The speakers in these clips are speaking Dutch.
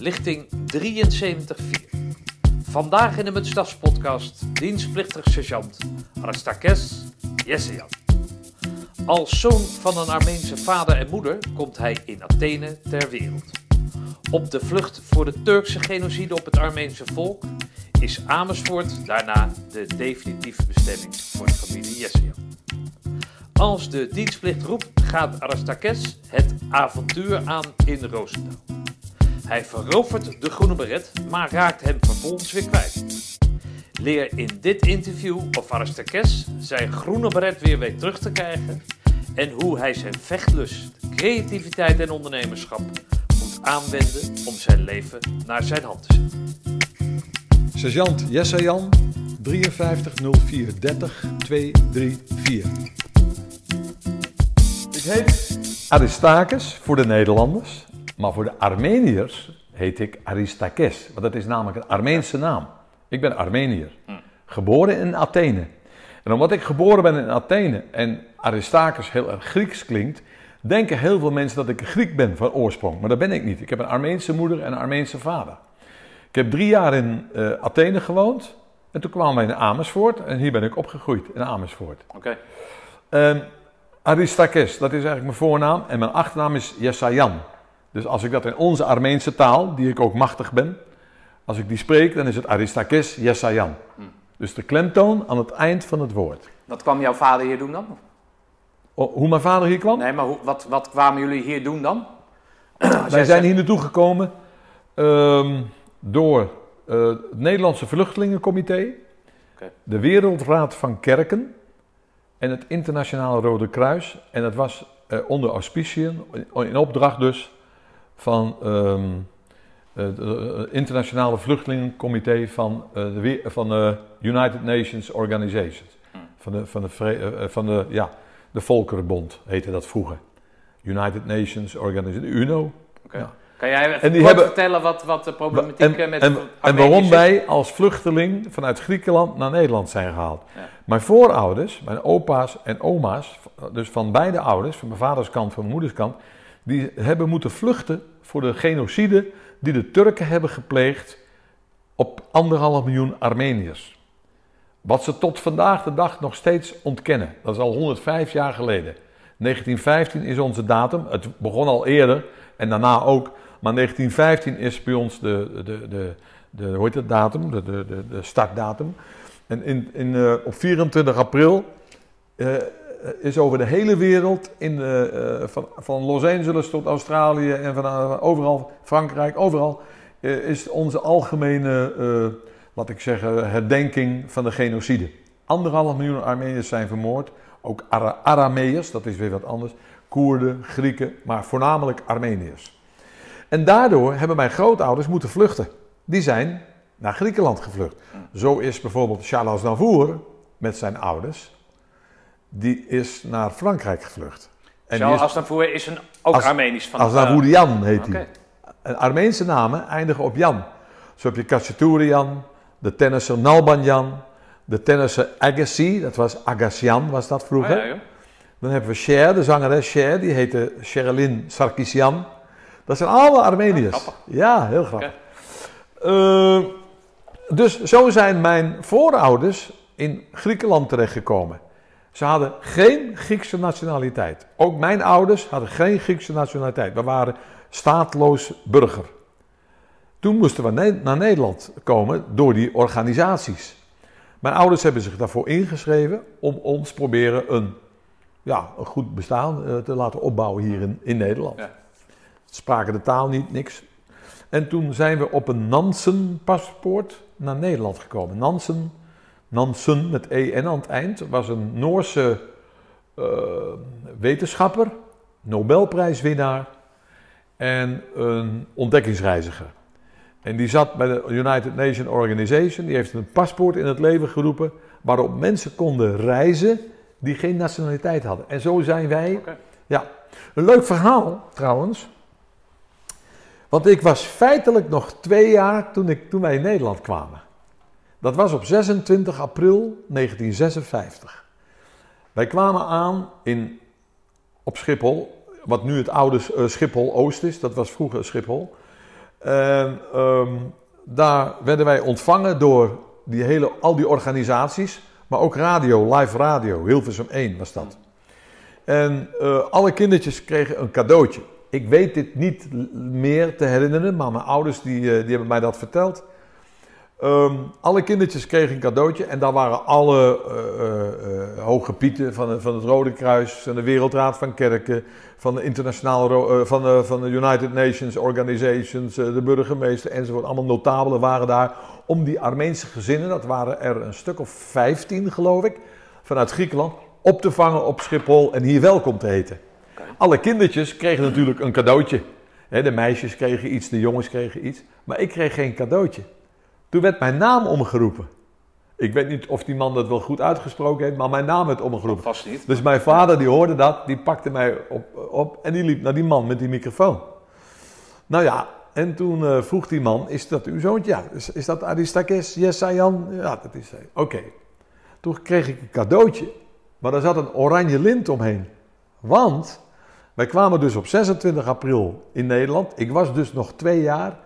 lichting 73-4. Vandaag in de Mutstafs-podcast dienstplichtig sergeant Aristakes Yesseyan. Als zoon van een Armeense vader en moeder komt hij in Athene ter wereld. Op de vlucht voor de Turkse genocide op het Armeense volk is Amersfoort daarna de definitieve bestemming voor de familie Yesseyan. Als de dienstplicht roept, gaat Aristakes het avontuur aan in Roosendaal. Hij verovert de groene beret, maar raakt hem vervolgens weer kwijt. Leer in dit interview of Aristakes zijn groene beret weer weet terug te krijgen en hoe hij zijn vechtlust, creativiteit en ondernemerschap moet aanwenden om zijn leven naar zijn hand te zetten. Sergeant Jessejan 530430 234. Ik heet Aristakes voor de Nederlanders, maar voor de Armeniërs heet ik Aristakes, want dat is namelijk een Armeense naam. Ik ben Armeniër, geboren in Athene. En omdat ik geboren ben in Athene en Aristakes heel erg Grieks klinkt, denken heel veel mensen dat ik Griek ben van oorsprong. Maar dat ben ik niet. Ik heb een Armeense moeder en een Armeense vader. Ik heb drie jaar in eh, Athene gewoond. En toen kwamen wij in Amersfoort. En hier ben ik opgegroeid in Amersfoort. Oké. Ehm, Aristakes, dat is eigenlijk mijn voornaam. En mijn achternaam is Yesayan. Dus als ik dat in onze Armeense taal, die ik ook machtig ben, als ik die spreek, dan is het Aristakes Yesayan. Dus de klemtoon aan het eind van het woord. Wat kwam jouw vader hier doen dan? O, hoe mijn vader hier kwam? Nee, maar hoe, wat, wat kwamen jullie hier doen dan? Wij zijn hier naartoe gekomen ehm, door eh, het Nederlandse Vluchtelingencomité, de Wereldraad van Kerken en het Internationale Rode Kruis. En dat was eh, onder auspiciën, in opdracht dus, van ehm, het eh, Internationale Vluchtelingencomité van, eh, de, van de United Nations Organizations. Van de, van de, eh, eh, van de, ja, de Volkerenbond heette dat vroeger. United Nations Organization, de UNO. Oké. Ja. Kan jij even En kort hebben- vertellen wat, wat de problematiek En, eh, met en, en Armeniërs waarom wij als vluchteling vanuit Griekenland naar Nederland zijn gehaald. Ja. Mijn voorouders, mijn opa's en oma's, dus van beide ouders, van mijn vaders kant, van mijn moeders kant, die hebben moeten vluchten voor de genocide die de Turken hebben gepleegd op anderhalf miljoen Armeniërs. Wat ze tot vandaag de dag nog steeds ontkennen. Dat is al 105 jaar geleden. 1915 is onze datum. Het begon al eerder en daarna ook. Maar 1915 is bij ons de, de, de, de, hoe heet het datum, de, de, de, startdatum. En in, in, eh, op 24 april eh, is over de hele wereld, in de, eh, van, van Los Angeles tot Australië en van eh, overal, Frankrijk, overal, eh, is onze algemene, eh, laat ik zeggen, herdenking van de genocide. Anderhalf miljoen Armeniërs zijn vermoord, ook Ara Arameërs, dat is weer wat anders, Koerden, Grieken, maar voornamelijk Armeniërs. En daardoor hebben mijn grootouders moeten vluchten. Die zijn naar Griekenland gevlucht. Zo is bijvoorbeeld Charles Navour met zijn ouders, die is naar Frankrijk gevlucht. En Charles is, Aznavour is een, ook As- Armenisch van Aznavourian heet hij. En Armeense namen eindigen op Jan. Zo heb je Kachaturian, de tennisser Nalbanjan, de tennisser Agassi, dat was Agassian was dat Oh, vroeger. ja, joh. Dan hebben we Cher, de zangeres Cher, die heette Sherilyn Sarkisian. Dat zijn allemaal Armeniërs. Grappig. ja, heel grappig. Eh, dus zo zijn mijn voorouders in Griekenland terechtgekomen. Ze hadden geen Griekse nationaliteit. Ook mijn ouders hadden geen Griekse nationaliteit. We waren staatloos burger. Toen moesten we naar Nederland komen door die organisaties. Mijn ouders hebben zich daarvoor ingeschreven om ons proberen een, ja, een goed bestaan eh, te laten opbouwen hier in, in Nederland. Ja. Spraken de taal niet, niks. En toen zijn we op een Nansen-paspoort naar Nederland gekomen. Nansen, Nansen met EN aan het eind, was een Noorse eh, wetenschapper, Nobelprijswinnaar en een ontdekkingsreiziger. En die zat bij de United Nations Organization, die heeft een paspoort in het leven geroepen waarop mensen konden reizen die geen nationaliteit hadden. En zo zijn wij. Ja, een leuk verhaal trouwens. Want ik was feitelijk nog twee jaar toen, ik, toen wij in Nederland kwamen. Dat was op 26 april 1956. Wij kwamen aan in, op Schiphol, wat nu het oude eh, Schiphol Oost is, dat was vroeger Schiphol. En ehm, daar werden wij ontvangen door die hele, al die organisaties, maar ook radio, live radio, Hilversum 1 was dat. En eh, alle kindertjes kregen een cadeautje. Ik weet dit niet meer te herinneren, maar mijn ouders die, eh, die hebben mij dat verteld. Ehm, alle kindertjes kregen een cadeautje en daar waren alle eh, hoge pieten van, van het Rode Kruis, van de Wereldraad van Kerken, van de internationale, van, de, van de United Nations Organizations, de burgemeester enzovoort. Allemaal notabelen waren daar om die Armeense gezinnen, dat waren er een stuk of 15 geloof ik, vanuit Griekenland, op te vangen op Schiphol en hier welkom te heten. Alle kindertjes kregen natuurlijk een cadeautje. De meisjes kregen iets, de jongens kregen iets, maar ik kreeg geen cadeautje. Toen werd mijn naam omgeroepen. Ik weet niet of die man dat wel goed uitgesproken heeft, maar mijn naam werd omgeroepen. Vast niet. Dus mijn vader die hoorde dat, die pakte mij op, op en die liep naar die man met die microfoon. Nou ja, en toen eh, vroeg die man, is dat uw zoontje? Ja, is, is dat Aristakes? Yes, Sayan? Ja, dat is hij. Oké. Toen kreeg ik een cadeautje, maar daar zat een oranje lint omheen. Want wij kwamen dus op 26 april in Nederland. Ik was dus nog twee jaar.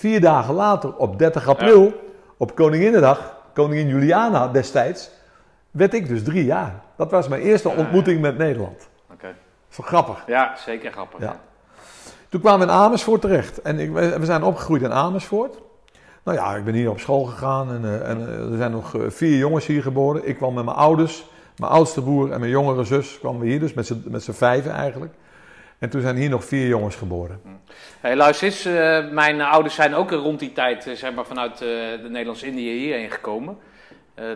Vier dagen later, op 30 april, op Koninginnedag, koningin Juliana destijds, werd ik dus drie jaar. Dat was mijn eerste ontmoeting met Nederland. Oké. Is wel grappig. Ja, zeker grappig. Ja. Toen kwamen we in Amersfoort terecht. En ik, we zijn opgegroeid in Amersfoort. Nou ja, ik ben hier op school gegaan. En, eh, en eh, er zijn nog eh, vier jongens hier geboren. Ik kwam met mijn ouders, mijn oudste broer en mijn jongere zus kwamen we hier. Dus met z'n vijven eigenlijk. En toen zijn hier nog vier jongens geboren. Hey, luister eens, eh, mijn ouders zijn ook rond die tijd eh, zeg maar, vanuit eh, de Nederlands-Indië hierheen gekomen.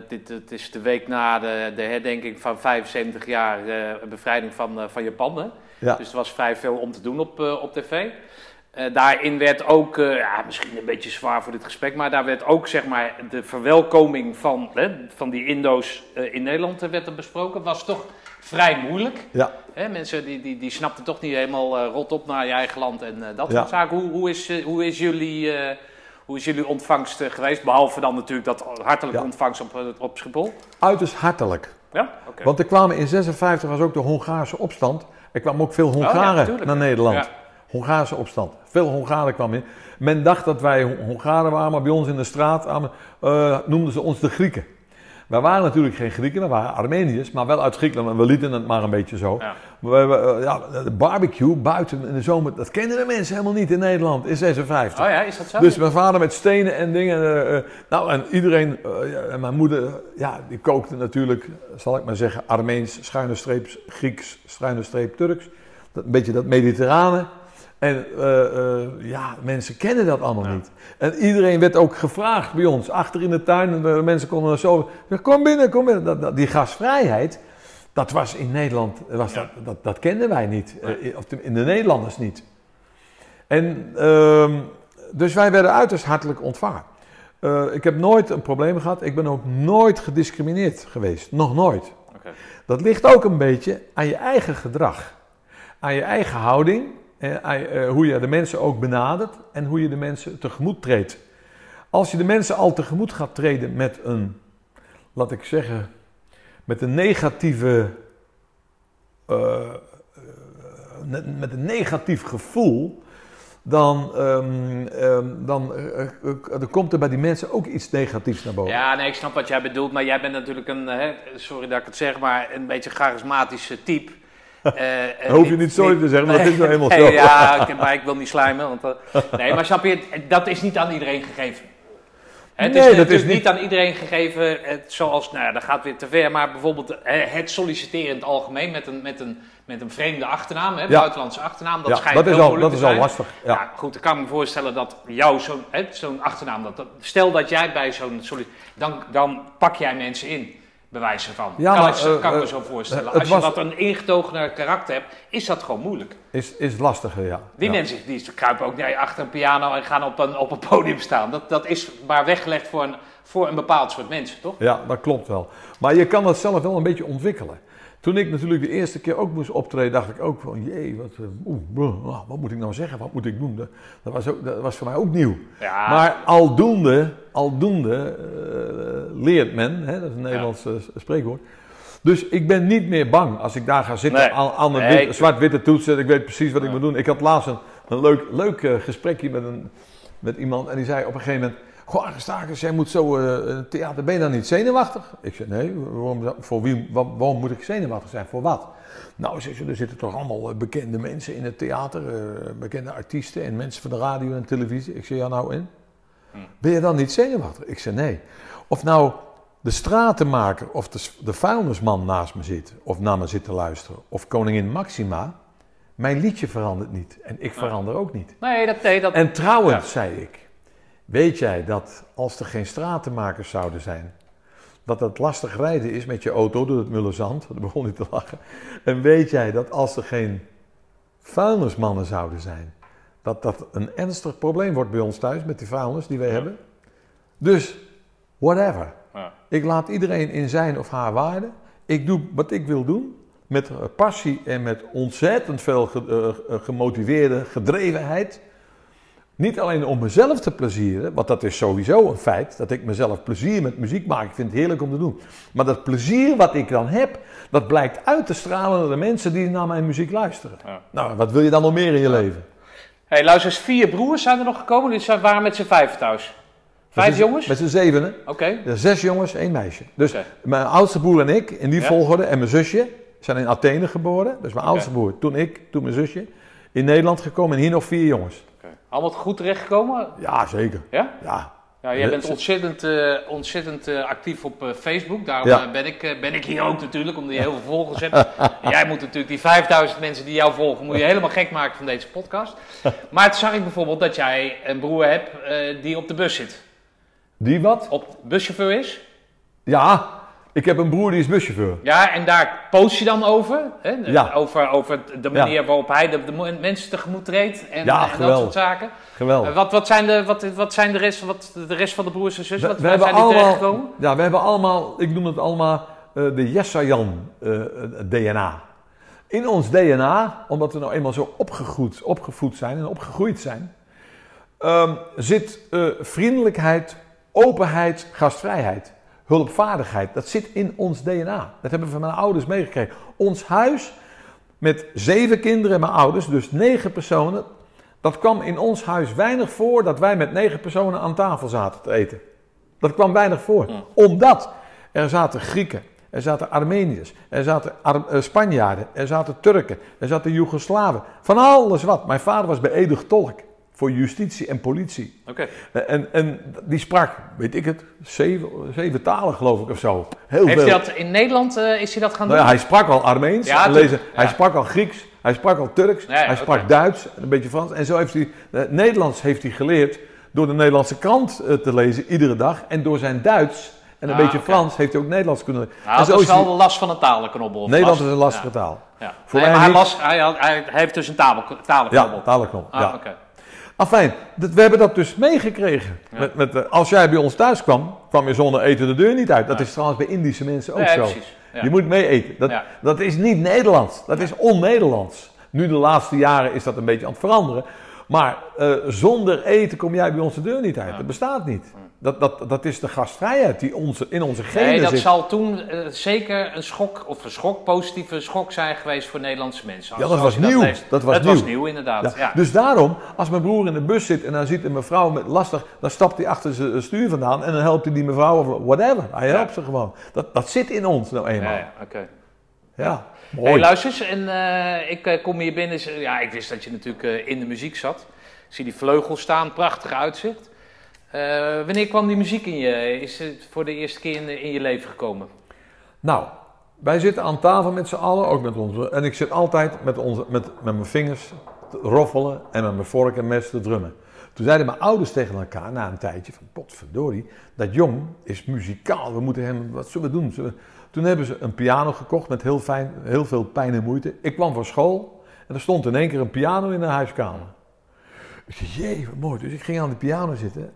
Dit, het is de week na de, de herdenking van 75 jaar bevrijding van, van Japan. Hè? Ja. Dus er was vrij veel om te doen op, op tv. Daarin werd ook, ja, misschien een beetje zwaar voor dit gesprek, maar daar werd ook zeg maar, de verwelkoming van, hè, van die Indo's in Nederland werd er besproken. was toch vrij moeilijk. Ja. Hè, mensen die, die, die snapten toch niet helemaal eh, rot op naar je eigen land en eh, dat Ja. soort zaken. Hoe, hoe, is, eh, hoe, is jullie, hoe is jullie ontvangst geweest? Behalve dan natuurlijk dat hartelijke Ja. ontvangst op, op Schiphol. Uiterst hartelijk. Ja? Oké. Want er kwamen in 56 was ook de Hongaarse opstand. Er kwamen ook veel Oh, Hongaren naar Nederland. Ja. Hongaarse opstand. Veel Hongaren kwamen in. Men dacht dat wij Hon- Hongaren waren, maar bij ons in de straat noemden ze ons de Grieken. Wij waren natuurlijk geen Grieken, we waren Armeniërs, maar wel uit Griekenland. En we lieten het maar een beetje zo. Ja. We, we, ja, de barbecue buiten in de zomer, dat kenden de mensen helemaal niet in Nederland in 56. Oh ja, is dat zo? Dus mijn vader met stenen en dingen. eh, eh, nou, en iedereen, eh, en mijn moeder, ja, die kookte natuurlijk, zal ik maar zeggen, Armeens, schuine streep, Grieks, schuine streep, Turks. Dat, een beetje dat mediterrane. En eh, eh, ja, mensen kennen dat allemaal Ja. niet. En iedereen werd ook gevraagd bij ons, achter in de tuin. En de mensen konden zo, kom binnen, kom binnen. Dat, dat- die gastvrijheid, dat was in Nederland, was Ja. dat, dat, dat kenden wij niet. Eh, of in de Nederlanders niet. En ehm, dus wij werden uiterst hartelijk ontvangen. Eh, ik heb nooit een probleem gehad. Ik ben ook nooit gediscrimineerd geweest. Nog nooit. Dat ligt ook een beetje aan je eigen gedrag. Aan je eigen houding. Je- eh, hoe je de mensen ook benadert. En hoe je de mensen tegemoet treedt. Als je de mensen al tegemoet gaat treden met een, laat ik zeggen, met een negatieve, eh, eh, met een negatief gevoel, dan, ehm, ehm, dan eh, eh, eh, er komt er bij die mensen ook iets negatiefs naar boven. Ja, nee, ik snap wat jij bedoelt, maar jij bent natuurlijk een, eh, hè, sorry dat ik het zeg, maar een beetje charismatische type. Dan hoef je niet sorry te zeggen, maar dat is nou helemaal zo. Ja, ik- maar ik wil niet slijmen. Want, eh, nee, maar snap je, dat is niet aan iedereen gegeven. Het Nee, is dat natuurlijk is niet- niet aan iedereen gegeven, het, zoals, nou ja, dat gaat weer te ver, maar bijvoorbeeld het solliciteren in het algemeen met een, met een, met een vreemde achternaam, hè, buitenlandse achternaam, dat Ja, schijnt dat is heel al, dat is al lastig. Ja. Goed, dan kan ik me voorstellen dat jou zo'n zo'n achternaam, dat, stel dat jij bij zo'n solli- dan, dan pak jij mensen in, bij wijze van. Ja, kan maar, ik, zo- eh, kan ik me eh, zo voorstellen. Als je wat een ingetogener karakter hebt, is dat gewoon moeilijk. Is, is lastiger, ja. Die ja. mensen die kruipen ook nee, achter een piano en gaan op een, op een podium staan. Dat, dat is maar weggelegd voor een, voor een bepaald soort mensen, toch? Ja, dat klopt wel. Maar je kan dat zelf wel een beetje ontwikkelen. Toen ik natuurlijk de eerste keer ook moest optreden, dacht ik ook van, jee, wat, eh, oeh, wat moet ik nou zeggen, wat moet ik doen? Dat, dat was, ook, dat was voor mij ook nieuw. Ja, Maar aldoende, aldoende eh, leert men, hè, dat is een Nederlands spreekwoord. Dus ik ben niet meer bang als ik daar ga zitten Nee. aan, aan Nee, zwart-witte toetsen. Ik weet precies wat ik moet doen. Ik had laatst een, een leuk, leuk eh, gesprekje met, een, met iemand. En die zei op een gegeven moment... Goh, Aristarchus, jij moet zo eh, een theater... Ben je dan niet zenuwachtig? Ik zei, nee. Waarom, voor wie, wa- waarom moet ik zenuwachtig zijn? Voor wat? Nou, zei ze, er zitten toch allemaal eh, bekende mensen in het theater. eh, bekende artiesten en mensen van de radio en televisie. Ik zei, ja nou in? Ben je dan niet zenuwachtig? Ik zei, nee. Of nou de stratenmaker of de, de vuilnisman naast me zit... of naar me zit te luisteren... of koningin Maxima... Mijn liedje verandert niet. En ik verander ook niet. Nee, dat, nee, dat, En trouwens, Ja. zei ik, weet jij dat als er geen stratenmakers zouden zijn, dat het lastig rijden is met je auto door het mulle zand? Daar begon hij te lachen. En weet jij dat als er geen vuilnismannen zouden zijn, dat dat een ernstig probleem wordt bij ons thuis met die vuilnis die wij hebben? Dus, whatever. Ja. Ik laat iedereen in zijn of haar waarde. Ik doe wat ik wil doen. Met passie en met ontzettend veel eh, gemotiveerde gedrevenheid. Niet alleen om mezelf te plezieren, want dat is sowieso een feit. Dat ik mezelf plezier met muziek maak. Ik vind het heerlijk om te doen. Maar dat plezier wat ik dan heb, dat blijkt uit te stralen naar de mensen die naar mijn muziek luisteren. Ja. Nou, wat wil je dan nog meer in je leven? hey, luister eens, vier broers zijn er nog gekomen. Zijn- waren met z'n vijf thuis. Vijf jongens? Met z'n zevenen. Oké. Ja, zes jongens, één meisje. Dus mijn oudste broer en ik, in die volgorde, en mijn zusje, zijn in Athene geboren. Dus mijn oudste broer, toen ik, toen mijn zusje. In Nederland gekomen en hier nog vier jongens. Allemaal goed terechtgekomen? Ja, zeker. Ja? Ja. Ja, jij bent ze- ontzettend, eh, ontzettend eh, actief op eh, Facebook. Daarom Ja. ben, ik, ben ik hier ook natuurlijk, omdat je heel veel volgers hebt. Jij moet natuurlijk die 5000 mensen die jou volgen, moet je helemaal gek maken van deze podcast. Maar toen zag ik bijvoorbeeld dat jij een broer hebt die op de bus zit. Die wat? Op buschauffeur is. Ja, ik heb een broer die is buschauffeur. Ja, en daar post je dan over. Hè? Ja. Over, over de manier waarop hij de, de mensen tegemoet treedt. En, Ja, en dat soort zaken. Geweldig. Wat, wat zijn, de, wat, wat zijn de, rest, wat, de rest van de broers en zussen? We, Wat, we waar hebben zijn die allemaal, terechtgekomen? ja, we hebben allemaal, ik noem het allemaal eh, de Jessajan eh, eh, DNA. In ons DNA, omdat we nou eenmaal zo opgegroeid, opgevoed zijn en opgegroeid zijn, ehm, zit eh, vriendelijkheid, openheid, gastvrijheid, hulpvaardigheid. Dat zit in ons DNA. Dat hebben we van mijn ouders meegekregen. Ons huis met zeven kinderen en mijn ouders, dus negen personen. Dat kwam in ons huis weinig voor dat wij met negen personen aan tafel zaten te eten. Dat kwam weinig voor. Omdat er zaten Grieken, er zaten Armeniërs, er zaten Ar- eh, Spanjaarden, er zaten Turken, er zaten Joegoslaven. Van alles wat. Mijn vader was beëdigd tolk voor justitie en politie. Oké. En, en die sprak, weet ik het, zeven, zeven talen geloof ik of zo. Heel Heeft veel. hij dat in Nederland eh, is hij dat gaan doen? Nou ja, hij sprak al Armeens, Ja, lezen, hij sprak al Grieks, hij sprak al Turks, Ja, ja, hij sprak oké. Duits, en een beetje Frans. En zo heeft hij, eh, Nederlands heeft hij geleerd door de Nederlandse krant eh, te lezen iedere dag. En door zijn Duits en een Ah, beetje. Frans heeft hij ook Nederlands kunnen. Nou, en dat zo is wel de last van een talenknobbel. Nederlands last. is een lastige Ja. taal. Ja. Voor Nee, mij maar hij, niet. las, hij, had- hij, heeft dus een talenknobbel. Ja, talenknop. Ah, ja. oké. Afijn, dat, we hebben dat dus meegekregen. Ja. Met, met, eh, als jij bij ons thuis kwam, kwam je zonder eten de deur niet uit. Dat is trouwens bij Indische mensen ook Ja, zo. precies. Ja. Je moet mee eten. Dat, dat is niet Nederlands. Dat is on-Nederlands. Nu de laatste jaren is dat een beetje aan het veranderen. Maar eh, zonder eten kom jij bij ons de deur niet uit. Dat bestaat niet. Dat, dat, dat is de gastvrijheid die onze, in onze genen Nee, dat zit. zal toen eh, zeker een schok, of een schok, positieve schok zijn geweest voor Nederlandse mensen. Ja, dat was nieuw. leest. Dat was dat was nieuw. nieuw, inderdaad. Ja. Ja. Dus daarom, als mijn broer in de bus zit en dan ziet een mevrouw met lastig, dan stapt hij achter zijn stuur vandaan en dan helpt hij die mevrouw of whatever. Hij helpt ze gewoon. Dat, dat zit in ons nou eenmaal. Ja, Ja, ja, oké. mooi. Hey, luister eens, en eh, ik eh, kom hier binnen. Ja, ik wist dat je natuurlijk in de muziek zat. Ik zie die vleugels staan, prachtig uitzicht. Eh, wanneer kwam die muziek in je? Is het voor de eerste keer in, je leven gekomen? Nou, wij zitten aan tafel met z'n allen, ook met onze. En ik zit altijd met, onze, met, met mijn vingers te roffelen en met mijn vork en mes te drummen. Toen zeiden mijn ouders tegen elkaar na een tijdje van potverdorie, dat jong is muzikaal, we moeten hem, wat zullen we doen? Toen hebben ze een piano gekocht met heel, fijn, heel veel pijn en moeite. Ik kwam van school en er stond in één keer een piano in de huiskamer. Ik zei, jee, wat mooi. Dus ik ging aan de piano zitten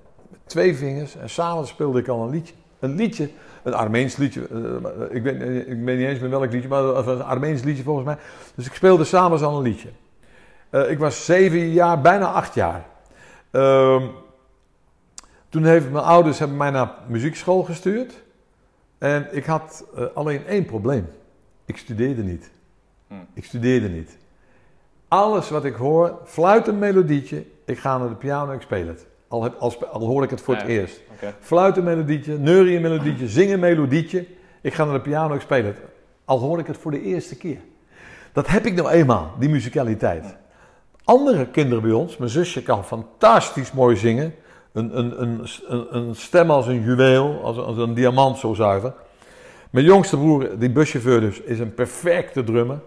twee vingers en s'avonds speelde ik al een liedje. Een liedje, een Armeens liedje. eh, ik, weet, ik weet niet eens meer welk liedje, maar het was een Armeens liedje volgens mij. Dus ik speelde s'avonds al een liedje. Eh, ik was zeven jaar, bijna acht jaar. Ehm, toen heeft mijn ouders hebben mij naar muziekschool gestuurd. En ik had eh, alleen één probleem. Ik studeerde niet. Hm. Ik studeerde niet. Alles wat ik hoor, fluit een melodietje, ik ga naar de piano en ik speel het. Al, heb, al, hoor ik het voor het eerst. Oké. Fluit een melodietje, een melodietje, zing een melodietje. Ik ga naar de piano, ik speel het. Al hoor ik het voor de eerste keer. Dat heb ik nou eenmaal, die muzikaliteit. Andere kinderen bij ons, mijn zusje kan fantastisch mooi zingen. Een, een, een, een, stem als een juweel, als, als een diamant zo zuiver. Mijn jongste broer, die buschauffeur dus, is een perfecte drummer.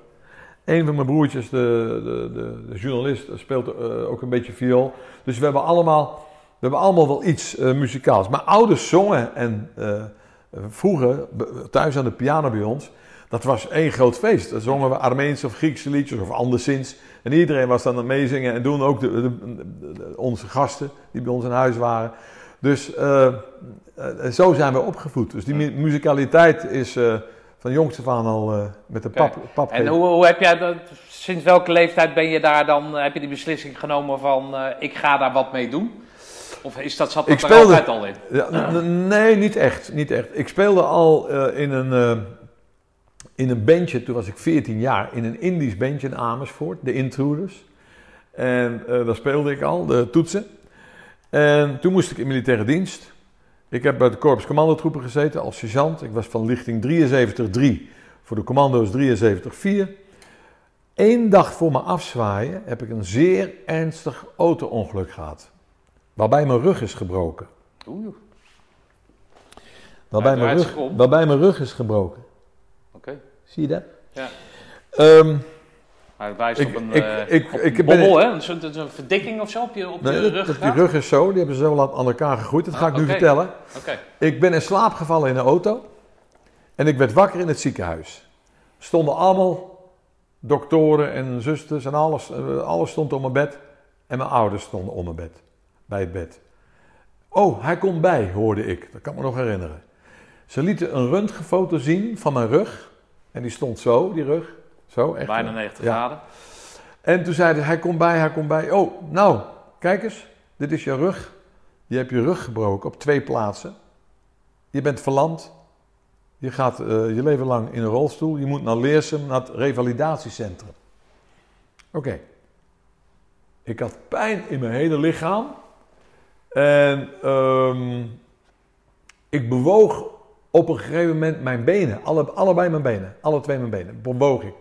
Een van mijn broertjes, de, de, de, de journalist, speelt eh, ook een beetje viool. Dus we hebben allemaal, we hebben allemaal wel iets eh, muzikaals. Mijn ouders zongen en eh, vroeger, thuis aan de piano bij ons, dat was één groot feest. Dan zongen we Armeense of Griekse liedjes of anderszins. En iedereen was dan aan het meezingen en doen ook de, de- onze gasten die bij ons in huis waren. Dus eh, zo zijn we opgevoed. Dus die mu- muzikaliteit is van jongs af aan al met de pap, pap En hoe, hoe heb jij dat, sinds welke leeftijd ben je daar dan, heb je die beslissing genomen van ik ga daar wat mee doen? Of is dat, zat dat Ik er altijd al in? Ja, nee, niet echt, niet echt. Ik speelde al eh, in, een, eh, in een bandje, toen was ik 14 jaar, in een Indisch bandje in Amersfoort, de Intruders. En eh, daar speelde ik al, de toetsen. En toen moest ik in militaire dienst. Ik heb bij de Korps Commandotroepen gezeten als sergeant. Ik was van lichting 73-3 voor de commando's 73-4. Eén dag voor mijn afzwaaien heb ik een zeer ernstig auto-ongeluk gehad. Waarbij mijn rug is gebroken. Oeh, Waarbij, mijn rug, om. waarbij mijn rug is gebroken. oké. Zie je dat? Ja. Maar het wijst Ik- op een, ik- eh, ik- op ik een bobbel, hè? Een, verdikking of zo op je, op nee, dat- rug die rug is zo, die hebben ze zo laat aan elkaar gegroeid. Dat ga ik nu vertellen. Oké. Ik ben in slaap gevallen in een auto. En ik werd wakker in het ziekenhuis. Stonden allemaal doktoren en zusters en alles. eh, Alles stond op mijn bed. En mijn ouders stonden om mijn bed. Bij het bed. Oh, hij komt bij, hoorde ik. Dat kan me nog herinneren. Ze lieten een röntgenfoto zien van mijn rug. En die stond zo, die rug. Zo, echt. Bijna 90 Ja. graden. En toen zeiden ze, hij komt bij, hij komt bij. Oh, nou, kijk eens. Dit is je rug. Je hebt je rug gebroken op twee plaatsen. Je bent verlamd. Je gaat eh, je leven lang in een rolstoel. Je moet naar Leersum, naar het revalidatiecentrum. Oké. Ik had pijn in mijn hele lichaam. En ehm, ik bewoog op een gegeven moment mijn benen. Alle, allebei mijn benen. Alle twee mijn benen. Bewoog ik.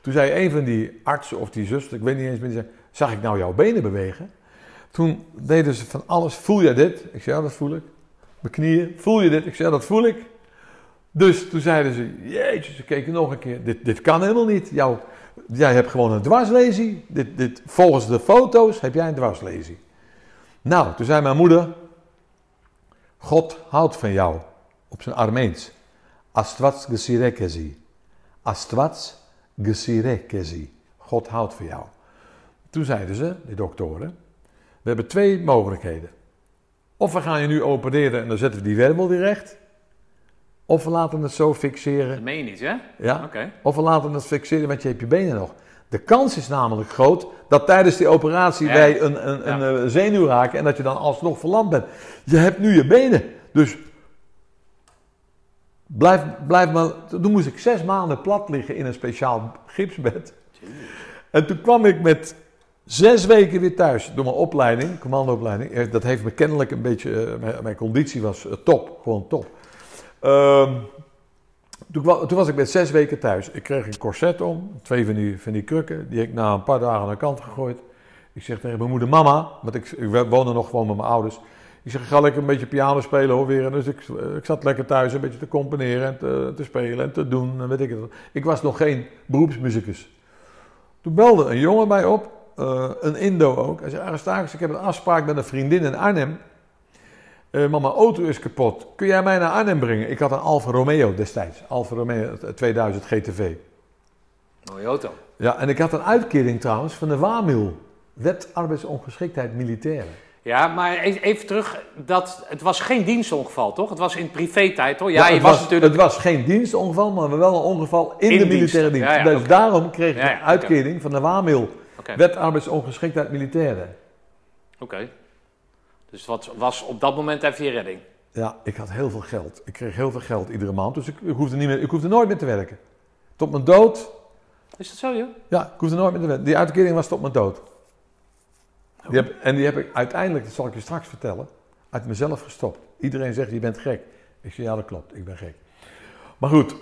Toen zei een van die artsen of die zuster, ik weet niet eens meer, die zei, zag ik nou jouw benen bewegen? Toen deden ze van alles, voel jij dit? Ik zei, ja dat voel ik. Mijn knieën, voel je dit? Ik zei, ja dat voel ik. Dus toen zeiden ze, jeetje, ze keken nog een keer, dit, dit kan helemaal niet. Jou, jij hebt gewoon een dwarslesie. Dit, dit, volgens de foto's heb jij een dwarslesie. Nou, toen zei mijn moeder, God houdt van jou, op zijn Armeens. Astvats gesirekezi. Astvats gesirekezi. God houdt van jou. Toen zeiden ze, die doktoren, we hebben twee mogelijkheden. Of we gaan je nu opereren en dan zetten we die wervel weer recht. Of we laten het zo fixeren. Dat meen je niet, hè? Ja? Oké. Of we laten het fixeren, want je hebt je benen nog. De kans is namelijk groot dat tijdens die operatie Ja. wij een, een, een eh, zenuw raken en dat je dan alsnog verlamd bent. Je hebt nu je benen. Dus blijf, blijf maar. Toen moest ik zes maanden plat liggen in een speciaal gipsbed. En toen kwam ik met zes weken weer thuis door mijn opleiding, commandoopleiding. Eh, Dat heeft me kennelijk een beetje. eh, mijn, mijn conditie was top, gewoon top. Ehm, toen, was ik met zes weken thuis. Ik kreeg een corset om, twee van die, van die krukken. Die ik na een paar dagen aan de kant gegooid. Ik zeg tegen mijn moeder, mama, want ik, ik woonde nog gewoon met mijn ouders. Ik zeg, ga lekker een beetje piano spelen hoor weer. Dus ik, ik zat lekker thuis een beetje te componeren en te, spelen en te doen. En weet ik, het. ik was nog geen beroepsmuzikus. Toen belde een jongen mij op, eh, een Indo ook. Hij zei, Aristarchus, ik heb een afspraak met een vriendin in Arnhem. Eh, mijn auto is kapot. Kun jij mij naar Arnhem brengen? Ik had een Alfa Romeo destijds. Alfa Romeo 2000 GTV. Mooie auto. Ja, en ik had een uitkering trouwens van de WAMIL. Wet arbeidsongeschiktheid militairen. Ja, maar e- even terug. Dat, het was geen dienstongeval, toch? Het was in privé-tijd, hoor. Ja, Ja, je was, was, natuurlijk... het was geen dienstongeval, maar wel een ongeval in, In de militaire dienst. Ja, ja, dus daarom kreeg ik een uitkering van de WAMIL. Wet arbeidsongeschiktheid militairen. oké. Dus wat was op dat moment even je redding? Ja, ik had heel veel geld. Ik kreeg heel veel geld iedere maand. Dus ik, ik, hoefde, niet meer, ik hoefde nooit meer te werken. Tot mijn dood Is dat zo, joh? Ja, ik hoefde nooit meer te werken. Die uitkering was tot mijn dood. Die heb, en die heb ik uiteindelijk, dat zal ik je straks vertellen, uit mezelf gestopt. Iedereen zegt, je bent gek. Ik zeg, ja dat klopt, ik ben gek. Maar goed,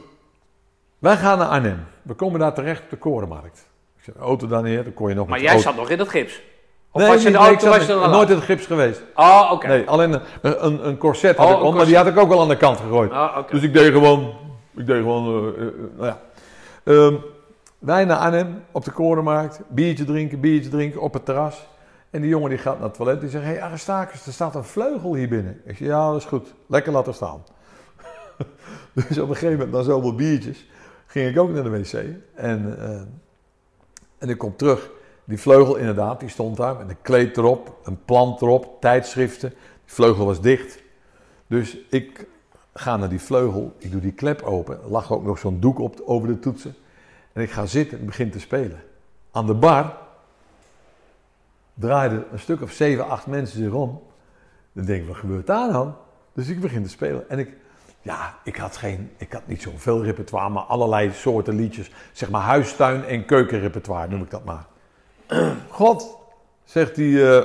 wij gaan naar Arnhem. We komen daar terecht op de Korenmarkt. Ik zet de auto daar neer, dan kon je nog Maar jij auto- zat nog in dat gips? Of Nee, was je de nee, auto was je er al nooit in het gips geweest. Oh, oké. Nee, alleen een, een, een corset had Oh, ik om, maar die had ik ook wel aan de kant gegooid. Oh, oké. Dus ik deed gewoon, ik deed gewoon, eh, eh, nou ja. Ehm, wij naar Arnhem, op de Korenmarkt, biertje drinken, biertje drinken, op het terras. En die jongen die gaat naar het toilet, die zegt, hé hey, er staat een vleugel hier binnen. Ik zeg, ja dat is goed, lekker laten staan. dus op een gegeven moment, na zoveel biertjes, ging ik ook naar de wc. En, eh, en ik kom terug, die vleugel inderdaad, die stond daar met een kleed erop, een plant erop, tijdschriften. Die vleugel was dicht. Dus ik ga naar die vleugel, ik doe die klep open, er lag ook nog zo'n doek op, over de toetsen. En ik ga zitten en begin te spelen. Aan de bar draaiden een stuk of zeven, acht mensen zich om. Dan denk ik, wat gebeurt daar dan? Dus ik begin te spelen. En ik, ja, ik had, geen, ik had niet zoveel repertoire, maar allerlei soorten liedjes. Zeg maar huistuin- en keukenrepertoire noem ik dat maar. God, zegt die, eh,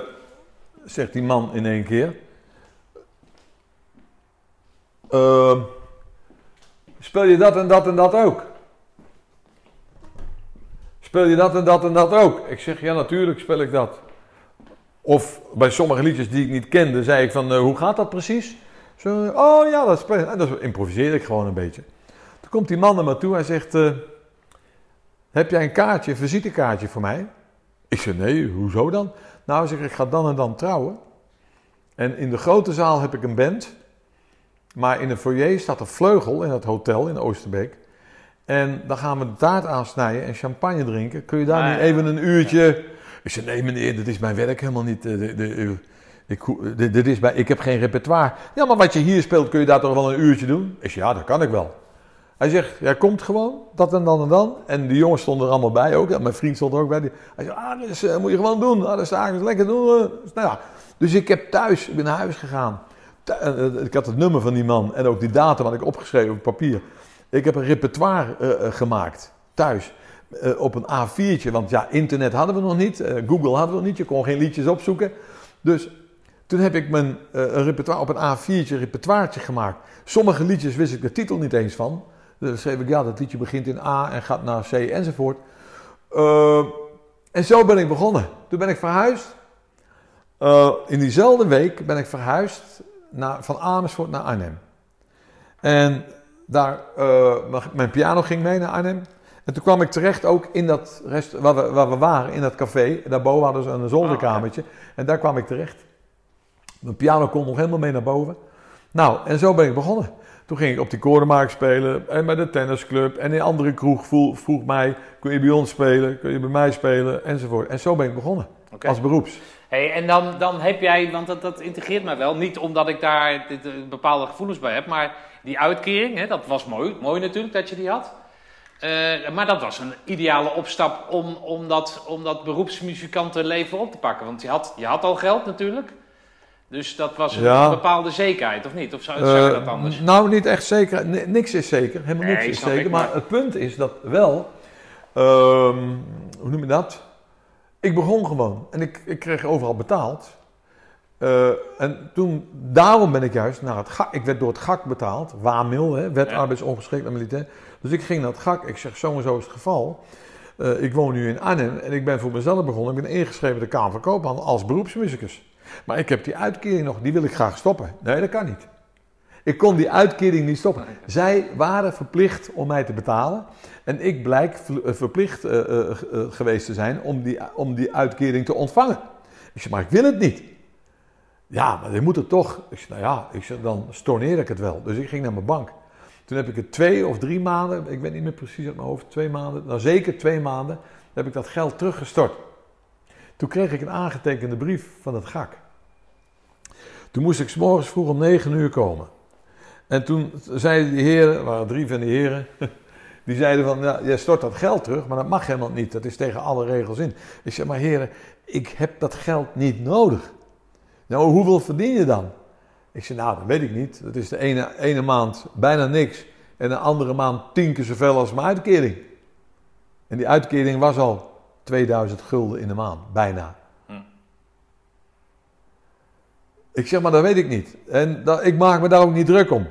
zegt die man in één keer. Ehm, speel je dat en dat en dat ook? Speel je dat en dat en dat ook? Ik zeg, ja natuurlijk speel ik dat. Of bij sommige liedjes die ik niet kende, zei ik van, eh, hoe gaat dat precies? Zo, oh ja, dat speel. En dat improviseerde ik gewoon een beetje. Toen komt die man naar me toe, hij zegt, eh, heb jij een kaartje, een visitekaartje voor mij? Ik zeg, nee, hoezo dan? Nou, zeg ik, ik ga dan en dan trouwen. En in de grote zaal heb ik een band. Maar in de foyer staat een vleugel in het hotel in Oosterbeek. En dan gaan we de taart aansnijden en champagne drinken. Kun je daar Maar- niet even een uurtje... Ik zeg, nee meneer, dit is mijn werk helemaal niet. eh, de- de- eh, ik, ho- dit, dit is bij, ik heb geen repertoire. Ja, maar wat je hier speelt, kun je daar toch wel een uurtje doen? Ik zeg, ja, dat kan ik wel. Hij zegt, jij komt gewoon, dat en dan en dan. En die jongens stonden er allemaal bij ook. Ja, mijn vriend stond er ook bij. Hij zegt, ah, dat is, eh, moet je gewoon doen. Ah, dat is eigenlijk lekker doen. Dus, nou ja. dus ik heb thuis, ik naar huis gegaan. Eh, eh, Ik had het nummer van die man en ook die datum had ik opgeschreven op papier. Ik heb een repertoire gemaakt, thuis. op een A4'tje, want ja, internet hadden we nog niet. Google hadden we nog niet, je kon geen liedjes opzoeken. Dus toen heb ik mijn repertoire op een A4'tje repertoiretje gemaakt. Sommige liedjes wist ik de titel niet eens van. Dus dan schreef ik, ja, dat liedje begint in A en gaat naar C enzovoort. Eh, en zo ben ik begonnen. Toen ben ik verhuisd. Eh, in diezelfde week ben ik verhuisd naar, van Amersfoort naar Arnhem. En daar, eh, mijn- piano ging mee naar Arnhem. En toen kwam ik terecht ook in dat rest, waar, we, waar we waren, in dat café. Daarboven hadden ze een zolderkamertje. En daar kwam ik terecht. Mijn piano kon nog helemaal mee naar boven. Nou, en zo ben ik begonnen. Toen ging ik op die korenmarkt spelen en bij de tennisclub. En in andere kroeg vroeg, vroeg mij, kun je bij ons spelen, kun je bij mij spelen, enzovoort. En zo ben ik begonnen, als beroeps. Hey, en dan, dan heb jij, want dat, dat integreert mij wel, niet omdat ik daar dit, eh, bepaalde gevoelens bij heb, maar die uitkering, hè, dat was mooi, mooi natuurlijk dat je die had. Eh, maar dat was een ideale opstap om, om, dat, om dat beroepsmuzikantenleven op te pakken. Want je had, je had al geld natuurlijk. Dus dat was een Ja. bepaalde zekerheid, of niet? Of zou, zou je Eh, dat anders? Nou, niet echt zeker. Ni- niks is zeker. Helemaal Nee, niks is zeker. maar... maar- het punt is dat wel. ehm, hoe noem je dat? Ik begon gewoon. En ik, ik kreeg overal betaald. Eh, en toen, daarom ben ik juist naar het GAK. Ik werd door het GAK betaald. WAMIL, hè, Wet Ja. arbeidsongeschikt en militair. Dus ik ging naar het GAK. Ik zeg, zo en zo is het geval. Eh, ik woon nu in Arnhem en ik ben voor mezelf begonnen. Ik ben ingeschreven bij de Kamer van Koophandel als beroepsmuzikus. Maar ik heb die uitkering nog, die wil ik graag stoppen. Nee, dat kan niet. Ik kon die uitkering niet stoppen. Zij waren verplicht om mij te betalen. En ik blijk eh, verplicht eh, eh, geweest te zijn om die, om die uitkering te ontvangen. Ik zeg, maar ik wil het niet. Ja, maar je moet het toch. Ik nou ja, ik dan storneer ik het wel. Dus ik ging naar mijn bank. Toen heb ik het twee of drie maanden, ik weet niet meer precies uit mijn hoofd, twee maanden, nou zeker twee maanden, heb ik dat geld teruggestort. Toen kreeg ik een aangetekende brief van het GAK. Toen moest ik 's morgens vroeg om 9 uur komen. En toen zeiden die heren, er waren drie van die heren, die zeiden van, ja, jij stort dat geld terug, maar dat mag helemaal niet. Dat is tegen alle regels in. Ik zeg, maar heren, ik heb dat geld niet nodig. Nou, hoeveel verdien je dan? Ik zeg, nou, dat weet ik niet. Dat is de ene, ene maand bijna niks. En de andere maand tien keer zoveel als mijn uitkering. En die uitkering was al 2000 gulden in de maand, bijna. Hm. Ik zeg maar, dat weet ik niet. En dat, ik maak me daar ook niet druk om,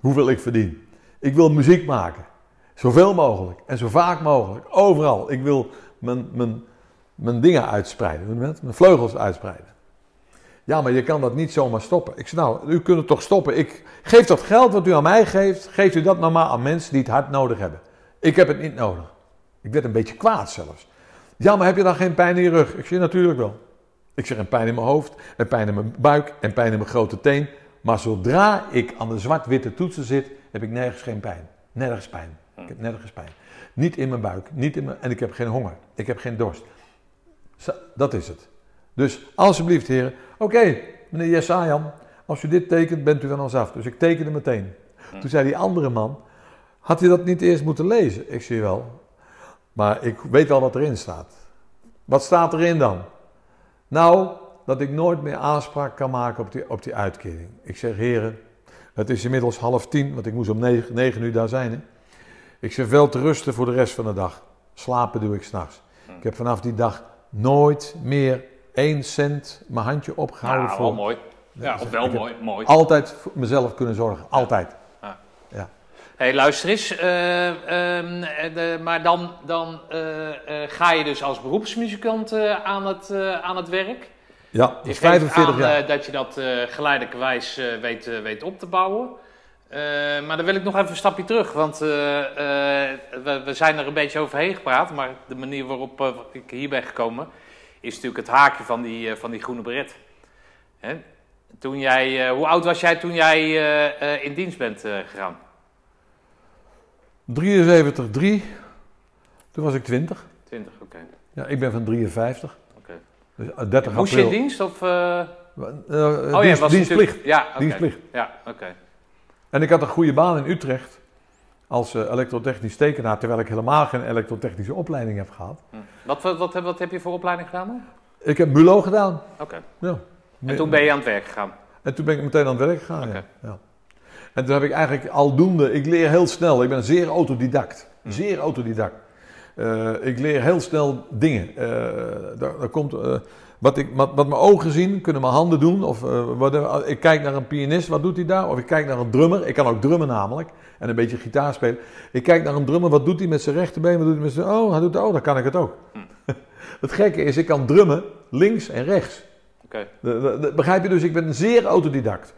hoeveel ik verdien. Ik wil muziek maken. Zoveel mogelijk en zo vaak mogelijk, overal. Ik wil mijn, mijn, mijn dingen uitspreiden, mijn vleugels uitspreiden. Ja, maar je kan dat niet zomaar stoppen. Ik zeg, nou, u kunt het toch stoppen. Ik geef dat geld wat u aan mij geeft, geeft u dat nou maar aan mensen die het hard nodig hebben. Ik heb het niet nodig. Ik werd een beetje kwaad zelfs. Ja, maar heb je dan geen pijn in je rug? Ik zeg, natuurlijk wel. Ik zeg, een pijn in mijn hoofd, een pijn in mijn buik, en pijn in mijn grote teen. Maar zodra ik aan de zwart-witte toetsen zit, heb ik nergens geen pijn. Nergens pijn. Ik heb nergens pijn. Niet in mijn buik, niet in mijn, en ik heb geen honger. Ik heb geen dorst. Dat is het. Dus alsjeblieft, heren. Oké, meneer Jesajan, als u dit tekent, bent u van ons af. Dus ik tekende meteen. Toen zei die andere man, had u dat niet eerst moeten lezen? Ik zie wel. Maar ik weet al wat erin staat. Wat staat erin dan? Nou, dat ik nooit meer aanspraak kan maken op die, op die uitkering. Ik zeg, heren, het is inmiddels half tien, want ik moest om negen, negen uur daar zijn. Hè? Ik zeg, wel te rusten voor de rest van de dag. Slapen doe ik s'nachts. Ik heb vanaf die dag nooit meer één cent mijn handje opgehouden Nou, voor... wel mooi. Ja, of wel mooi. mooi. Altijd voor mezelf kunnen zorgen. Altijd. Hey, luister eens. eh, ehm, eh, de- maar dan, dan eh, ga je dus als beroepsmuzikant aan, het, aan het werk. Ja, dat is geeft 45 aan, jaar. dat je dat geleidelijkerwijs eh, weet, weet op te bouwen. Maar dan wil ik nog even een stapje terug. Want we, we zijn er een beetje overheen gepraat. Maar de manier waarop ik hier ben gekomen... is natuurlijk het haakje van die, van die groene beret. Hè? Toen jij, hoe oud was jij toen jij in dienst bent gegaan? 73, 3. Toen was ik 20. 20, oké. Ja, ik ben van 53. Oké. Dus eh, 30 Moest je in april. dienst? Of, eh, Eh, oh dienst- was dienstplicht. Ja, oké. Dienstplicht. Ja, oké. En ik had een goede baan in Utrecht als eh, elektrotechnisch tekenaar, terwijl ik helemaal geen elektrotechnische opleiding heb gehad. Hm. Wat, wat, wat, heb- wat heb je voor opleiding gedaan dan? Ik heb MULO gedaan. Oké. Ja. En toen ben je aan het werk gegaan? En toen ben ik meteen aan het werk gegaan. Ja. Ja. En toen heb ik eigenlijk aldoende, ik leer heel snel, ik ben zeer autodidact. Hm. Zeer autodidact. Eh, ik leer heel snel dingen. Eh, daar, daar komt, eh, wat, ik, wat, wat mijn ogen zien, kunnen mijn handen doen. Of, whatever. ik kijk naar een pianist, wat doet hij daar? Of ik kijk naar een drummer, ik kan ook drummen namelijk. En een beetje gitaar spelen. Ik kijk naar een drummer, wat doet hij met zijn rechterbeen? Wat doet hij met zijn... Oh, hij doet... Oh, dan kan ik het ook. het gekke is, ik kan drummen links en rechts. Oké. De- de- de- begrijp je dus, ik ben zeer autodidact.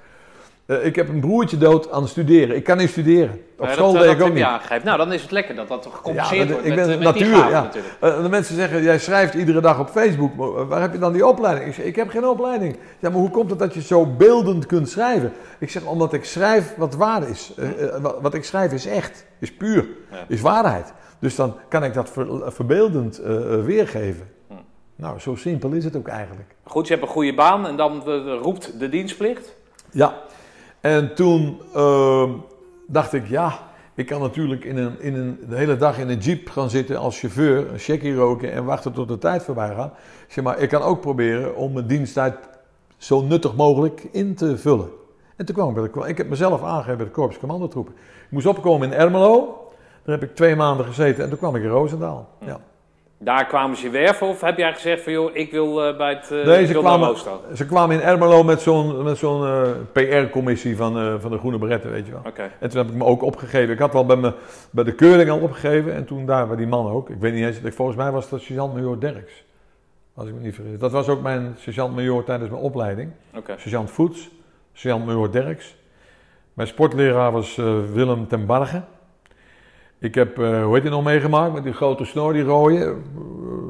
Eh, ik heb een broertje dood aan het studeren. Ik kan niet studeren. Op school dat, deed dat ik ook niet. Nou, dan is het lekker dat dat gecompenseerd Ja, dat- wordt ik met, ben met natuur, ja. natuurlijk. Eh, de mensen zeggen, jij schrijft iedere dag op Facebook. Maar, eh, Waar heb je dan die opleiding? Ik zeg, ik heb geen opleiding. Ja, maar hoe komt het dat je zo beeldend kunt schrijven? Ik zeg, omdat ik schrijf wat waar is. Wat, wat ik schrijf is echt, is puur, Ja. is waarheid. Dus dan kan ik dat ver- verbeeldend weergeven. Hm. Nou, zo simpel is het ook eigenlijk. Goed, je hebt een goede baan en dan roept de dienstplicht. Ja, en toen ehm, dacht ik, ja, ik kan natuurlijk in een, in een, de hele dag in een jeep gaan zitten als chauffeur, een checkie roken en wachten tot de tijd voorbij gaat. Zeg maar, ik kan ook proberen om mijn diensttijd zo nuttig mogelijk in te vullen. En toen kwam ik bij de, ik heb mezelf aangegeven bij de Korps Commandotroepen. Ik moest opkomen in Ermelo, daar heb ik twee maanden gezeten en toen kwam ik in Roosendaal. Ja. Daar kwamen ze werven of heb jij gezegd van joh, ik wil eh, bij het uh, Nee, ze kwamen, ze kwamen in Ermelo met zo'n met zo'n eh, PR-commissie van, van de Groene Beretten, weet je wel. En toen heb ik me ook opgegeven. Ik had wel bij, me, bij de keuring al opgegeven. En toen daar bij die man ook. Ik weet niet eens. Volgens mij was dat sergeant-major Derks. Als ik me niet vergis. Dat was ook mijn sergeant-major tijdens mijn opleiding. Oké. Sergeant Voets. Sergeant-major Derks. Mijn sportleraar was Willem ten Barge. Ik heb, eh, hoe heet hij nog meegemaakt? Met die grote snor, die rode.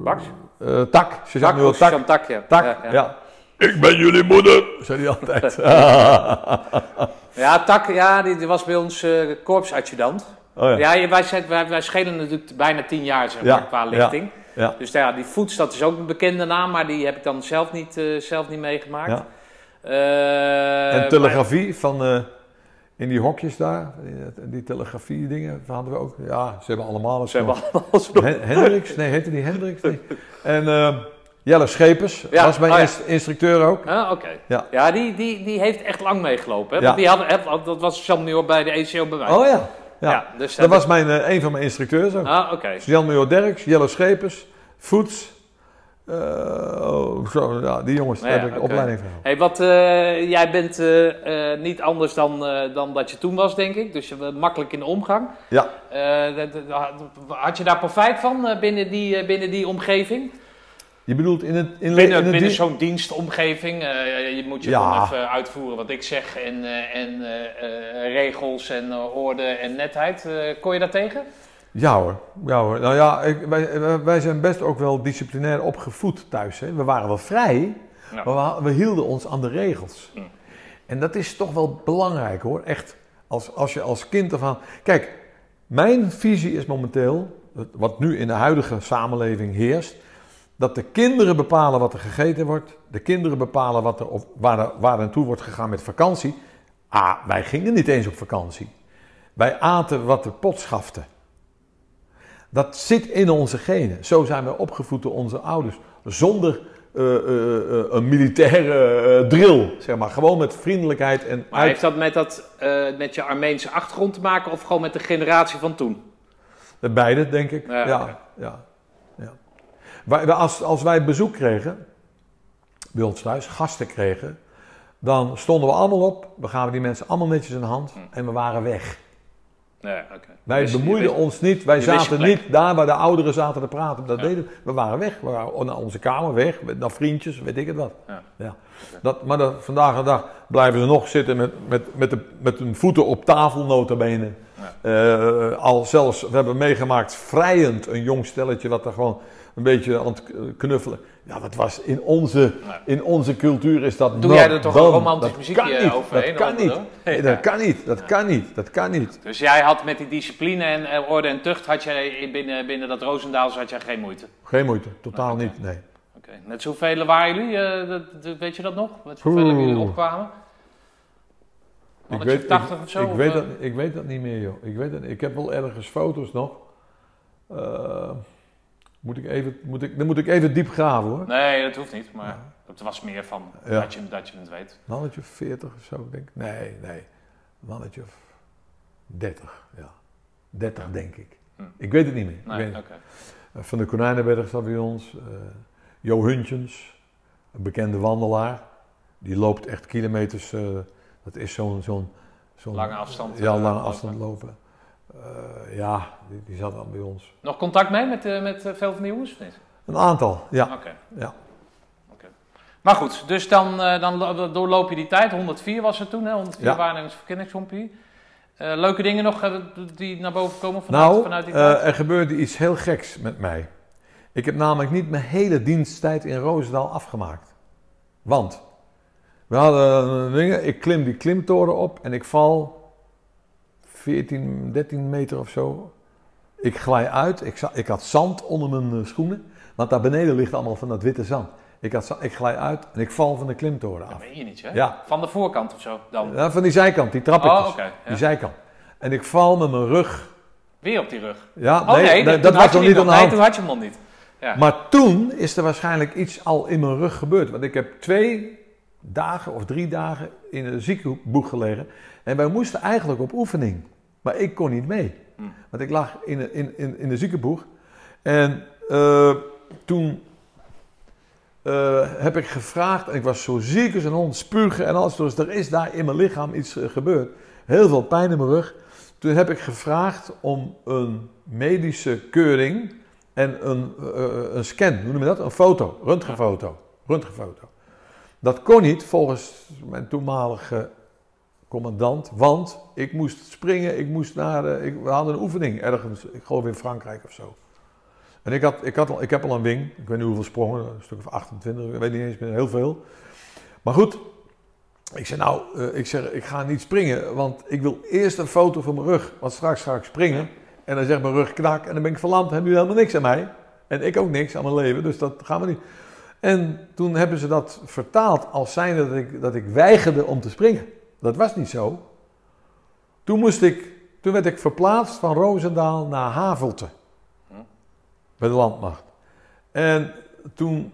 Baks? Eh, tak. Tak, Tak. Jean Tak, ja. Tak, Ja, ja, ja. Ik ben jullie moeder, zei hij altijd. Ja, Tak, ja, die, die was bij ons eh korpsadjudant. oh ja. Ja, wij, zijn, wij, wij schelen natuurlijk bijna tien jaar zeg maar, qua lichting. Ja. Dus ja, die Voets, dat is ook een bekende naam, maar die heb ik dan zelf niet, zelf niet meegemaakt. Ja. En telegrafie van in die hokjes daar, die, telegrafie dingen hadden we ook. Ja, ze hebben allemaal een Ze hebben allemaal Hen- Hendricks, nee, heette die Hendricks? Nee. En eh, Jelle Schepers Ja, was mijn oh ja. instructeur ook. Ah, oké. Ja. Ja, die, die, die heeft echt lang meegelopen. Hè? Want die hadden, dat was Jean bij de ECO bij mij. Oh ja, Ja. Dus Dat was mijn, eh, een van mijn instructeurs ook. Ah, oké. Jan Major Derks, Jelle Schepers, Voets. Oh, zo, ja, die jongens, daar Ja, heb ik opleiding van. Hey, wat, eh, jij bent eh, eh, niet anders dan, dan dat je toen was, denk ik. Dus je bent makkelijk in de omgang. Ja, had je daar profijt van binnen, die, binnen die omgeving? je bedoelt in het... In, Binnen, binnen zo'n dienstomgeving. je moet je Ja. even uitvoeren wat ik zeg. En, en regels en orde en netheid. Kon je dat tegen? Ja hoor, ja hoor. Nou ja, ik, wij, wij- zijn best ook wel disciplinair opgevoed thuis. Hè. We waren wel vrij, Ja. maar we, we hielden ons aan de regels. Mm. En dat is toch wel belangrijk hoor, echt. Als, als je als kind ervan... Kijk, mijn visie is momenteel, wat nu in de huidige samenleving heerst... dat de kinderen bepalen wat er gegeten wordt. De kinderen bepalen wat er op, waar, er, waar naartoe wordt gegaan met vakantie. Ah, wij gingen niet eens op vakantie. Wij aten wat de pot schafte. Dat zit in onze genen. Zo zijn we opgevoed door onze ouders. Zonder eh, eh, eh, een militaire drill, zeg maar. Gewoon met vriendelijkheid en Maar uit... heeft dat met, dat met je Armeense achtergrond te maken of gewoon met de generatie van toen? Beide, denk ik. Ja, Ja, ja, ja. Wij, wij- als, als wij bezoek kregen, bij ons thuis, gasten kregen, dan stonden we allemaal op, we gaven die mensen allemaal netjes een hand Hm. en we waren weg. Nee. Wij Wist bemoeiden wist- ons niet, wij zaten niet daar waar de ouderen zaten te praten. Dat Ja. deden we. Waren weg, we waren naar onze kamer weg, naar vriendjes, weet ik het wat. Ja. Dat, maar dat, vandaag de dag blijven ze nog zitten met, met, met, de, met hun voeten op tafel, notabene. Eh, al zelfs, we hebben meegemaakt vrijend een jong stelletje wat er gewoon een beetje aan het knuffelen. Ja, dat was in onze, in onze cultuur is dat Doe jij er toch een romantisch Dat muziekje niet, overheen, Dat kan niet. dat kan niet. Dat kan niet. Dat kan niet. Dus jij had met die discipline en eh, orde en tucht, had jij binnen, binnen dat Roosendaals had jij geen moeite? Geen moeite. Totaal niet. Nee. Oké. Met zoveel waren jullie? eh, weet je dat nog? Met zoveel jullie opkwamen? Ik weet, 80 ik, of zo? ik, of, weet eh? dat, ik weet dat niet meer, joh. Ik, weet dat, ik heb wel ergens foto's nog. Eh, moet ik even, moet ik, dan moet ik even diep graven hoor. Nee, dat hoeft niet, maar Ja. het was meer van Ja. dat, je, dat je het weet. Mannetje of 40 of zo, denk ik. Nee, nee. Mannetje of 30, ja. 30 denk ik. Hm. Ik weet het niet meer. Nee, oké. Eh, Van de Konijnenberg staat bij ons. eh Jo Huntjens, een bekende wandelaar. Die loopt echt kilometers. eh, dat is zo'n... zo'n zo'n Lange afstand, Ja, lange afstand lopen. Eh, ja, die, die zat dan bij ons. Nog contact mee met, eh, met eh, veel van die jongens of niet? Een aantal, ja. Oké. ja. Oké. Maar goed, dus dan, dan lo- doorloop je die tijd. 104 was het toen, hè? 104 Ja. waarnemers voor kindercompie. Eh leuke dingen nog die naar boven komen vanuit, Nou, vanuit die tijd? er gebeurde iets heel geks met mij. Ik heb namelijk niet mijn hele diensttijd in Roosendaal afgemaakt. Want we hadden dingen, ik klim die klimtoren op en ik val 14, 13 meter of zo. Ik glij uit, ik, ik had zand onder mijn eh, schoenen, want daar beneden ligt allemaal van dat witte zand. Ik, had, ik glij uit en ik val van de klimtoren Dat af. meen je niet, hè? Ja. Van de voorkant of zo dan? Ja, van die zijkant, die trappetjes. Oh, oké. ja. Die zijkant. En ik val met mijn rug. Weer op die rug. Ja, Oh nee, dat, dat was nog niet aan de Nee, hand. toen had je hem nog niet. Ja. Maar toen is er waarschijnlijk iets al in mijn rug gebeurd. Want ik heb twee dagen of drie dagen in een ziekenboeg gelegen. En wij moesten eigenlijk op oefening. Maar ik kon niet mee. Hm. Want ik lag in, in, in, in de ziekenboeg. En eh, toen eh, heb ik gevraagd. En ik was zo ziek als een hond, spugen en alles. Dus er is daar in mijn lichaam iets eh, gebeurd. Heel veel pijn in mijn rug. Toen heb ik gevraagd om een medische keuring en een, een scan, hoe noem je dat? Een foto, röntgenfoto. röntgenfoto. Dat kon niet volgens mijn toenmalige commandant, want ik moest springen, ik moest naar, de, ik, we hadden een oefening ergens, ik geloof in Frankrijk of zo. En ik, had, ik, had al, ik heb al een wing, ik weet niet hoeveel sprongen, een stuk of 28, ik weet niet eens meer, heel veel. Maar goed, ik zei nou, eh, ik, zeg, ik ga niet springen, want ik wil eerst een foto van mijn rug, want straks ga ik springen. En dan zegt mijn rug knak en dan ben ik verlamd, hebben jullie helemaal niks aan mij. En ik ook niks aan mijn leven, dus dat gaan we niet. En toen hebben ze dat vertaald als zijnde dat ik, dat ik weigerde om te springen. Dat was niet zo. Toen, moest ik, toen werd ik verplaatst van Roosendaal naar Havelte. Bij de landmacht. En toen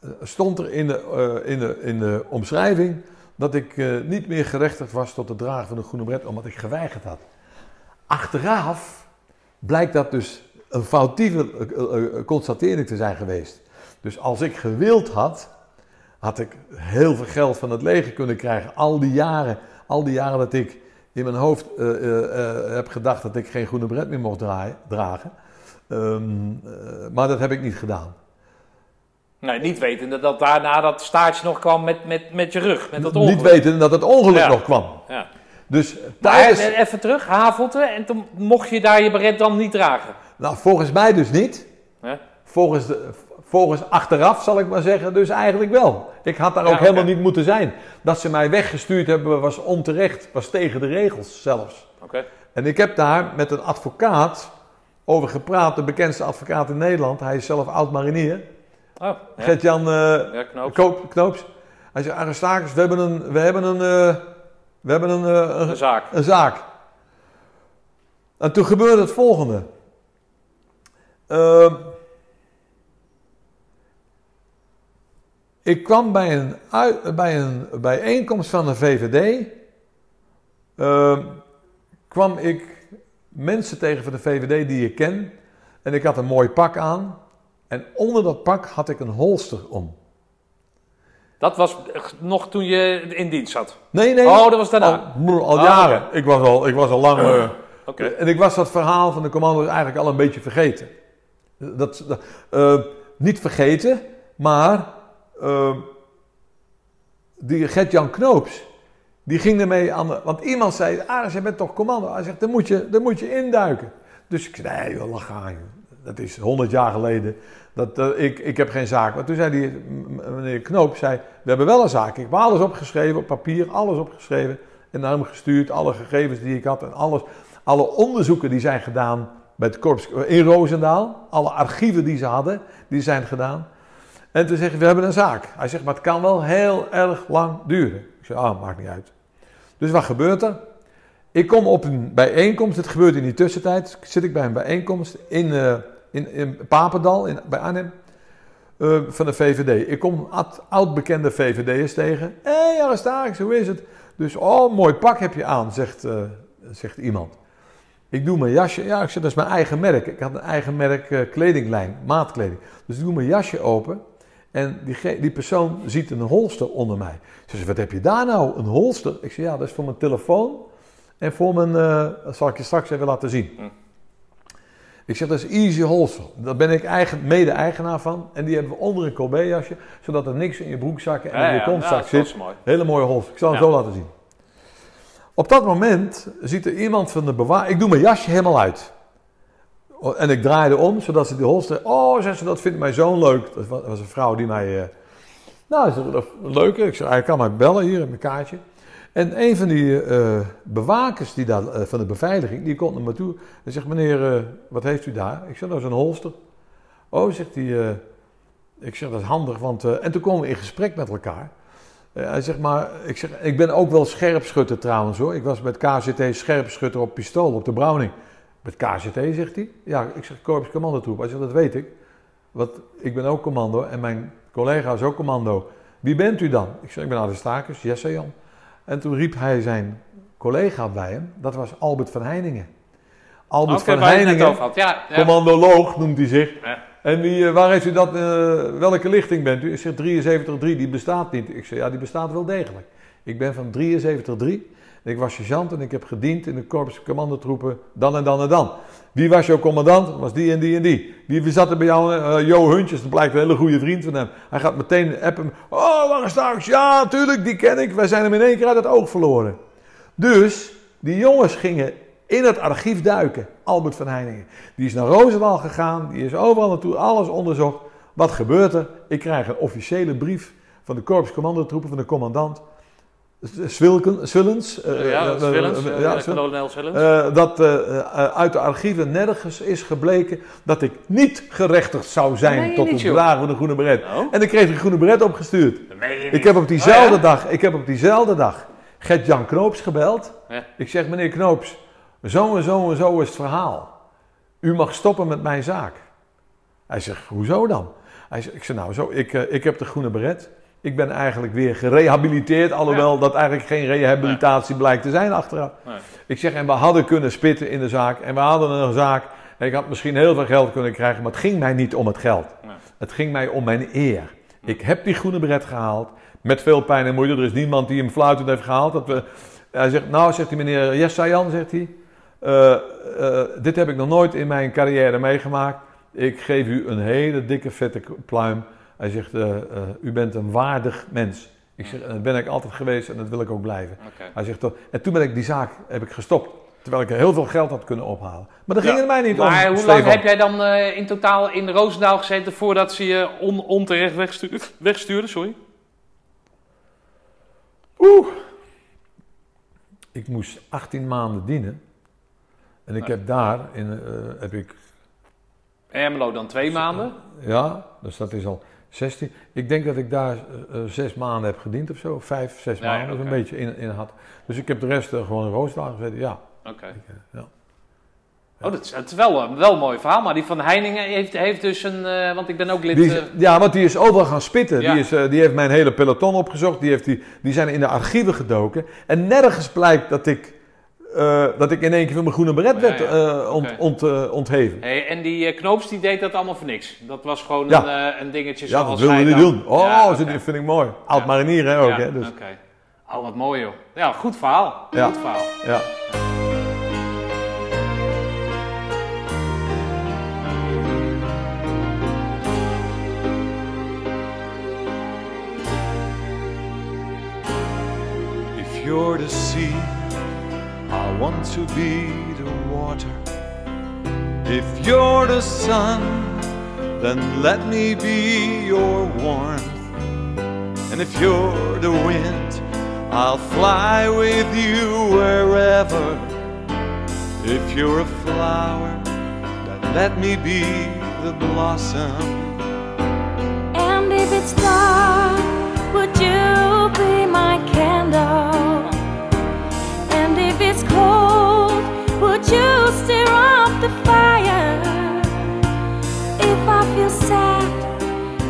eh, stond er in de, eh, in de, in de omschrijving dat ik eh, niet meer gerechtigd was tot het dragen van de groene bret, omdat ik geweigerd had. Achteraf blijkt dat dus een foutieve constatering te zijn geweest. Dus als ik gewild had, had ik heel veel geld van het leger kunnen krijgen. Al die jaren, al die jaren dat ik in mijn hoofd eh, eh, eh, heb gedacht dat ik geen groene bret meer mocht draaien- dragen. Ehm, eh, maar dat heb ik niet gedaan. Nee, niet wetende dat daarna dat staartje nog kwam met, met, met je rug, met dat ongeluk. Niet weten dat het ongeluk Ja. nog kwam. Ja. Dus Maar tijdens, eh, even terug, Havelte, en toen mocht je daar je beret dan niet dragen. nou, volgens mij dus niet. Volgens, de, volgens achteraf zal ik maar zeggen, dus eigenlijk wel. Ik had daar Ja, ook helemaal niet moeten zijn. Dat ze mij weggestuurd hebben was onterecht, was tegen de regels zelfs. Oké. En ik heb daar met een advocaat over gepraat, de bekendste advocaat in Nederland. Hij is zelf oud-marinier. Oh, ja. Gert-Jan eh, Ja, knoop. Koop- Knoops. Hij zegt, Aristarchus, we hebben een, we hebben een, eh, we hebben een, eh, een, Een zaak. een zaak. En toen gebeurde het volgende. Ik kwam bij een, bij een bijeenkomst van de VVD. ehm, kwam ik mensen tegen van de VVD die ik ken. En ik had een mooi pak aan. En onder dat pak had ik een holster om. Dat was nog toen je in dienst zat. Nee, nee. Oh, dat was daarna. Al, al Ah, jaren. Ik was al, ik was al lang. Oké. En ik was dat verhaal van de commando's eigenlijk al een beetje vergeten. Dat, dat, eh, niet vergeten, maar eh, die Gert-Jan Knoops, die ging ermee aan de... Want iemand zei, Aris, jij bent toch commando? Hij zegt, daar moet je, daar moet je induiken. Dus ik zei, nee joh, lach aan. Dat is honderd jaar geleden. Dat, ik, ik heb geen zaak. Maar toen zei die meneer Knoop, zei, we hebben wel een zaak. Ik heb alles opgeschreven, op papier, alles opgeschreven. En naar hem gestuurd, alle gegevens die ik had en alles. Alle onderzoeken die zijn gedaan bij het korps in Roosendaal. Alle archieven die ze hadden, die zijn gedaan. En toen zeg ik, we hebben een zaak. Hij zegt, maar het kan wel heel erg lang duren. Ik zeg, ah, maakt niet uit. Dus wat gebeurt er? Ik kom op een bijeenkomst, het gebeurt in die tussentijd. Zit ik bij een bijeenkomst in, eh, in, in Papendal, in, bij Arnhem, eh, van de VVD. Ik kom oud- oud-bekende VVD'ers tegen. Hé, hey, Aristarchus, hoe is het? Dus, oh, mooi pak heb je aan, zegt, eh, zegt iemand. Ik doe mijn jasje, ja, ik zeg, dat is mijn eigen merk. Ik had een eigen merk kledinglijn, maatkleding. Dus ik doe mijn jasje open en die, die persoon ziet een holster onder mij. Ze zegt, wat heb je daar nou, een holster? Ik zeg, ja, dat is voor mijn telefoon en voor mijn, eh, dat zal ik je straks even laten zien. Hm. Ik zeg, dat is Easy Holster. Daar ben ik eigen, mede-eigenaar van. En die hebben we onder een colbejasje, zodat er niks in je broekzakken en in je kontzak dat zit. is mooi. Hele mooie holster. Ik zal hem Ja. zo laten zien. Op dat moment ziet er iemand van de bewaar. Ik doe mijn jasje helemaal uit. Oh, En ik draaide om, zodat ze die holster. Oh, zegt ze, dat vindt mijn zoon leuk. Dat wa- was een vrouw die mij. eh, nou, dat is. Ik zeg, hij kan mij bellen hier in mijn kaartje. En een van die eh, bewakers die daar, eh, van de beveiliging, die komt naar me toe. En zegt, meneer, wat heeft u daar? Ik zeg, dat is een holster. Oh, zegt hij. ik zeg, dat is handig, want... en toen komen we in gesprek met elkaar. Hij zegt maar, ik, zeg, ik ben ook wel scherpschutter trouwens hoor. Ik was met KZT scherpschutter op pistool, op de Browning. Met KZT, zegt hij. Ja, ik zeg korps commandotroep. Hij zegt, dat weet ik. Want ik ben ook commando en mijn collega is ook commando. Wie bent u dan? Ik zeg, ik ben Aristarchus, Jesse Jan. En toen riep hij zijn collega bij hem. Dat was Albert van Heiningen. Albert van Heiningen. Ja, ja. commandoloog noemt hij zich. Ja. En wie, eh, waar heeft u dat, eh, welke lichting bent u? Ik zeg 73-3, die bestaat niet. Ik zeg, ja, die bestaat wel degelijk. Ik ben van 73-3. Ik was sergeant en ik heb gediend in de korps commandotroepen dan en dan en dan. Wie was jouw commandant? Was die en die en die. Wie zat er bij jou? Eh, Jo Huntjes, dat blijkt een hele goede vriend van hem. Hij gaat meteen appen. Oh, waar is? Ja, tuurlijk, die ken ik. Wij zijn hem in één keer uit het oog verloren. Dus die jongens gingen in het archief duiken. Albert van Heiningen. Die is naar Roosendaal gegaan. Die is overal naartoe. Alles onderzocht. Wat gebeurt er? Ik krijg een officiële brief van de korpscommandotroepen van de commandant. Swilken, Swillens. ja, dat ja, Swillens. uit de archieven nergens is gebleken dat ik niet gerechtigd zou zijn tot het joh. dragen van de groene beret. Oh. En ik kreeg een groene beret opgestuurd. Ik heb op diezelfde Oh, ja? dag, ik heb op diezelfde dag Gert-Jan Knoops gebeld. Ja. Ik zeg, meneer Knoops, zo en zo en zo is het verhaal. U mag stoppen met mijn zaak. Hij zegt, hoezo dan? Hij zegt, ik zeg, nou zo, ik, eh, ik heb de groene beret. Ik ben eigenlijk weer gerehabiliteerd, alhoewel dat eigenlijk geen rehabilitatie blijkt te zijn achteraf. Nee. Ik zeg, en we hadden kunnen spitten in de zaak. En we hadden een zaak. En ik had misschien heel veel geld kunnen krijgen, maar het ging mij niet om het geld. Nee. Het ging mij om mijn eer. Ik heb die groene beret gehaald. Met veel pijn en moeite. Er is niemand die hem fluitend heeft gehaald. Dat we, hij zegt, nou, zegt hij meneer Jessayan, zegt hij. eh, eh, dit heb ik nog nooit in mijn carrière meegemaakt. Ik geef u een hele dikke vette pluim. Hij zegt, eh, eh, u bent een waardig mens. Ik zeg, dat ben ik altijd geweest en dat wil ik ook blijven. Hij zegt, toch- en toen ben ik die zaak heb ik gestopt. Terwijl ik er heel veel geld had kunnen ophalen. Maar dat ging Ja. er mij niet om. Maar hoe Stefan. lang heb jij dan eh, in totaal in Roosendaal gezeten voordat ze je on, onterecht wegstuurden? wegstuurden sorry. Oeh. Ik moest 18 maanden dienen. En ik heb daar, in, eh, heb ik, Ermelo dan twee maanden. ja, dus dat is al 16. Ik denk dat ik daar eh, eh, zes maanden heb gediend of zo. Vijf, zes Ja, maanden, ja, oké. beetje in, in had. Dus ik heb de rest eh, gewoon in Roosendaal gezeten, ja. Oké. Ja. Oh, dat is, het is wel, een- wel een mooi verhaal. Maar die van Heiningen heeft, heeft dus een... want ik ben ook lid... Die is- ja, want die is overal gaan spitten. Die, is, die heeft mijn hele peloton opgezocht. Die, heeft die, die zijn in de archieven gedoken. En nergens blijkt dat ik, eh, dat ik in één keer van mijn groene beret werd ja. eh, ont, ont, eh, ontheven. hey, en die Knoops die deed dat allemaal voor niks. Dat was gewoon Ja. een, een dingetje Ja, dat zoals wilden hij doen. Oh, die vind ik mooi. Oud marinier hè, ook. Ja, hè, dus, Oké. Oh, wat mooi joh. Ja, goed verhaal. Goed verhaal. ja. To be the water. If you're the sun, then let me be your warmth. And if you're the wind, I'll fly with you wherever. If you're a flower, then let me be the blossom. And if it's dark, you stir up the fire? If I feel sad,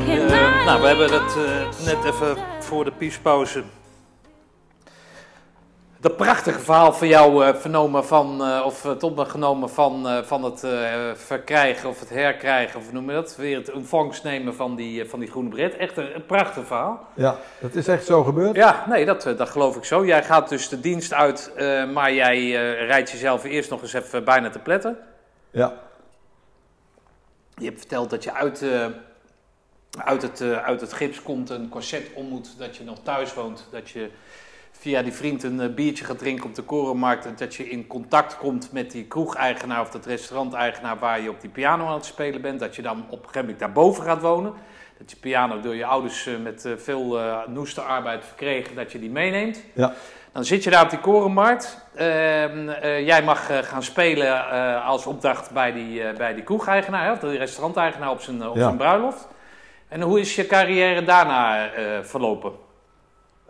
can I nou, we hebben on eh, net even voor de piespauze. Dat prachtige verhaal van jou eh, vernomen van, eh, of het opgenomen van, eh, van het eh, verkrijgen of het herkrijgen, of noem je dat? Weer het ontvangst nemen van die, eh, van die groene bret. Echt een, een prachtig verhaal. ja, dat is echt zo gebeurd. Ja, nee, dat, eh, dat geloof ik zo. Jij gaat dus de dienst uit, eh, maar jij eh, rijdt jezelf eerst nog eens even bijna te pletten. Ja. Je hebt verteld dat je uit, eh, uit, het, eh, uit het gips komt, een corset om moet, dat je nog thuis woont, dat je via die vriend een eh, biertje gaat drinken op de korenmarkt en dat je in contact komt met die kroegeigenaar of dat restauranteigenaar waar je op die piano aan het spelen bent, dat je dan op een gegeven moment daarboven gaat wonen. Dat je piano door je ouders eh, met eh, veel noeste arbeid verkregen, dat je die meeneemt. Ja. Dan zit je daar op die korenmarkt. Ehm, eh, jij mag gaan spelen als opdracht bij die, bij die kroegeigenaar, of de restauranteigenaar op zijn, op Ja. zijn bruiloft. En hoe is je carrière daarna verlopen?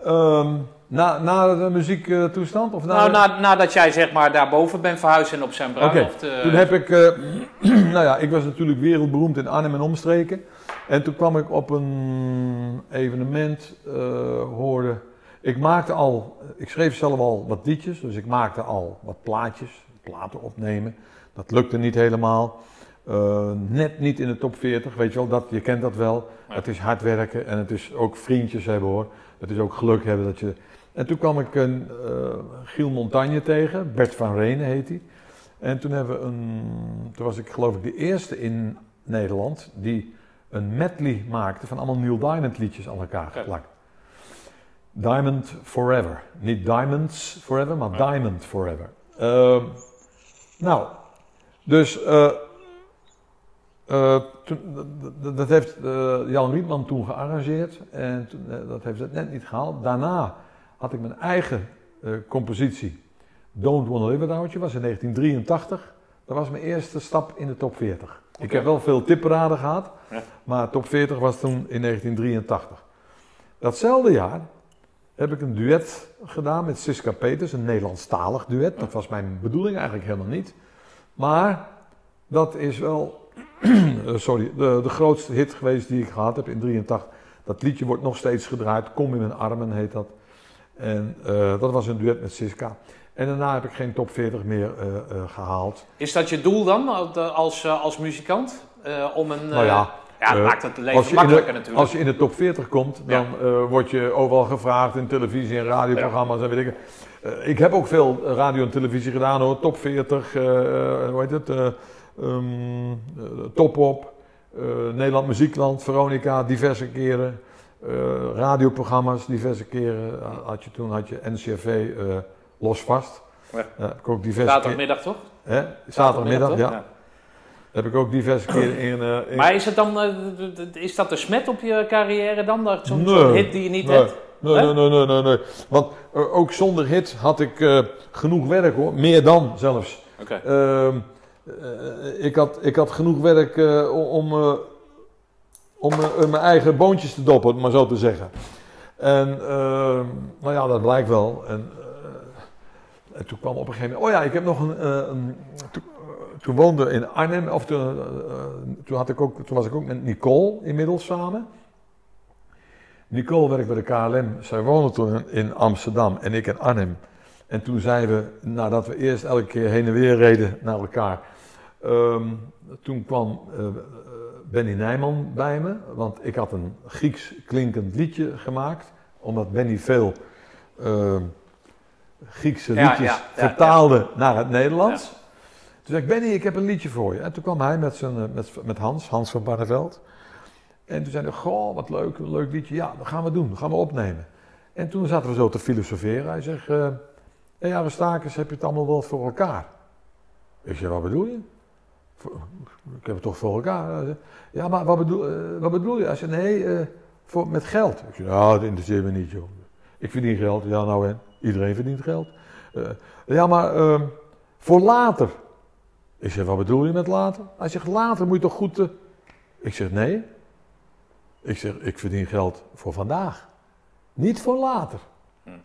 Ehm, na, na de muziektoestand? Of na Nou, na, nadat jij zeg maar daarboven bent verhuisd en op zijn bruiloft... eh, Toen heb ik, eh, nou ja, ik was natuurlijk wereldberoemd in Arnhem en omstreken. En toen kwam ik op een evenement, eh, hoorde, ik maakte al, ik schreef zelf al wat liedjes, dus ik maakte al wat plaatjes, platen opnemen. Dat lukte niet helemaal. Net niet in de top 40, weet je wel, dat, je kent dat wel. Ja. Het is hard werken en het is ook vriendjes hebben hoor. Het is ook geluk hebben dat je... En toen kwam ik een eh, Giel Montagne tegen, Bert van Renen heet hij. En toen, hebben we een, toen was ik geloof ik de eerste in Nederland die een medley maakte van allemaal Neil Diamond liedjes aan elkaar geplakt. Diamond Forever. Niet Diamonds Forever, maar. Diamond Forever. Ehm, nou, dus eh, eh, toen- dat heeft Jan Rietman toen gearrangeerd en toen, dat heeft het net niet gehaald. Daarna had ik mijn eigen eh, compositie, Don't Wanna Live Without You, was in 1983. Dat was mijn eerste stap in de top 40. Ik heb wel veel tipperaden gehad, Ja. maar top 40 was toen in 1983. Datzelfde jaar heb ik een duet gedaan met Siska Peters, een Nederlandstalig duet. Dat was mijn bedoeling eigenlijk helemaal niet. Maar dat is wel, eh, sorry, de, de grootste hit geweest die ik gehad heb in 83. Dat liedje wordt nog steeds gedraaid. Kom in mijn armen heet dat. En eh, dat was een duet met Siska. En daarna heb ik geen top 40 meer eh, eh, gehaald. Is dat je doel dan als, als muzikant? Om een. Nou ja, ja, dat maakt het leven makkelijker de, natuurlijk. als je in de top 40 komt, dan word je overal gevraagd in televisie en radioprogramma's en weet ik. Ik heb ook veel radio en televisie gedaan hoor. Top 40, eh, eh, hoe heet het? eh, Top Op, Nederland Muziekland, Veronica, diverse keren. Eh, radioprogramma's, diverse keren. Eh, Had je, toen had je NCRV eh, los vast. Ja. Heb ik ook diverse Zaterdagmiddag toch? hè? Zaterdagmiddag, ja. Heb ik ook diverse keren in. in Maar is, het dan, is dat de smet op je carrière dan? Dat Zo'n Nee. hit die je niet Nee. hebt? Nee, nee, nee, nee, nee, nee. Want ook zonder hit had ik genoeg werk hoor. Meer dan zelfs. Oké. Ehm, eh, ik, had, ik had genoeg werk om, om eh, mijn eigen boontjes te doppen, maar zo te zeggen. En ehm, nou ja, dat blijkt wel. En, eh, en toen kwam op een gegeven moment. Oh ja, ik heb nog een. eh, een eh, toen woonde in Arnhem, of toen, eh, eh, toen, had ik ook, toen was ik ook met Nicole inmiddels samen. Nicole werkt bij de KLM. Zij woonde toen in- Amsterdam en ik in Arnhem. En toen zeiden we, nadat we eerst elke keer heen en weer reden naar elkaar. ehm, toen kwam eh, eh, Benny Nijman bij me, want ik had een Grieks klinkend liedje gemaakt. Omdat Benny veel ehm, Griekse liedjes ja, ja, vertaalde naar het Nederlands. Toen zei ik, Benny, ik heb een liedje voor je. En toen kwam hij met, zijn, eh, met, met Hans, Hans van Barneveld. En toen zei hij, goh, wat leuk, leuk liedje. Ja, dat gaan we doen, dat gaan we opnemen. En toen zaten we zo te filosoferen. Hij zegt, eh hey heb je het allemaal wel voor elkaar? Ik zei, wat bedoel je? Ik heb het toch voor elkaar? Ja, maar wat bedoel, eh, wat bedoel je? Hij zei, nee, eh, voor, met geld. Ik zei, nou, dat interesseert me niet, joh. Ik verdien geld. Ja, nou en? Iedereen verdient geld. Eh, ja, maar ehm, voor later. Ik zeg, wat bedoel je met later? Hij zegt, later moet je toch goed... Ik zeg, nee. Ik zeg, ik verdien geld voor vandaag. Niet voor later.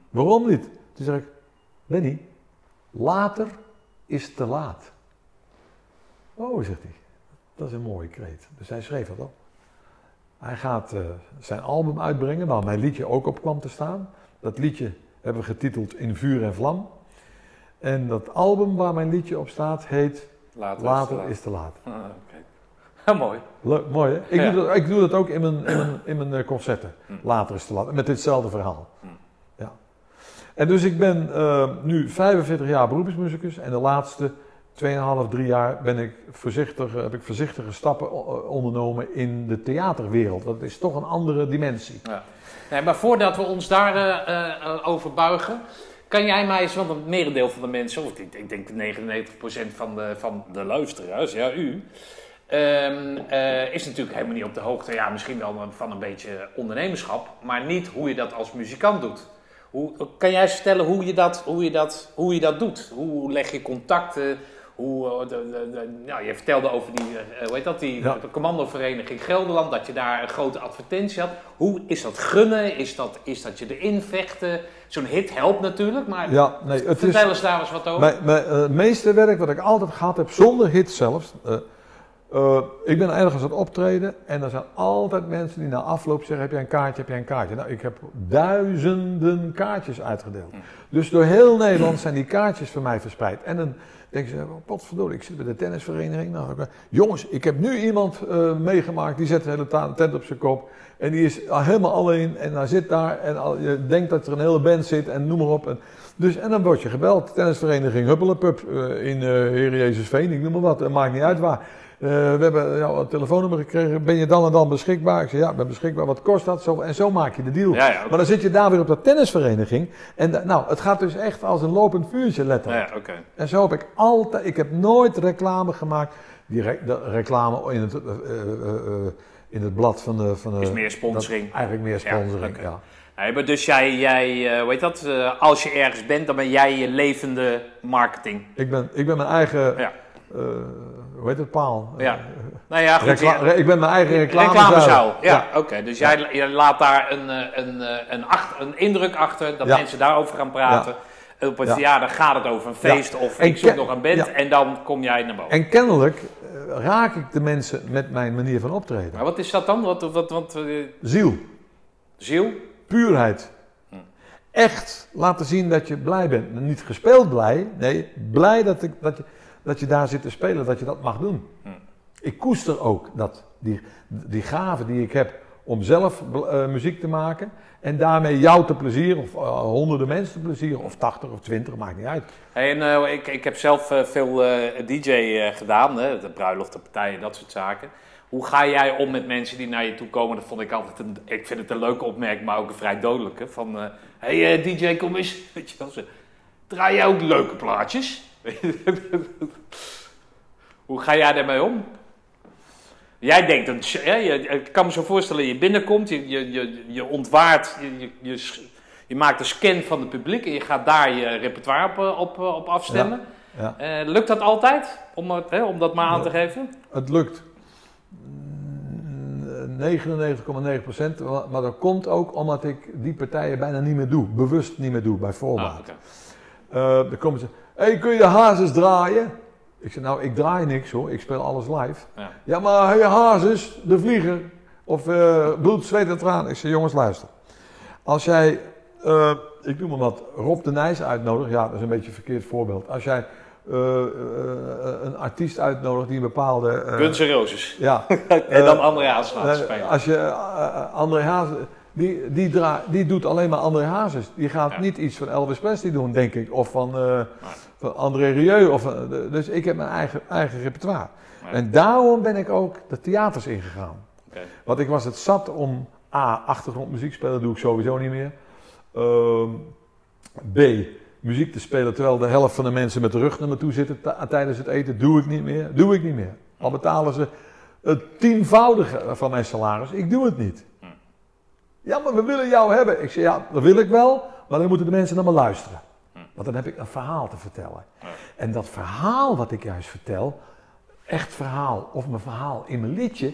Waarom niet? Toen zeg ik, Benny, later is te laat. Oh, zegt hij. Dat is een mooie kreet. Dus hij schreef dat op. Hij gaat eh, zijn album uitbrengen, waar mijn liedje ook op kwam te staan. Dat liedje hebben we getiteld In Vuur en Vlam. En dat album waar mijn liedje op staat heet Later, Later is is te laat. Ah, mooi. Leuk, mooi hè? Ik, Ja. doe dat, ik doe dat ook in mijn, in mijn, in mijn eh, concerten. Later is te laat. Met ditzelfde verhaal. Ja. En dus ik ben eh, nu 45 jaar beroepsmuzikus. En de laatste 2,5, 3 jaar ben ik voorzichtig, heb ik voorzichtige stappen ondernomen in de theaterwereld. Dat is toch een andere dimensie. Ja. Maar voordat we ons daarover over over buigen, kan jij mij eens, want een merendeel van de mensen, of ik, denk 99% van de, van de luisteraars, ja, u, ehm, eh, is natuurlijk helemaal niet op de hoogte, ja, misschien wel van een beetje ondernemerschap, maar niet hoe je dat als muzikant doet. Hoe, kan jij vertellen hoe je dat, hoe je dat, hoe je dat doet? Hoe leg je contacten? Hoe, eh, de, de, de- nou, je vertelde over die, eh, hoe heet dat, die Ja. de commandovereniging Gelderland, dat je daar een grote advertentie had. Hoe is dat gunnen? Is dat, is dat je erin vechten? Zo'n hit helpt natuurlijk, maar Ja, nee, het is, vertel eens daar eens wat over. Mijn, mijn eh, meeste werk wat ik altijd gehad heb, zonder hit zelfs. eh, eh, ik ben ergens aan het optreden en er zijn altijd mensen die na afloop zeggen: Heb jij een kaartje? Heb jij een kaartje? Nou, ik heb duizenden kaartjes uitgedeeld. Dus door heel Nederland zijn die kaartjes voor mij verspreid. En dan denken ze: oh, Potverdorie, ik zit bij de tennisvereniging. Nou, ik- jongens, ik heb nu iemand eh, meegemaakt die zet de hele tent op zijn kop. En die is al helemaal alleen en hij zit daar en al, je denkt dat er een hele band zit en noem maar op. En, dus, en dan word je gebeld, tennisvereniging Huppelepup eh, in uh, Heer Jezusveen, ik noem maar wat, het maakt niet uit waar. Eh, we hebben jouw een telefoonnummer gekregen, ben je dan en dan beschikbaar? Ik zeg ja, ik ben beschikbaar, wat kost dat? Zo, en zo maak je de deal. Ja, ja, oké. Maar dan zit je daar weer op dat tennisvereniging en da- nou, het gaat dus echt als een lopend vuurtje letterlijk. ja. En zo heb ik altijd, ik heb nooit reclame gemaakt. Die re- de reclame in het, eh, eh, eh, eh, in het blad van de. Van de Is meer sponsoring. dat- eigenlijk meer sponsoring, Ja, maar dus jij, jij eh, hoe heet dat, eh, als je ergens bent, dan ben jij je levende marketing. Ik, ben, ik ben mijn eigen. Ja. hoe heet het paal? Ja. Eh, Nou ja, goed. recla- ja. ik ben mijn eigen reclamezuil. Reclamezaal, ja, oké. Dus jij laat daar een, eh, een, eh, een, achter, een indruk achter dat Ja. mensen daarover gaan praten. Op een Ja. verjaardag gaat het over een feest of En ik zoek nog een band ja. en dan kom jij naar boven. En kennelijk raak ik de mensen met mijn manier van optreden. Maar wat is dat dan? Wat, wat, wat, Ziel. Ziel? puurheid. Echt laten zien dat je blij bent. Niet gespeeld blij, nee, blij dat, ik, dat, je, dat je daar zit te spelen, dat je dat mag doen. Ik koester ook dat, die, die gave die ik heb om zelf eh, muziek te maken en daarmee jou te plezieren, of eh, honderden mensen te plezieren, of 80 of 20, maakt niet uit. Hey, en, eh, ik, ik heb zelf veel DJ gedaan, hè, de bruiloften, partijen, dat soort zaken. Hoe ga jij om met mensen die naar je toe komen? Dat vond ik altijd een, ik vind het een leuke opmerking, maar ook een vrij dodelijke. Van, eh, hey DJ, kom eens. Weet je wel, draai jij ook leuke plaatjes? Hoe ga jij daarmee om? Jij denkt, een, hè, je, ik kan me zo voorstellen, je binnenkomt, je, je, je, je ontwaart, je, je, je, maakt een scan van het publiek en je gaat daar je repertoire op, eh, op, eh, op afstemmen. Ja. Eh, lukt dat altijd? Om, hè, om dat maar aan te geven? Het lukt. Mm, 99,9%. Maar maar dat komt ook omdat ik die partijen bijna niet meer doe. Bewust niet meer doe, bij voorbaat. Ah, dan komen ze. Hé, hey, kun je de hazes draaien? Ik zeg, nou, ik draai niks hoor. Ik speel alles live. Ja. Ja, maar hey, hazes, de vlieger. Of eh, bloed, zweet en traan. Ik zeg, jongens, luister. Als jij, eh, ik noem maar wat, Rob de Nijs uitnodigt. Ja, dat is een beetje een verkeerd voorbeeld. Als jij eh, een artiest uitnodigt die een bepaalde... Guns N' Roses. ja, en dan André Haas laten spelen. als je André Hazes, die, die, dra- die doet alleen maar André Hazes. Die gaat Ja. niet iets van Elvis Presley doen, denk ik. Of van, van André Rieu. Of, eh, dus ik heb mijn eigen, eigen repertoire. Ja. En daarom ben ik ook de theaters ingegaan. Want ik was het zat om A, achtergrondmuziek spelen, doe ik sowieso niet meer. Ehm, B, muziek te spelen terwijl de helft van de mensen met de rug naar me toe zitten tijdens het eten, doe ik niet meer. Doe ik niet meer. Al betalen ze het tienvoudige van mijn salaris, ik doe het niet. Ja, maar we willen jou hebben. Ik zeg, ja, dat wil ik wel, maar dan moeten de mensen naar me luisteren. Want dan heb ik een verhaal te vertellen. En dat verhaal wat ik juist vertel, echt verhaal, of mijn verhaal in mijn liedje,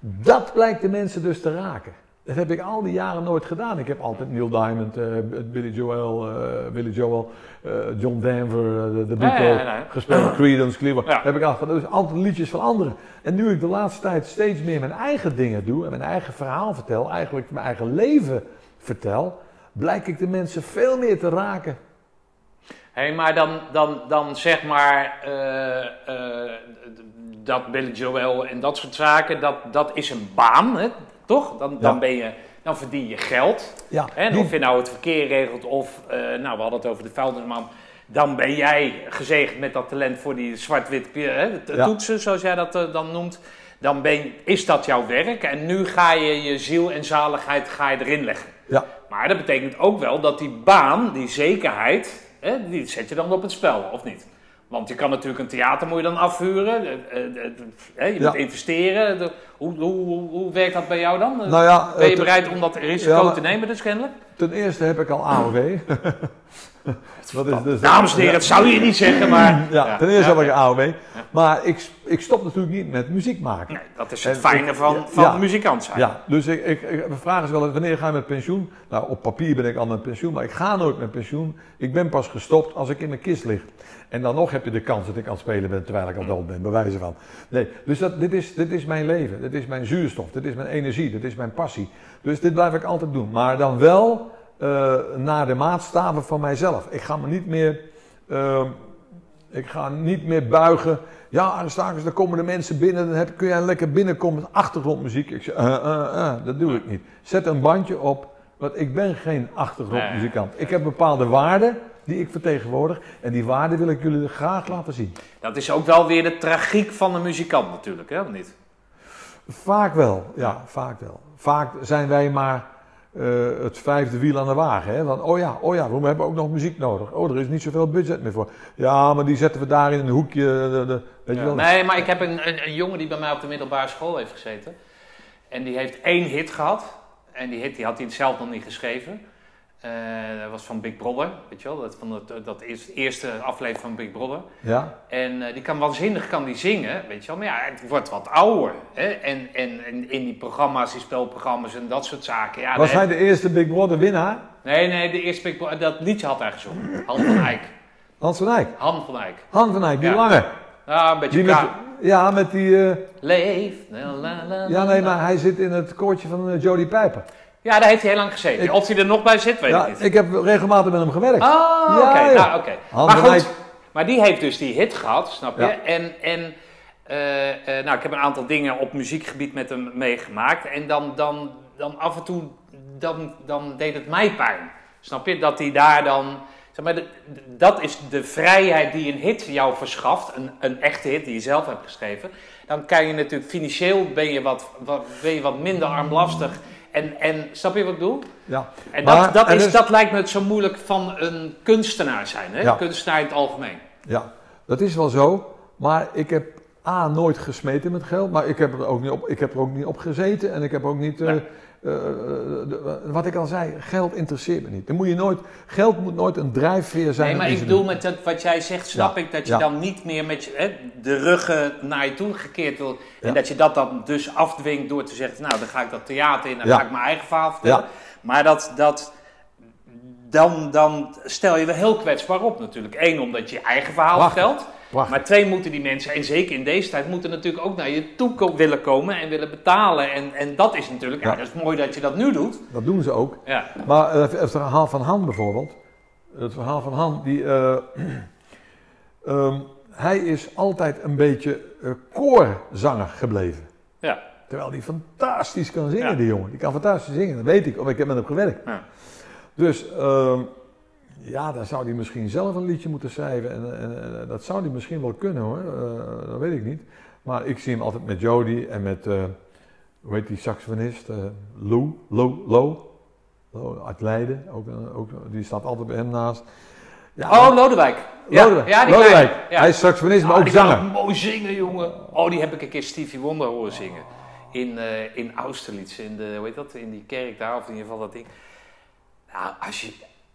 dat blijkt de mensen dus te raken. Dat heb ik al die jaren nooit gedaan. Ik heb altijd Neil Diamond, eh, Billy Joel, Billy Joel, eh, John Denver, de, de Beatles ja, ja, ja. gespeeld, Creedence, Clearwater. Ja. Dat heb ik altijd gedaan. Dus altijd liedjes van anderen. En nu ik de laatste tijd steeds meer mijn eigen dingen doe en mijn eigen verhaal vertel, eigenlijk mijn eigen leven vertel, blijk ik de mensen veel meer te raken. Hé, maar dan, dan, dan zeg maar eh, eh, dat Billy Joel en dat soort zaken, dat, dat is een baan, hè? toch? Dan, dan, Ja. ben je, dan verdien je geld. Ja? En of je nou het verkeer regelt of, eh, nou we hadden het over de vuilnisman, dan ben jij gezegend met dat talent voor die zwart-wit Ja. toetsen, zoals jij dat dan noemt. Dan ben, is dat jouw werk en nu ga je je ziel en zaligheid ga je erin leggen. ja, Maar dat betekent ook wel dat die baan, die zekerheid, hè, die zet je dan op het spel, of niet? Want je kan natuurlijk een theater moet je dan afhuren, eh, eh, eh, hè, je Ja. moet investeren. Hoe, hoe, werkt dat bij jou dan? Nou ja, ben je bereid om dat risico Ja, te nemen dus kennelijk? ten eerste heb ik al AOW. dat is dus Dames en heren, dat zou je niet zeggen, maar... Ja, ten eerste Ja, heb ik AOW. Maar ik, ik stop natuurlijk niet met muziek maken. Nee, dat is het En fijne ik- van, ja, van ja. muzikant zijn. Ja, dus ik, ik, ik, we vragen ze wel eens, wanneer ga je met pensioen? Nou, op papier ben ik al met pensioen, maar ik ga nooit met pensioen. Ik ben pas gestopt als ik in mijn kist lig. En dan nog heb je de kans dat ik aan het spelen ben terwijl ik al dood ben, bij wijze van. Nee, dus dat, dit, is, dit is mijn leven, dit is mijn zuurstof, dit is mijn energie, dit is mijn passie. Dus dit blijf ik altijd doen. Maar dan wel eh, naar de maatstaven van mijzelf. Ik ga me niet meer... ehm, ik ga niet meer buigen. Ja, Aristarchus, dan komen de mensen binnen. Dan heb, kun jij lekker binnenkomen met achtergrondmuziek. Ik zeg, eh, eh, eh, dat doe ik niet. Zet een bandje op, want ik ben geen achtergrondmuzikant. Ik heb bepaalde waarden die ik vertegenwoordig. En die waarden wil ik jullie graag laten zien. Dat is ook wel weer de tragiek van de muzikant natuurlijk, hè, of niet? Vaak wel, ja, vaak wel. Vaak zijn wij maar eh, het vijfde wiel aan de wagen. Hè? Van, oh ja, oh ja, we hebben ook nog muziek nodig. Oh, er is niet zoveel budget meer voor. Ja, maar die zetten we daar in een hoekje. De, de- weet je wel. Nee, maar ik heb een, een, een jongen die bij mij op de middelbare school heeft gezeten. En die heeft één hit gehad. En die hit die had hij zelf nog niet geschreven. Eh, dat was van Big Brother, weet je wel. Dat, van dat, dat is de eerste aflevering van Big Brother. Ja? En eh, die kan waanzinnig kan die zingen, weet je wel. Maar ja, het wordt wat ouder. Hè? En, en, en in die programma's, die spelprogramma's en dat soort zaken. Ja, Was hij de eerste Big Brother winnaar? Nee, nee, de eerste Big Brother, dat liedje had hij gezongen. Han van Eyck. Hans van Eyck. Han van Eyck. Han van Eyck, die Ja. lange. Ja, een beetje Die met, ja, met die... eh, Leef. La, la, la, ja, nee, maar hij zit in het koortje van Jodie Piper. Ja, daar heeft hij heel lang gezeten. Ik- of hij er nog bij zit, weet Ja, ik niet. ik heb regelmatig met hem gewerkt. Oh, oké. Nou, oké. Maar goed, maar die heeft dus die hit gehad, snap je? En, en eh, eh, nou, ik heb een aantal dingen op muziekgebied met hem meegemaakt. En dan, dan, dan af en toe, dan, dan deed het mij pijn. Snap je? Dat hij daar dan... Zeg maar, de- dat is de vrijheid die een hit jou verschaft. Een, een echte hit die je zelf hebt geschreven. Dan kan je natuurlijk financieel ben je wat, wat, ben je wat minder armlastig. En, en snap je wat ik bedoel? Ja. En Maar dat, dat, is, dat lijkt me het zo moeilijk van een kunstenaar zijn. Hè? Ja. Kunstenaar in het algemeen. Ja, dat is wel zo. Maar ik heb A, nooit gesmeten met geld. Maar ik heb er ook niet op, ik heb er ook niet op gezeten. En ik heb ook niet... eh, Nee. eh, de- wat ik al zei, geld interesseert me niet. Dan moet je nooit, geld moet nooit een drijfveer zijn. Nee, maar ik bedoel met dat, wat jij zegt, snap Ja. ik dat je Ja. dan niet meer met je, hè, de ruggen naar je toe gekeerd wil. En Ja. dat je dat dan dus afdwingt door te zeggen, nou dan ga ik dat theater in, dan ga ik mijn eigen verhaal vertellen. Ja. Maar dat, dat, dan, dan stel je wel heel kwetsbaar op natuurlijk. Eén, omdat je je eigen verhaal Prachtig. vertelt. Prachtig. Maar twee, moeten die mensen, en zeker in deze tijd, moeten natuurlijk ook naar je toe willen komen en willen betalen. En, en dat is natuurlijk, ja. Ja. dat is mooi dat je dat nu doet. Dat doen ze ook. Ja, Maar eh, het verhaal van Han bijvoorbeeld. Het verhaal van Han, die, eh, ehm, hij is altijd een beetje eh, koorzanger gebleven. ja, Terwijl hij fantastisch kan zingen, Ja. die jongen. Die kan fantastisch zingen, dat weet ik, want ik heb met hem gewerkt. Ja. Dus ehm, ja, dan zou hij misschien zelf een liedje moeten schrijven. En, en, en dat zou hij misschien wel kunnen hoor, Eh, dat weet ik niet. Maar ik zie hem altijd met Jody en met, eh, hoe heet die saxofonist? eh Lou, Lou, Lou, Lou uit Leiden. Ook, ook, die staat altijd bij hem naast. Ja, Oh, Lodewijk. Lodewijk. ja die Lodewijk. Ja. Hij is saxofonist, maar Ah, ook zanger. mooi zingen, jongen. Oh, die heb ik een keer Stevie Wonder horen zingen. In, in Austerlitz, in de, hoe heet dat, in die kerk daar, of in ieder geval dat ding. Nou, als je,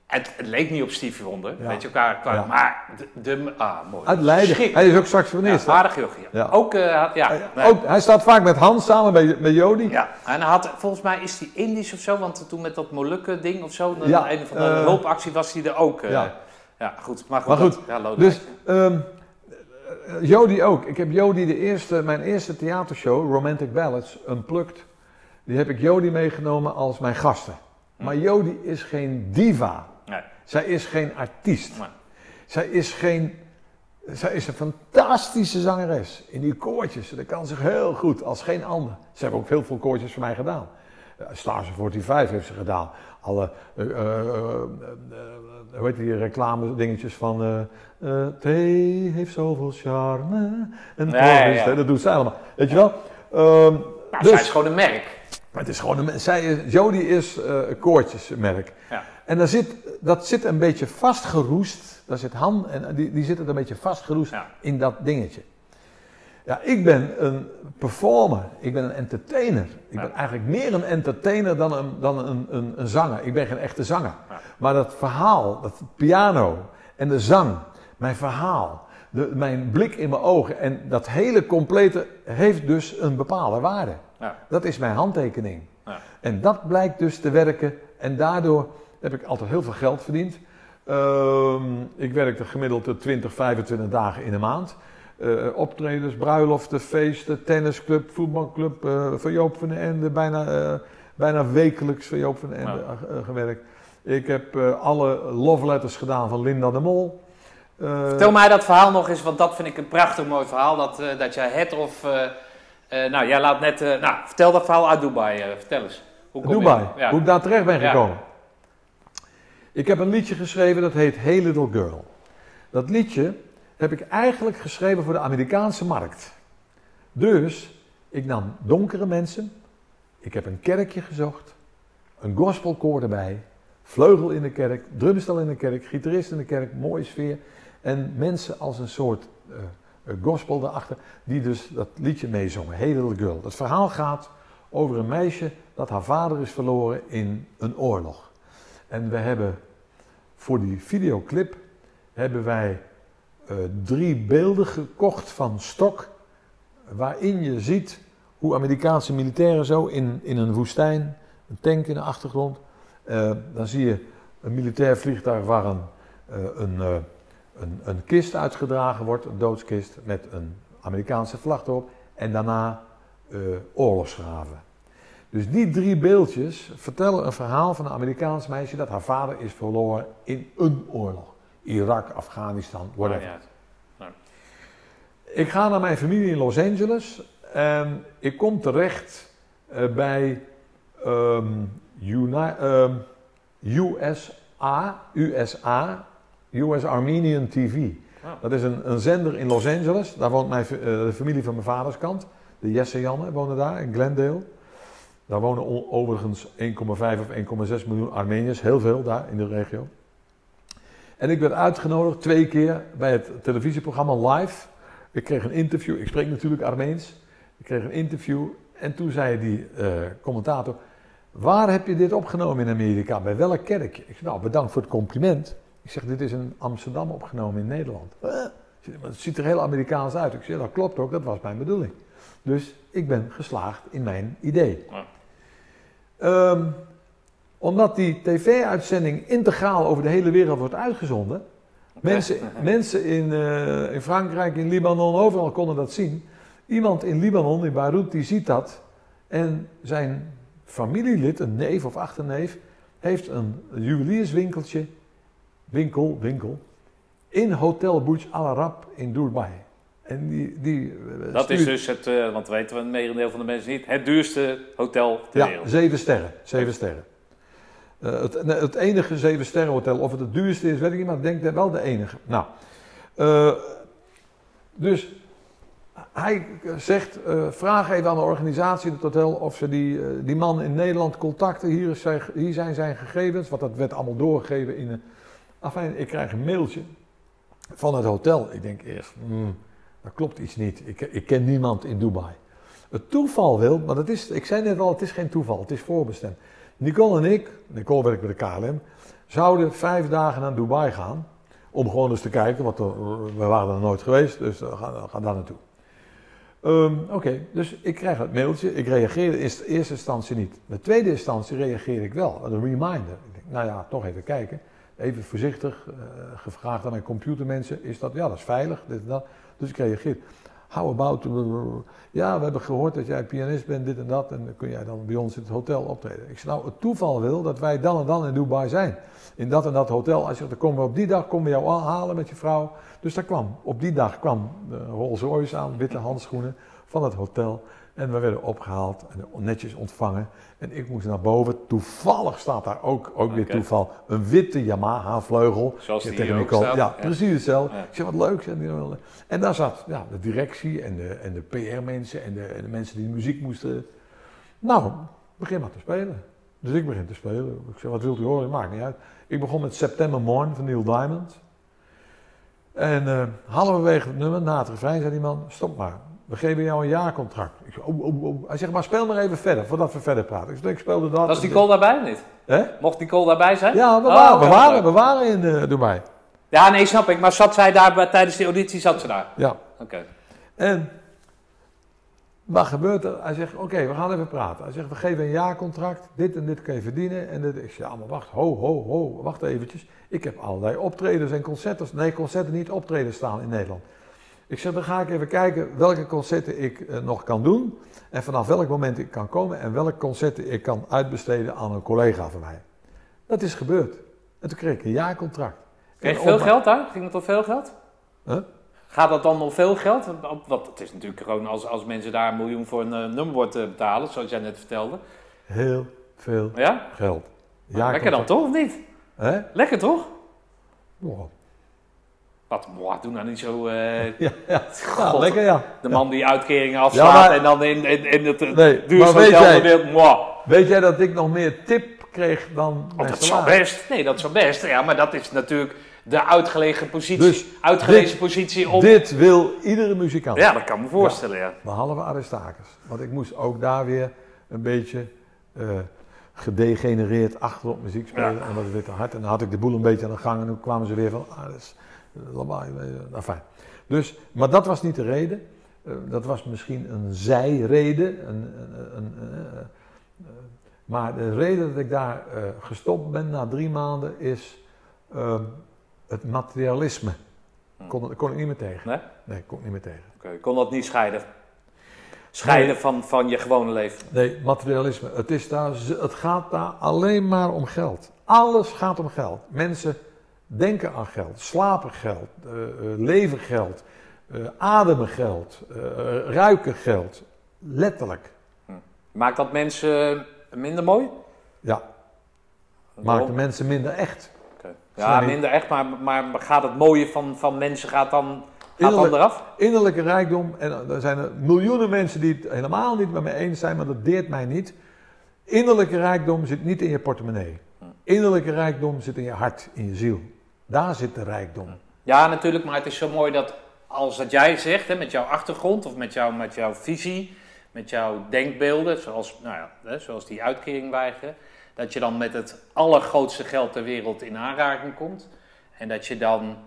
het, het leek niet op Stevie Wonder, Ja. weet je elkaar, qua, Ja. maar de, de, ah, mooi. Uit Leiden. Schitterend. Hij is ook saxofonist. hè? aardig jochie. Ja. Ook, had- ja, nee. ook, hij staat vaak met Hans samen met, met Jody. Ja, en hij had, volgens mij is hij Indisch of zo, want toen met dat Molukken ding of zo, een, Ja, een van de eh, hulpactie was hij er ook. eh, ja. ja. goed. Maar goed, Maar goed, dat- ja, Lodewijk. Dus eh, Jody ook. Ik heb Jody de eerste, mijn eerste theatershow, Romantic Ballads, Unplugged. Die heb ik Jody meegenomen als mijn gasten. Maar Jody is geen diva. Zij is geen artiest. Nee. Zij is geen... Zij is een fantastische zangeres. In die koortjes. Dat kan zich heel goed als geen ander. Ze hebben ook heel veel koortjes voor mij gedaan. Uh, Stars 45 heeft ze gedaan. Alle, eh, eh, eh, eh, eh, hoe heet die reclame dingetjes van... eh, eh, thee heeft zoveel charme. En is ja. dat doet zij allemaal. Weet je wel? Nou, dus- zij is gewoon een merk. het is gewoon een, zij is, Jody is eh, een koortjesmerk. Ja. En daar zit, dat zit een beetje vastgeroest. Daar zit Han en die, die zitten een beetje vastgeroest Ja. in dat dingetje. Ja, ik ben een performer. Ik ben een entertainer. Ik Ja. ben eigenlijk meer een entertainer dan een, dan een, een, een zanger. Ik ben geen echte zanger. Ja. Maar dat verhaal, dat piano en de zang, mijn verhaal, de, mijn blik in mijn ogen en dat hele complete heeft dus een bepaalde waarde. Dat is mijn handtekening. En dat blijkt dus te werken. En daardoor heb ik altijd heel veel geld verdiend. Ehm, ik werkte gemiddeld de 20, 25 dagen in de maand. Eh, optredens, bruiloften, feesten, tennisclub, voetbalclub. eh voor Joop van den Ende. Bijna, eh, bijna wekelijks voor Joop van den Ende Ja. eh, gewerkt. Ik heb eh, alle love letters gedaan van Linda de Mol. Eh, Vertel mij dat verhaal nog eens, want dat vind ik een prachtig mooi verhaal. Dat, eh, dat jij het of. eh, eh, nou, jij laat net. eh, nou, vertel dat verhaal uit Dubai. eh, vertel eens. Hoe kom je- Dubai, Ja. hoe ik daar terecht ben gekomen. Ik heb een liedje geschreven dat heet Hey Little Girl. Dat liedje heb ik eigenlijk geschreven voor de Amerikaanse markt. Dus ik nam donkere mensen, ik heb een kerkje gezocht, een gospelkoor erbij, vleugel in de kerk, drumstel in de kerk, gitarist in de kerk, mooie sfeer. En mensen als een soort eh, eh, gospel daarachter, die dus dat liedje meezongen, Hey Little Girl. Het verhaal gaat over een meisje dat haar vader is verloren in een oorlog. En we hebben voor die videoclip hebben wij eh, drie beelden gekocht van stok, waarin je ziet hoe Amerikaanse militairen zo in, in een woestijn, een tank in de achtergrond, eh, dan zie je een militair vliegtuig waar een, eh, een, een, kist uitgedragen wordt, een doodskist met een Amerikaanse vlag erop, en daarna oorlogsgraven. Dus die drie beeldjes vertellen een verhaal van een Amerikaans meisje dat haar vader is verloren in een oorlog. Irak, Afghanistan, whatever. Ja, Ik ga naar mijn familie in Los Angeles en ik kom terecht eh, bij ehm, Uni- ehm, USA, USA, US Armenian TV. Oh. Dat is een, een zender in Los Angeles. Daar woont mijn, eh, de familie van mijn vaders kant. De Jesse Janne wonen daar in Glendale. Daar wonen overigens 1,5 of 1,6 miljoen Armeniërs. Heel veel daar in de regio. En ik werd uitgenodigd twee keer bij het televisieprogramma live. Ik kreeg een interview. Ik spreek natuurlijk Armeens. Ik kreeg een interview. En toen zei die eh, commentator... Waar heb je dit opgenomen in Amerika? Bij welk kerk? Ik zei, nou, bedankt voor het compliment. Ik zeg, dit is in Amsterdam opgenomen in Nederland. Het ziet er heel Amerikaans uit. Ik zeg, dat klopt ook, dat was mijn bedoeling. Dus ik ben geslaagd in mijn idee. Ja. Ehm, omdat die tv-uitzending integraal over de hele wereld wordt uitgezonden. Mensen, mensen in, eh, in Frankrijk, in Libanon, overal konden dat zien. Iemand in Libanon, in Beirut, die ziet dat. En zijn familielid, een neef of achterneef, heeft een juwelierswinkeltje, winkel, winkel, in Hotel Burj Al Arab in Dubai. En die, die eh, Dat is dus het, eh, want weten we een merendeel van de mensen niet, het duurste hotel ter Ja, wereld. zeven sterren. Zeven sterren. Eh, het, het enige zeven sterren hotel. Of het het duurste is, weet ik niet, maar ik denk dat wel de enige. Nou, dus hij zegt, vraag even aan de organisatie, het hotel, of ze die, die man in Nederland contacten. Hier, is zijn, hier zijn zijn gegevens, want dat werd allemaal doorgegeven in een... Afijn, ik krijg een mailtje van het hotel. Ik denk eerst, hmm, dat klopt iets niet. Ik, ik ken niemand in Dubai. Het toeval wil, maar dat is, ik zei net al, het is geen toeval, het is voorbestemd. Nicole en ik, Nicole werkt bij de KLM, zouden vijf dagen naar Dubai gaan. Om gewoon eens te kijken, want er- we waren er nooit geweest, dus we gaan, gaan daar naartoe. Ehm, Oké, dus ik krijg het mailtje. Ik reageerde in eerste instantie niet. In de tweede instantie reageer ik wel. Een reminder. Ik denk, nou ja, toch even kijken. Even voorzichtig. eh, gevraagd aan mijn computermensen. Is dat, ja, dat is veilig. Dit en dat. Dus ik reageer. How about, ja, we hebben gehoord dat jij pianist bent, dit en dat. En kun jij dan bij ons in het hotel optreden. Ik zeg, nou, het toeval wil dat wij dan en dan in Dubai zijn. In dat en dat hotel. Hij zegt, dan komen we op die dag, komen we jou halen met je vrouw. Dus daar kwam, op die dag kwam de Rolls Royce aan, witte handschoenen van het hotel. En we werden opgehaald en netjes ontvangen. En ik moest naar boven. Toevallig staat daar ook, ook weer toeval, een witte Yamaha-vleugel. Zoals die ook Nicole. Ja, Ja. precies hetzelfde. Ja. Ik zeg, wat leuk. zei wel. En daar zat ja, de directie en de, en de PR-mensen en de, en de mensen die de muziek moesten. Nou, begin maar te spelen. Dus ik begin te spelen. Ik zeg, wat wilt u horen? Maakt niet uit. Ik begon met September Morn van Neil Diamond. En eh halverwege het nummer, na het refrein, zei die man, stop maar. We geven jou een jaarcontract. Ik zeg, oh, oh, oh. Hij zegt, maar speel maar even verder, voordat we verder praten. Ik zeg, ik speelde dat. Was Nicole daarbij of niet? Hè? Mocht Nicole daarbij zijn? Ja, we, Oh, waren, we, waren, we waren in Dubai. Ja, nee, snap ik. Maar zat zij daar tijdens die auditie? Zat ze daar? Ja. Oké. En wat gebeurt er? Hij zegt, oké, we gaan even praten. Hij zegt, we geven een jaarcontract, dit en dit kun je verdienen. En dit. Ik zeg, ja, maar wacht, ho, ho, ho, wacht eventjes. Ik heb allerlei optredens en concerten, nee, concerten niet optredens staan in Nederland. Ik zeg, dan ga ik even kijken welke concerten ik eh, nog kan doen. En vanaf welk moment ik kan komen en welke concerten ik kan uitbesteden aan een collega van mij. Dat is gebeurd. En toen kreeg ik een jaarcontract. Kreeg je veel geld daar? Ging het om veel geld? Huh? Gaat dat dan om veel geld? Want het is natuurlijk gewoon als, als mensen daar een miljoen voor een eh, nummerbord eh, betalen, zoals jij net vertelde. Heel veel Ja? geld. Lekker dan toch, of niet? Hè? Lekker toch? Wow. Wat, boah, doe nou niet zo... eh, Ja, ja. ja God. lekker ja. de man die uitkeringen afslaat Ja, maar- en dan in, in, in het Nee, duurste hotel. Weet jij dat ik nog meer tip kreeg dan Oh, dat zou best. Nee, dat zou best. Ja, maar dat is natuurlijk de uitgelegen positie. Dus uitgelezen dit- positie om... Dit wil iedere muzikant. Ja, dat kan me voorstellen, ja. Behalve Aristakis. Want ik moest ook daar weer een beetje eh, gedegenereerd achterop muziek spelen. Ja. En dat weer te hard. En dan had ik de boel een beetje aan de gang. En toen kwamen ze weer van, ah, dat is lawaai. eh, fijn. Dus, maar dat was niet de reden. Eh, dat was misschien een zijreden. Een, een, een, eh, maar de reden dat ik daar gestopt ben na drie maanden is eh, het materialisme. Kon, kon ik niet meer tegen. Nee? Nee, kon ik niet meer tegen. Oké, kon dat niet scheiden. scheiden Nee. van, van je gewone leven. Nee, materialisme. Het, is daar, het gaat daar alleen maar om geld. Alles gaat om geld. Mensen denken aan geld, slapen geld, eh, eh, leven geld, eh, ademen geld, ruiken geld. Letterlijk. Maakt dat mensen minder mooi? Ja, maakt de mensen minder echt. Ja, minder echt, maar, maar gaat het mooie van, van mensen gaat dan, gaat dan Innerlijk- eraf? Innerlijke rijkdom, en er zijn er miljoenen mensen die het helemaal niet met me eens zijn, maar dat deert mij niet. Innerlijke rijkdom zit niet in je portemonnee. Innerlijke rijkdom zit in je hart, in je ziel. Daar zit de rijkdom. Ja, natuurlijk, maar het is zo mooi dat als dat jij zegt, hè, met jouw achtergrond of met, jou, met jouw visie, met jouw denkbeelden, zoals, nou ja, hè, zoals die uitkering weigeren, dat je dan met het allergrootste geld ter wereld in aanraking komt. En dat je dan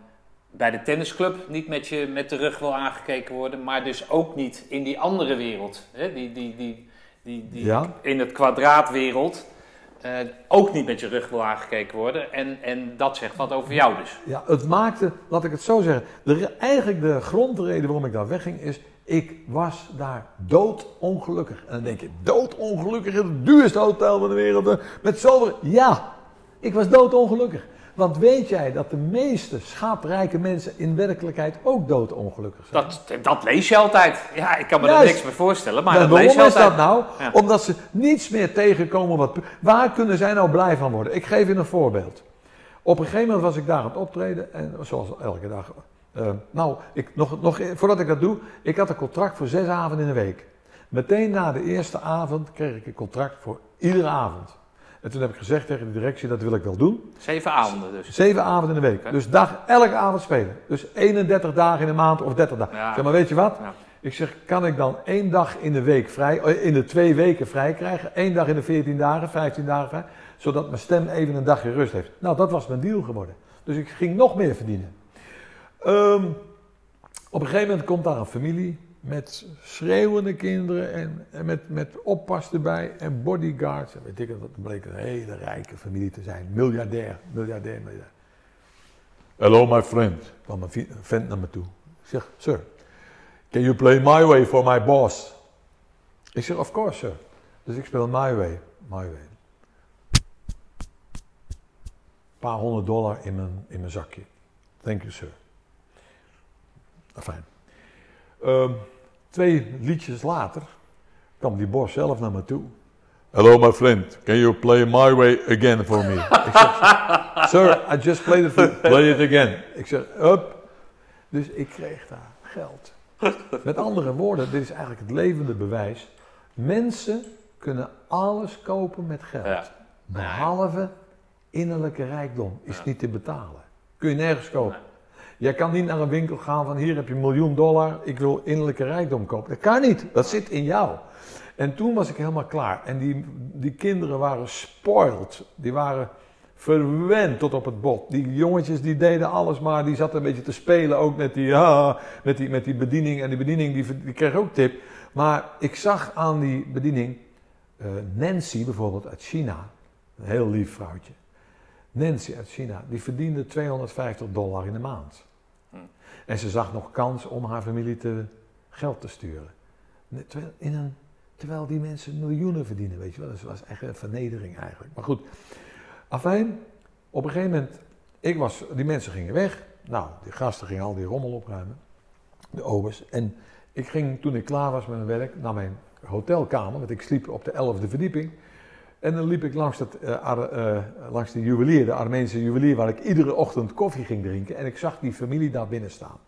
bij de tennisclub niet met, je, met de rug wil aangekeken worden, maar dus ook niet in die andere wereld, hè, die, die, die, die, die Ja. in het kwadraatwereld, eh, ook niet met je rug wil aangekeken worden. En, en dat zegt wat over jou dus. Ja, het maakte, laat ik het zo zeggen, de, eigenlijk de grondreden waarom ik daar wegging is, ik was daar doodongelukkig. En dan denk je, doodongelukkig in het duurste hotel van de wereld, eh, met zoveel... Ja, ik was doodongelukkig. Want weet jij dat de meeste schaaprijke mensen in werkelijkheid ook doodongelukkig zijn? Dat, dat lees je altijd. Ja, ik kan me Juist. er niks bij voorstellen, maar dat lees waarom je is altijd. dat nou? Ja. Omdat ze niets meer tegenkomen. Wat, waar kunnen zij nou blij van worden? Ik geef je een voorbeeld. Op een gegeven moment was ik daar aan het optreden. En zoals elke dag. eh, nou, ik, nog, nog, voordat ik dat doe. Ik had een contract voor zes avonden in de week. Meteen na de eerste avond kreeg ik een contract voor iedere avond. En toen heb ik gezegd tegen de directie, dat wil ik wel doen. Zeven avonden dus. Zeven avonden in de week. Dus dag, elke avond spelen. Dus 31 dagen in een maand of 30 dagen. Ja. Zeg maar, weet je wat? Ja. Ik zeg, kan ik dan één dag in de week vrij, eh, in de twee weken vrij krijgen? Één dag in de 14 dagen, 15 dagen vrij. Zodat mijn stem even een dagje rust heeft. Nou, dat was mijn deal geworden. Dus ik ging nog meer verdienen. Ehm, op een gegeven moment komt daar een familie met schreeuwende kinderen en, en met, met oppas erbij en bodyguards. En weet ik dat bleek een hele rijke familie te zijn. Miljardair, miljardair, miljardair. Hello my friend, kwam een vent naar me toe. Ik zeg, sir, can you play my way for my boss? Ik zeg, of course sir. Dus ik speel my way, my way. Een paar honderd dollar in mijn, in mijn zakje. Thank you sir. Fijn. Ehm, twee liedjes later kwam die boss zelf naar me toe. Hello my friend, can you play my way again for me? ik zeg, sir, I just played it for you. Play it again. Ik zeg, up. Dus ik kreeg daar geld. Met andere woorden, dit is eigenlijk het levende bewijs. Mensen kunnen alles kopen met geld. Ja. Behalve innerlijke rijkdom is niet te betalen. Kun je nergens kopen. Jij kan niet naar een winkel gaan van hier heb je een miljoen dollar, ik wil innerlijke rijkdom kopen. Dat kan niet, dat zit in jou. En toen was ik helemaal klaar. En die, die kinderen waren spoiled. Die waren verwend tot op het bot. Die jongetjes die deden alles maar, die zaten een beetje te spelen ook met die, ja, met die, met die bediening. En die bediening die, die kreeg ook tip. Maar ik zag aan die bediening eh, Nancy bijvoorbeeld uit China. Een heel lief vrouwtje. Nancy uit China, die verdiende 250 dollar in de maand. En ze zag nog kans om haar familie te geld te sturen. Terwijl, terwijl die mensen miljoenen verdienen, weet je wel. Dat was echt een vernedering eigenlijk. Maar goed, afijn, op een gegeven moment, ik was, die mensen gingen weg. Nou, die gasten gingen al die rommel opruimen, de obers. En ik ging, toen ik klaar was met mijn werk, naar mijn hotelkamer, want ik sliep op de 11e verdieping. En dan liep ik langs, het, eh, eh, langs de juwelier, de Armeense juwelier, waar ik iedere ochtend koffie ging drinken. En ik zag die familie daar binnen staan.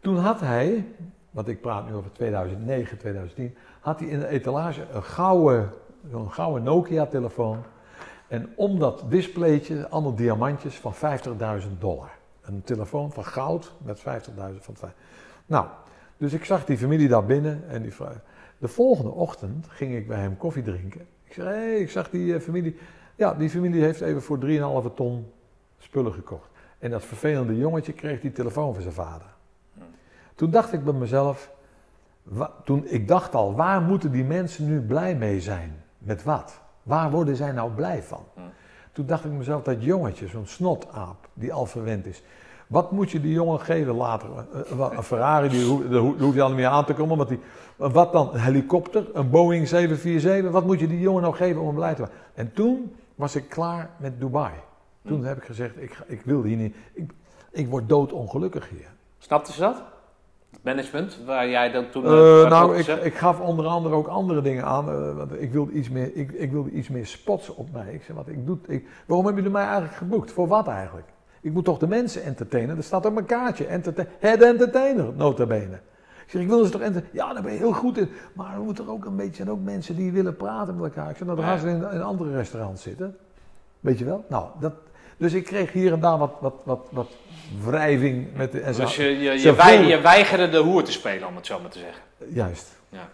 Toen had hij, want ik praat nu over 2009, 2010, had hij in de etalage een gouden, een gouden Nokia-telefoon. En om dat displaytje allemaal diamantjes van 50.000 dollar. Een telefoon van goud met 50.000 van vijf- Nou, dus ik zag die familie daar binnen en die vrouw. De volgende ochtend ging ik bij hem koffie drinken. Ik hey, ik zag die eh, familie. Ja, die familie heeft even voor 3,5 ton spullen gekocht. En dat vervelende jongetje kreeg die telefoon van zijn vader. Toen dacht ik bij mezelf, toen, ik dacht al, waar moeten die mensen nu blij mee zijn? Met wat? Waar worden zij nou blij van? Toen dacht ik mezelf, dat jongetje, zo'n snotaap, die al verwend is. Wat moet je die jongen geven later? Eh, wat- Een Ferrari, die, hoef- daar hoef je al niet meer aan te komen. Want die, wat dan? Een helikopter? Een Boeing 747? Wat moet je die jongen nou geven om hem blij te maken? En toen was ik klaar met Dubai. Toen heb ik gezegd, ik, ik wil hier niet... Ik, ik word doodongelukkig hier. Snapten ze dat? Management, waar jij dan toen... Eh, eh, nou, ik, ik gaf onder andere ook andere dingen aan. eh, want ik wilde iets meer, ik, ik wilde iets meer spots op mij. Ik zei, wat ik doe, ik, waarom hebben jullie mij eigenlijk geboekt? Voor wat eigenlijk? Ik moet toch de mensen entertainen? Er staat op mijn kaartje. Entertain, head entertainer, nota bene. Ik zeg, ik wil ze toch entertainen? Ja, daar ben je heel goed in. Maar er moeten er ook een beetje zijn ook mensen die willen praten met elkaar. Ik zeg, nou, dan gaan ze in, in andere restaurants zitten. Weet je wel? Nou, dat, dus ik kreeg hier en daar wat, wat, wat, wat wrijving met de... En Dus je, je, je, wij- je weigerde de hoer te spelen, om het zo maar te zeggen. Juist. Ja.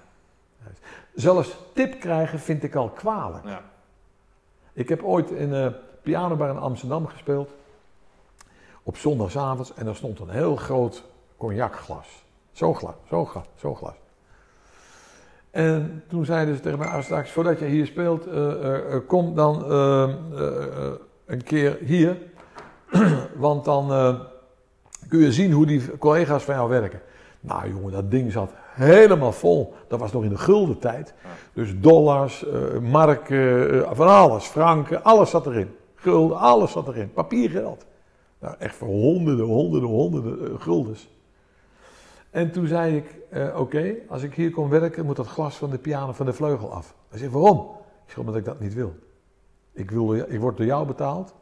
Juist. Zelfs tip krijgen vind ik al kwalijk. Ja. Ik heb ooit in een pianobar in Amsterdam gespeeld. Op zondagsavond. En daar stond een heel groot cognacglas. Zo'n glas, zo'n glas, zo'n glas. En toen zeiden ze tegen mij, ah, straks voordat je hier speelt, eh, eh, eh, kom dan een keer hier. Want dan kun je zien hoe die collega's van jou werken. Nou jongen, dat ding zat helemaal vol. Dat was nog in de gulden tijd. Dus dollars, marken, van alles. Franken, alles zat erin. Gulden, alles zat erin. Papiergeld. Nou, echt voor honderden, honderden, honderden eh, guldens. En toen zei ik, eh, oké, als ik hier kom werken, moet dat glas van de piano van de vleugel af. Hij zei, waarom? Ik zeg, omdat ik dat niet wil. Ik, wil, ik word door jou betaald.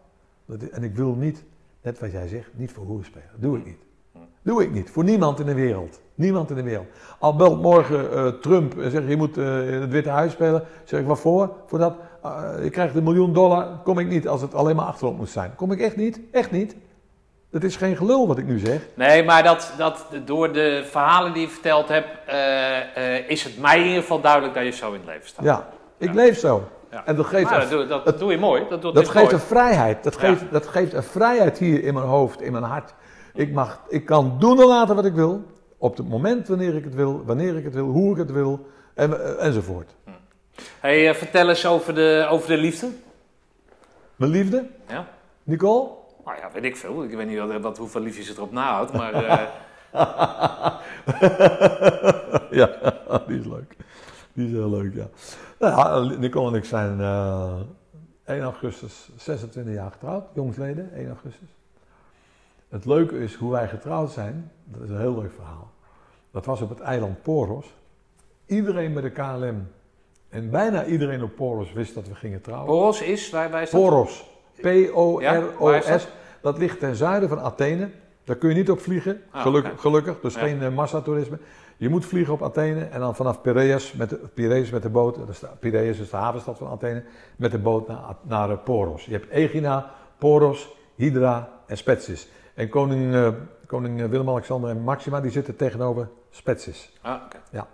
En ik wil niet, net wat jij zegt, niet voor hoer spelen. Doe ik niet. Doe ik niet. Voor niemand in de wereld. Niemand in de wereld. Al belt morgen eh, Trump en zegt je moet in het Witte Huis spelen. Zeg ik waarvoor? Voor dat, je krijgt een miljoen dollar. Kom ik niet als het alleen maar achterop moet zijn. Kom ik echt niet. Echt niet. Dat is geen gelul wat ik nu zeg. Nee, maar dat, dat, door de verhalen die je verteld hebt, eh, eh, is het mij in ieder geval duidelijk dat je zo in het leven staat. Ja, ik leef zo. Ja. En dat geeft, Maar dat, doe, dat doe je mooi. Dat, doet dat geeft mooi. een vrijheid. Dat Ja. geeft, dat geeft een vrijheid hier in mijn hoofd, in mijn hart. Ik, mag, ik kan doen en laten wat ik wil. Op het moment wanneer ik het wil, wanneer ik het wil, hoe ik het wil, en, eh, enzovoort. Hey, eh, vertel eens over de, over de liefde. Mijn liefde, Ja? Nicole? Nou ja, weet ik veel. Ik weet niet wat, wat, hoeveel liefjes het erop nahoudt, maar... eh, ja, die is leuk. Die is heel leuk, ja. Nou ja, Nicole en ik zijn eh 1 augustus 26 jaar getrouwd, jongsleden, 1 augustus. Het leuke is hoe wij getrouwd zijn, dat is een heel leuk verhaal. Dat was op het eiland Poros. Iedereen met de KLM en bijna iedereen op Poros wist dat we gingen trouwen. Poros is, waar, dat? Poros. Ja, P-O-R-O-S. dat? ligt ten zuiden van Athene. Daar kun je niet op vliegen, Ah, gelukkig, gelukkig. Dus Ja. geen eh, massatoerisme. Je moet vliegen op Athene en dan vanaf Piraeus met de, Piraeus met de boot. De, Piraeus is de havenstad van Athene. Met de boot naar, naar eh, Poros. Je hebt Egina, Poros, Hydra en Spetsis. En koning, eh, koning eh, Willem-Alexander en Maxima die zitten tegenover Spetsis. Ah, oké.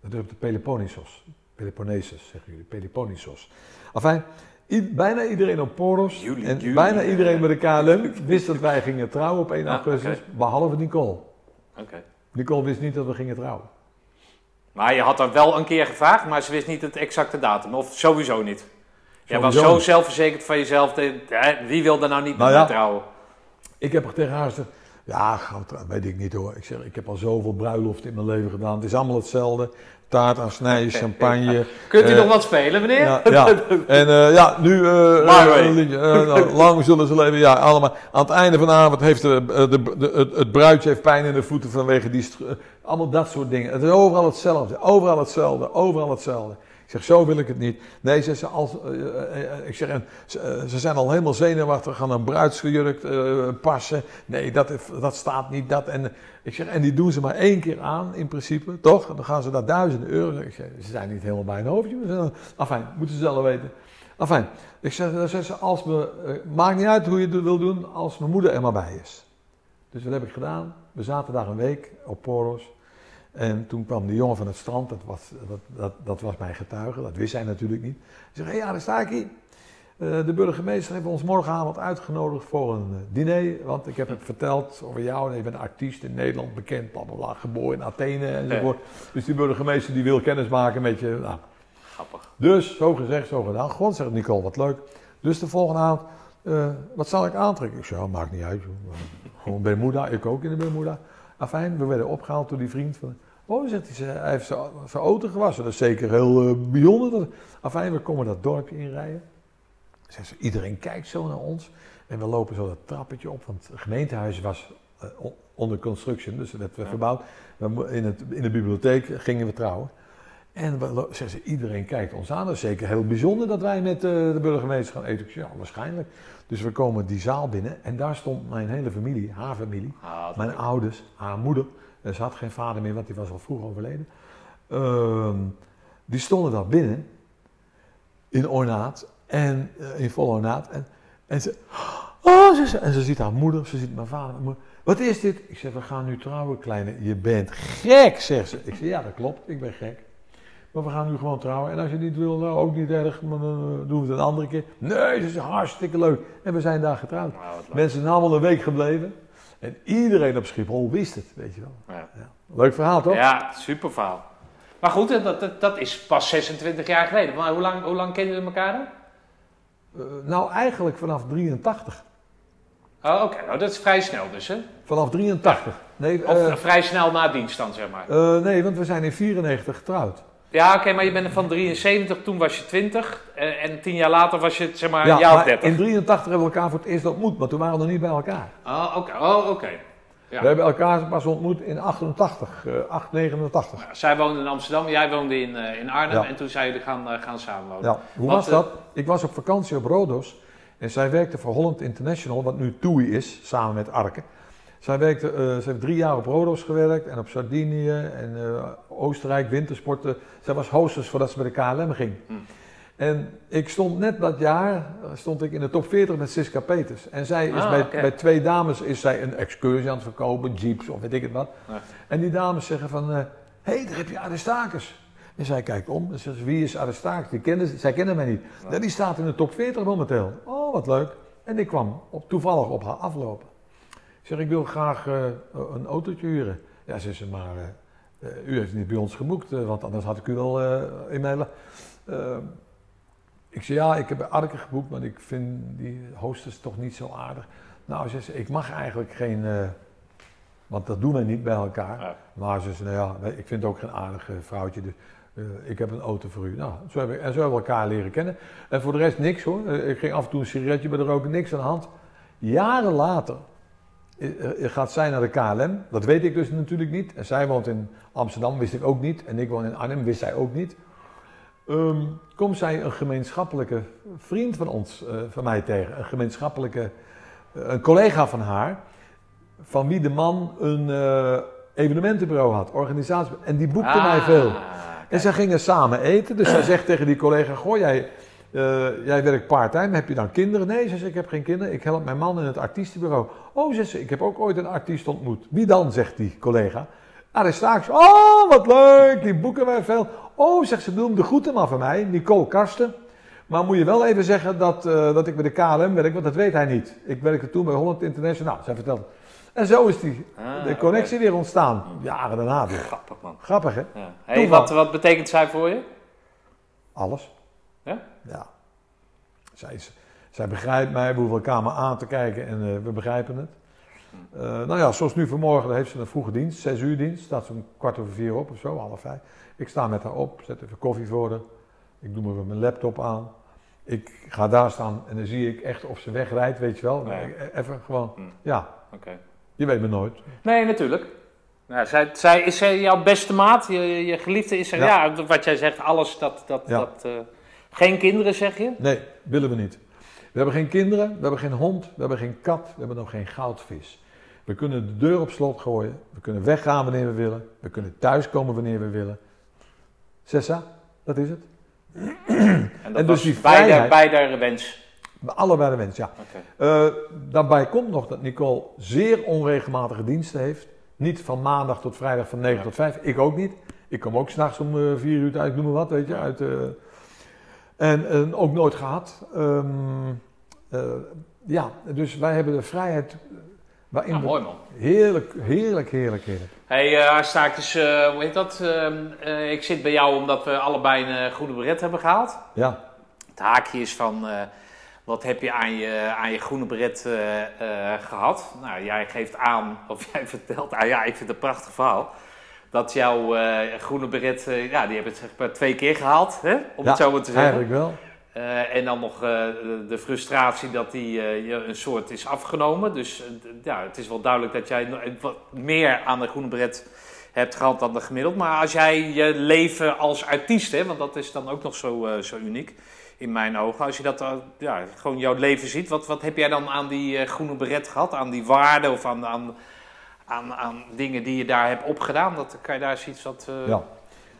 Dat is op de Peloponnesos. Peloponnesus, zeggen jullie. Peloponnesos. Enfin, i- bijna iedereen op Poros en bijna iedereen bij de KLM wist dat wij gingen trouwen op 1 Ja, augustus, behalve Nicole. Nicole wist niet dat we gingen trouwen. Maar je had er wel een keer gevraagd, maar ze wist niet het exacte datum. Of sowieso niet. Jij was zo zelfverzekerd van jezelf. wie wil er nou niet Nou met ja. trouwen? Ik heb er tegen haar gezegd, ja, trouwen, weet ik niet hoor. Ik zeg, ik heb al zoveel bruiloften in mijn leven gedaan. Het is allemaal hetzelfde. Taart aan snijden, champagne. Kunt u Eh, nog wat spelen, meneer? Ja, ja. En eh, ja, nu eh, nou, lang zullen ze leven. Ja, allemaal. Aan het einde van de avond heeft de, de, de, het, het bruidje heeft pijn in de voeten vanwege die... allemaal dat soort dingen. Het is overal hetzelfde. Overal hetzelfde. Overal hetzelfde. Ik zeg, zo wil ik het niet. Nee, zegt ze, als, eh, eh, eh, ik zeg, ze, ze zijn al helemaal zenuwachtig, gaan een bruidsjurk eh, passen. Nee, dat, dat staat niet, dat. En, ik zeg, en die doen ze maar één keer aan, in principe, toch? Dan gaan ze daar duizenden euro's. Ik zeg, ze zijn niet helemaal bij een hoofdje. maar ze- Afijn, moeten ze zelf weten. Afijn, ik zeg, dan zegt ze, als me, maakt niet uit hoe je het wil doen, als mijn moeder er maar bij is. Dus wat heb ik gedaan? We zaten daar een week op Poros. En toen kwam de jongen van het strand, dat was, dat, dat, dat was mijn getuige, dat wist zij natuurlijk niet. Hij zegt, hé, ik hier. Eh, de burgemeester heeft ons morgenavond uitgenodigd voor een eh, diner. Want ik heb hem verteld over jou en je bent artiest in Nederland, bekend, bla bla bla, geboren in Athene enzovoort. Dus die burgemeester die wil kennis maken met je. Nou, Grappig. dus, zo gezegd, zo gedaan. Gewoon, zegt Nicole, wat leuk. Dus de volgende avond eh, wat zal ik aantrekken? Ik zei, ja, maakt niet uit. joh. Gewoon Bermuda, ik ook in de Bermuda. Afijn, we werden opgehaald door die vriend van... Oh, zegt hij, ze- hij heeft zijn auto gewassen. Dat is zeker heel eh, bijzonder. Dat- Afijn, we komen dat dorpje inrijden. Zegt ze, iedereen kijkt zo naar ons. En we lopen zo dat trappetje op, want het gemeentehuis was eh, on- onder construction, dus dat werd Ja. verbouwd. We in, het, in de bibliotheek gingen we trouwen. En we, ze, iedereen kijkt ons aan. Dat is zeker heel bijzonder dat wij met eh, de burgemeester gaan eten. Ja, waarschijnlijk. Dus we komen die zaal binnen en daar stond mijn hele familie, haar familie. Ah, Mijn ouders, haar moeder, ze had geen vader meer, want die was al vroeg overleden. Ehm, die stonden daar binnen, in ornaat, en eh, in vol ornaat. En, en, ze, oh, ze, en ze ziet haar moeder, ze ziet mijn vader. mijn moeder. Wat is dit? Ik zeg, we gaan nu trouwen, kleine. Je bent gek, zegt ze. Ik zeg, ja, dat klopt, ik ben gek. Maar we gaan nu gewoon trouwen. En als je niet wil, nou, ook niet erg, maar dan eh, doen we het een andere keer. Nee, ze is hartstikke leuk. En we zijn daar getrouwd. Nou. Mensen zijn allemaal een week gebleven. En iedereen op Schiphol wist het, weet je wel. Ja. Leuk verhaal, toch? Ja, super verhaal. Maar goed, dat, dat, dat is pas 26 jaar geleden. Maar hoe lang, hoe lang kennen jullie elkaar dan? Eh, nou, eigenlijk vanaf 83. Oh, oké. Nou, dat is vrij snel dus, hè? Vanaf 83. Nee, Of eh, vrij snel na dienst dan, zeg maar. eh, nee, want we zijn in 94 getrouwd. Ja, oké, maar je bent van 73, toen was je 20. eh, en tien jaar later was je, zeg maar, een Ja, jaar of maar 30. in 83 hebben we elkaar voor het eerst ontmoet, maar toen waren we nog niet bij elkaar. Oh, oké. Oh, oké. Ja. We hebben elkaar pas ontmoet in 88, eh 8, 89. Zij woonde in Amsterdam, jij woonde in, eh, in Arnhem. Ja. En toen zijn jullie gaan, eh, gaan samenwonen. Ja, hoe Wat, was dat? Ik was op vakantie op Rodos en zij werkte voor Holland International, wat nu TUI is, samen met Arke. Zij werkte, eh, ze heeft drie jaar op Rodos gewerkt en op Sardinië en eh, Oostenrijk, wintersporten. Zij was hostess voordat ze bij de KLM ging. Hm. En ik stond net dat jaar, eh, stond ik in de top 40 met Siska Peters. En zij is Ah, bij, bij twee dames is zij een excursie aan het verkopen, jeeps of weet ik het wat. En die dames zeggen van, hé, hey, daar heb je Aristakis. En zij kijkt om en zegt, wie is Aristakis? Die zij kennen mij niet. Die staat in de top 40 momenteel. Oh, wat leuk. En ik kwam op, toevallig op haar aflopen. Ik zeg, ik wil graag eh, een autootje huren. Ja, ze zei, maar eh, eh, u heeft niet bij ons geboekt, eh, want anders had ik u wel eh, in mijn... Eh, ik zei, ja, ik heb bij Arke geboekt, maar ik vind die hostess toch niet zo aardig. Nou, ze zei, ik mag eigenlijk geen... eh, want dat doen wij niet bij elkaar. Ja. Maar ze zei, nou ja, ik vind ook geen aardig eh, vrouwtje. Dus, eh, ik heb een auto voor u. Nou, zo hebben, en zo hebben we elkaar leren kennen. En voor de rest niks hoor. Eh, ik ging af en toe een sigaretje bij de roken, niks aan de hand. Jaren later eh, eh, gaat zij naar de KLM. Dat weet ik dus natuurlijk niet. En zij woont in Amsterdam, wist ik ook niet. En ik woon in Arnhem, wist zij ook niet. Ehm, komt zij een gemeenschappelijke vriend van ons, eh, van mij tegen. Een gemeenschappelijke, eh, een collega van haar. Van wie de man een eh, evenementenbureau had, organisatie. En die boekte Ah, mij veel. En zij gingen samen eten. Dus zij zegt tegen die collega: Goh, jij, eh, jij werkt part-time. Heb je dan kinderen? Nee, ze zegt: Ik heb geen kinderen. Ik help mijn man in het artiestenbureau. Oh, zegt ze: Ik heb ook ooit een artiest ontmoet. Wie dan? zegt die collega. Aristakis. Oh, wat leuk. Die boeken wij veel. Oh, zegt ze: Doe hem de groeten maar van mij. Nicole Karsten. Maar moet je wel even zeggen dat, eh, dat ik bij de KLM werk, want dat weet hij niet. Ik werkte toen bij Holland International. Nou, zij vertelt. En zo is die, Ah, de connectie weer ontstaan. Jaren daarna weer. Grappig, man. Grappig, hè? Ja. Hey, wat, wat betekent zij voor je? Alles. Ja? Zij, is, zij begrijpt mij, we hoeven elkaar maar aan te kijken en eh, we begrijpen het. Eh, nou ja, zoals nu vanmorgen, heeft ze een vroege dienst, zes uur dienst. Staat ze om kwart over vier op of zo, half vijf. Ik sta met haar op, zet even koffie voor haar. Ik doe me mijn laptop aan. Ik ga daar staan en dan zie ik echt of ze wegrijdt, weet je wel. Ik- Even gewoon, Hm. ja, Oké. je weet me nooit. Nee, natuurlijk. Nou, zij, zij, is zij jouw beste maat? Je, je geliefde is er? Ja. Ja. wat jij zegt, alles dat... dat, Ja. dat eh, geen kinderen, zeg je? Nee, willen we niet. We hebben geen kinderen, we hebben geen hond, we hebben geen kat, we hebben nog geen goudvis. We kunnen de deur op slot gooien, we kunnen weggaan wanneer we willen, we kunnen thuiskomen wanneer we willen. Sessa, dat is het. En dat En dus die vrijheid- beide wens. Allebei de wens, ja. Eh, daarbij komt nog dat Nicole zeer onregelmatige diensten heeft. Niet van maandag tot vrijdag van 9 Ja. tot 5. Ik ook niet. Ik kom ook s'nachts om eh 4 uur uit, noem maar wat, weet je. Uit, eh, en, en ook nooit gehad. Ehm, eh, ja, dus wij hebben de vrijheid waarin Nou, we- mooi man. Heerlijk, heerlijk, heerlijk, heerlijk. Hey, eh Staakjes, eh hoe heet dat? Ehm, eh, ik zit bij jou omdat we allebei een goede beret hebben gehaald. Ja, Het haakje is van, Wat heb je aan je, aan je groene beret eh, eh, gehad? Nou, jij geeft aan, of jij vertelt, ah ja, ik vind het een prachtig verhaal. Dat jouw eh, groene beret, eh, ja, die hebben het zeg maar twee keer gehaald, hè? om Ja, het zo maar te zeggen. Eigenlijk wel. Eh, en dan nog de, frustratie dat die je een soort is afgenomen. Dus ja, het is wel duidelijk dat jij wat meer aan de groene beret hebt gehad dan de gemiddeld. Maar als jij je leven als artiest, hè, want dat is dan ook nog zo, zo uniek in mijn ogen. Als je dat ja, gewoon jouw leven ziet, wat, wat heb jij dan aan die groene beret gehad? Aan die waarden of aan, aan, aan, aan dingen die je daar hebt opgedaan? Dat, kan je daar eens iets wat... eh, Ja.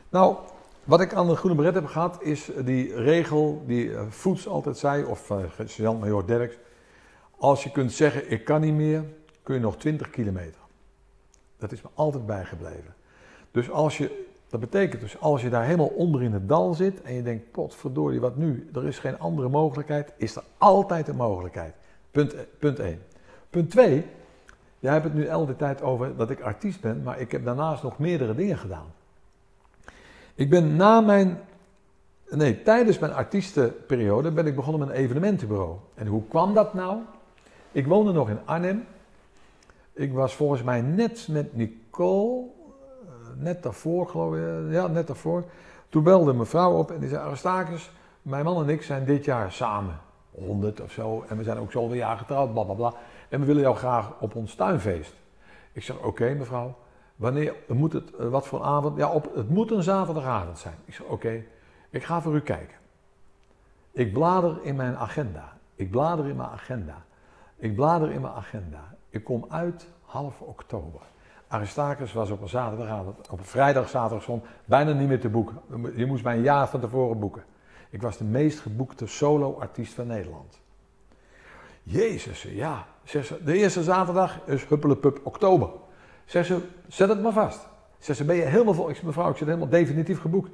Nou, wat ik aan de groene beret heb gehad, is die regel die eh, Voets altijd zei, of uh, sergeant-major Derks. Als je kunt zeggen, ik kan niet meer, kun je nog 20 kilometer. Dat is me altijd bijgebleven. Dus als je, dat betekent dus, als je daar helemaal onder in het dal zit en je denkt, potverdorie, wat nu? Er is geen andere mogelijkheid, is er altijd een mogelijkheid. Punt, punt 1. Punt 2, jij hebt het nu al de tijd over dat ik artiest ben, maar ik heb daarnaast nog meerdere dingen gedaan. Ik ben na mijn, nee, tijdens mijn artiestenperiode ben ik begonnen met een evenementenbureau. En hoe kwam dat nou? Ik woonde nog in Arnhem. Ik was volgens mij net met Nicole, eh, net daarvoor geloof ik, eh, ja, net daarvoor. Toen belde mijn vrouw op en die zei, Aristakis, mijn man en ik zijn dit jaar samen. 100 of zo. En we zijn ook zoveel jaar getrouwd, bla bla bla. En we willen jou graag op ons tuinfeest. Ik zeg, oké mevrouw. Wanneer moet het, eh, wat voor avond? Ja, op, het moet een zaterdagavond zijn. Ik zeg, oké, ik ga voor u kijken. Ik blader in mijn agenda. Ik blader in mijn agenda. Ik blader in mijn agenda. Ik kom uit half oktober. Aristarchus was op een zaterdagavond, op een vrijdag, zaterdag, zondag, bijna niet meer te boeken. Je moest mij een jaar van tevoren boeken. Ik was de meest geboekte solo-artiest van Nederland. Jezus, ja. Zegt ze, de eerste zaterdag is huppelepup oktober. Zeg ze, zet het maar vast. Zeg ze, ben je helemaal vol? Ik zeg, mevrouw, ik zit helemaal definitief geboekt.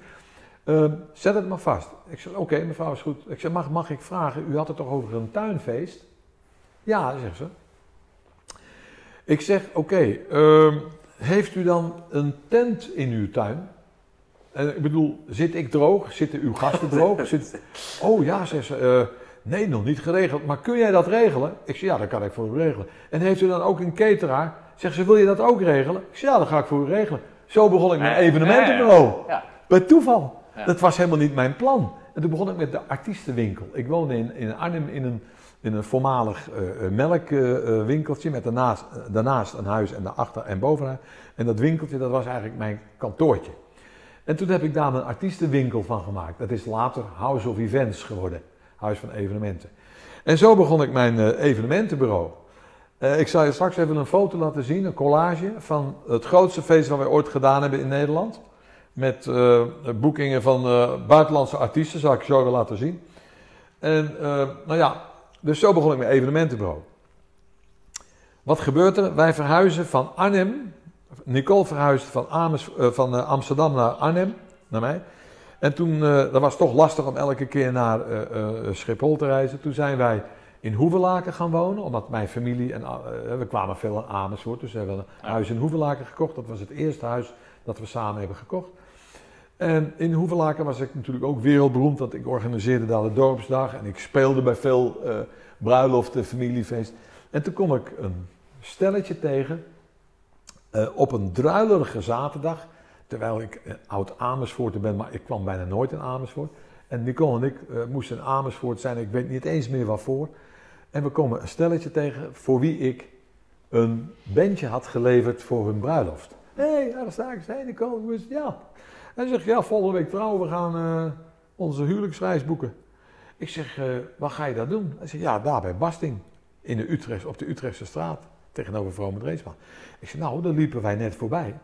Ehm, zet het maar vast. Ik zeg, oké, mevrouw, is goed. Ik zeg, mag, mag ik vragen, u had het toch over een tuinfeest? Ja, zegt ze. Ik zeg, oké, ehm, heeft u dan een tent in uw tuin? En ik bedoel, zit ik droog? Zitten uw gasten droog? Zit... Oh ja, zegt ze, eh, nee, nog niet geregeld. Maar kun jij dat regelen? Ik zeg, ja, dat kan ik voor u regelen. En heeft u dan ook een cateraar? Zegt ze, wil je dat ook regelen? Ik zeg, ja, dat ga ik voor u regelen. Zo begon ik mijn evenementenbureau. Ja. Bij toeval. Dat was helemaal niet mijn plan. En toen begon ik met de artiestenwinkel. Ik woonde in, in Arnhem in een, in een voormalig eh, eh, melkwinkeltje met daarnaast, eh, daarnaast een huis en daarachter en bovenaan. En dat winkeltje, dat was eigenlijk mijn kantoortje. En toen heb ik daar een artiestenwinkel van gemaakt. Dat is later House of Events geworden. Huis van evenementen. En zo begon ik mijn eh, evenementenbureau. Eh, ik zal je straks even een foto laten zien, een collage van het grootste feest dat wij ooit gedaan hebben in Nederland. Met eh, boekingen van buitenlandse artiesten, zal ik zo weer laten zien. En nou ja, dus zo begon ik mijn evenementenbureau. Wat gebeurt er? Wij verhuizen van Arnhem. Nicole verhuisde van, van Amsterdam naar Arnhem, naar mij. En toen, eh, dat was toch lastig om elke keer naar eh, eh, Schiphol te reizen. Toen zijn wij in Hoevelaken gaan wonen, omdat mijn familie en we kwamen veel in Amersfoort, dus we hebben een huis in Hoevelaken gekocht. Dat was het eerste huis dat we samen hebben gekocht. En in Hoevelaken was ik natuurlijk ook wereldberoemd, want ik organiseerde daar de dorpsdag en ik speelde bij veel eh, bruiloften, familiefeest. En toen kom ik een stelletje tegen op een druilerige zaterdag, terwijl ik eh, oud Amersfoorter ben, maar ik kwam bijna nooit in Amersfoort. En Nicole en ik eh, moesten in Amersfoort zijn, ik weet niet eens meer waarvoor. En we komen een stelletje tegen voor wie ik een bandje had geleverd voor hun bruiloft. Hé, hey, daar sta ik. Hé, Nicole, hoe? Ja. En ze zegt, ja, volgende week trouwen, we gaan eh, onze huwelijksreis boeken. Ik zeg, wat ga je daar doen? Hij zegt, ja, daar bij Basting, in de Utrecht, op de Utrechtse straat, tegenover Vrome Dreesman. Ik zeg, nou, daar liepen wij net voorbij.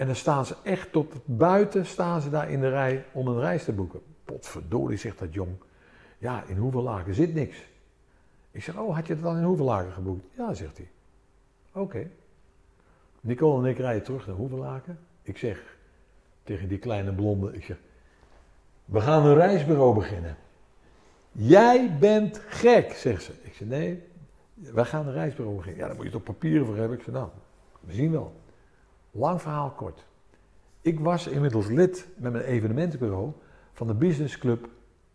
En dan staan ze echt tot buiten, staan ze daar in de rij om een reis te boeken. Potverdorie, zegt dat jong. Ja, in Hoevelaken zit niks. Ik zeg, oh, had je het dan in Hoevelaken geboekt? Ja, zegt hij. Oké. Nicole en ik rijden terug naar Hoevelaken. Ik zeg tegen die kleine blonde, ik zeg, we gaan een reisbureau beginnen. Jij bent gek, zegt ze. Ik zeg, nee, wij gaan een reisbureau beginnen. Ja, daar moet je toch papieren voor hebben? Ik zeg, nou, we zien wel. Lang verhaal kort. Ik was inmiddels lid met mijn evenementenbureau van de businessclub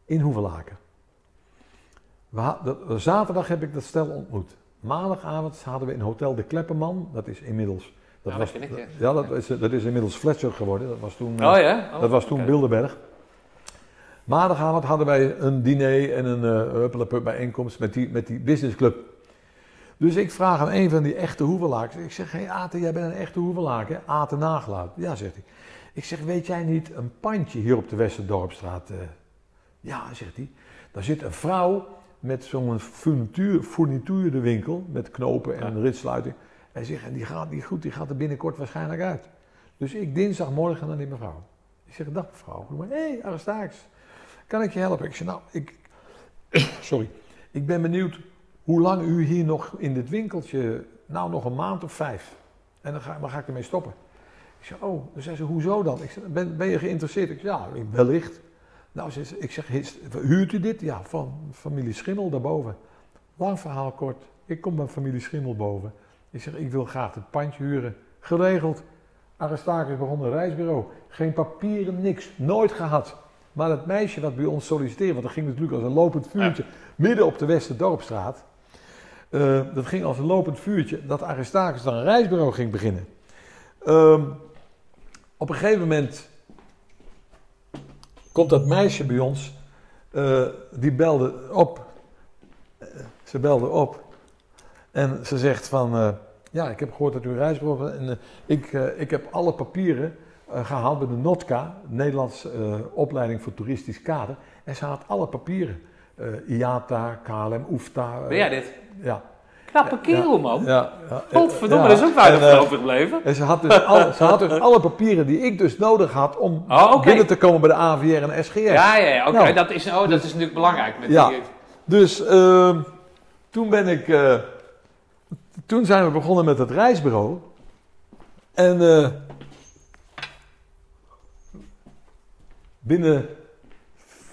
in Hoevelaken. dat- zaterdag heb ik dat stel ontmoet. Maandagavond hadden we in Hotel de Klepperman, dat is inmiddels... Dat Ja, was, dat ken ik, ja. ja, dat, is, dat is inmiddels Fletcher geworden. Dat was toen, Oh ja? Oh, dat was toen. Bilderberg. Maandagavond hadden wij een diner en een uh, bijeenkomst met die, met die businessclub. Dus ik vraag aan een van die echte hoevelaars. Ik zeg, hey, Aten, jij bent een echte hoevelaar, hè? Aten Nagelaat. Ja, zegt hij. Ik zeg, weet jij niet een pandje hier op de Westerdorpstraat? eh? Ja, zegt hij. Daar zit een vrouw met zo'n furnituur, fourniturenwinkel met knopen en Ja. ritsluiting. Hij zegt, en die gaat niet goed, die gaat er binnenkort waarschijnlijk uit. Dus ik dinsdagmorgen naar die mevrouw. Ik zeg, dag mevrouw. Hé, hey, Aristarchus, kan ik je helpen? Ik zeg, nou, ik, sorry, ik ben benieuwd hoe lang u hier nog in dit winkeltje, nou nog een maand of vijf. En dan ga, dan ga ik ermee stoppen. Ik zeg, oh, dan zei ze, hoezo dan? Ik zeg, ben, ben je geïnteresseerd? Ik zeg, ja, wellicht. Nou, ze, ik zeg, "Is- huurt u dit? Ja, van familie Schimmel daarboven. Lang verhaal kort, ik kom bij familie Schimmel boven. Ik zeg, ik wil graag het pandje huren. Geregeld. Aristarchus begon een reisbureau. Geen papieren, niks. Nooit gehad. Maar dat meisje wat bij ons solliciteerde, want dat ging natuurlijk als een lopend vuurtje midden op de Westerdorpstraat. Eh, dat ging als een lopend vuurtje dat Aristarchus dan een reisbureau ging beginnen. Ehm, op een gegeven moment komt dat meisje bij ons, eh, die belde op. Eh, ze belde op en ze zegt van, ja, ik heb gehoord dat u een reisbureau bent en ik, ik heb alle papieren eh, gehaald bij de NOTCA, Nederlandse eh, opleiding voor toeristisch kader. En ze had alle papieren. IATA, KLM, eh, Ben jij dit? Ja. Knappe kerel, man. Ja, ja, Godverdomme, ja. dat is ook weinig En, eh, van overgebleven. En ze had, dus al, ze had dus alle papieren die ik dus nodig had om Oh, binnen te komen bij de AVR en SGS. Ja, ja, ja, oké. Nou. dat, is, oh, dat is natuurlijk belangrijk. Met Ja. die, Dus ehm, toen ben ik. eh, toen zijn we begonnen met het reisbureau. En eh, binnen,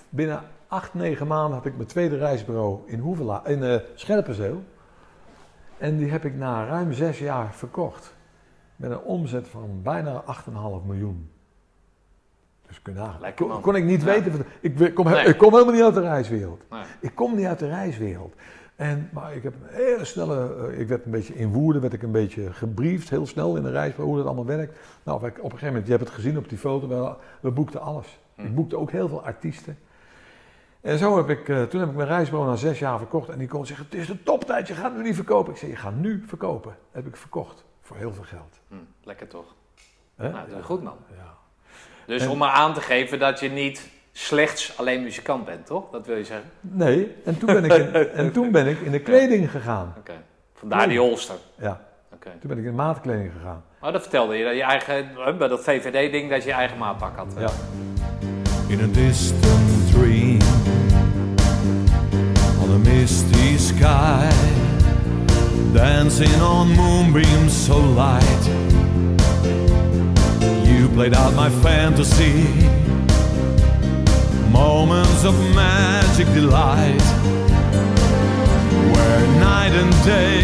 binnen acht, negen maanden had ik mijn tweede reisbureau in, Hoevela, in eh, Scherpenzeel. En die heb ik na ruim zes jaar verkocht. Met een omzet van bijna 8,5 miljoen. Dus kun je kon, kon ik niet Ja. weten. Ik, kom, Nee. ik kom helemaal niet uit de reiswereld. Nee. Ik kom niet uit de reiswereld. En, maar ik heb een hele snelle, eh, ik werd een beetje in Woerden, werd ik een beetje gebriefd, heel snel in de reis, hoe dat allemaal werkt. Nou, op een gegeven moment, je hebt het gezien op die foto, we, we boekten alles. Hm. Ik boekte ook heel veel artiesten. En zo heb ik, eh, toen heb ik mijn reisbureau na zes jaar verkocht. En die kon zeggen, het is de toptijd, je gaat nu niet verkopen. Ik zei, je gaat nu verkopen. heb ik verkocht, voor heel veel geld. Hm, lekker toch? Hè? Nou, dat is goed, man. Ja. Dus En- om maar aan te geven dat je niet slechts alleen muzikant bent, toch? Dat wil je zeggen? Nee, en toen, ben ik in, en toen ben ik in de kleding gegaan. Oké. Vandaar die holster. Ja, Oké. toen ben ik in de maatkleding gegaan. Maar dat vertelde je, dat je eigen, eh, bij dat VVD-ding, dat je je eigen maatpak had. Ja. in a distant dream misty sky, dancing on moonbeams so light. You played out my fantasy, moments of magic delight, where night and day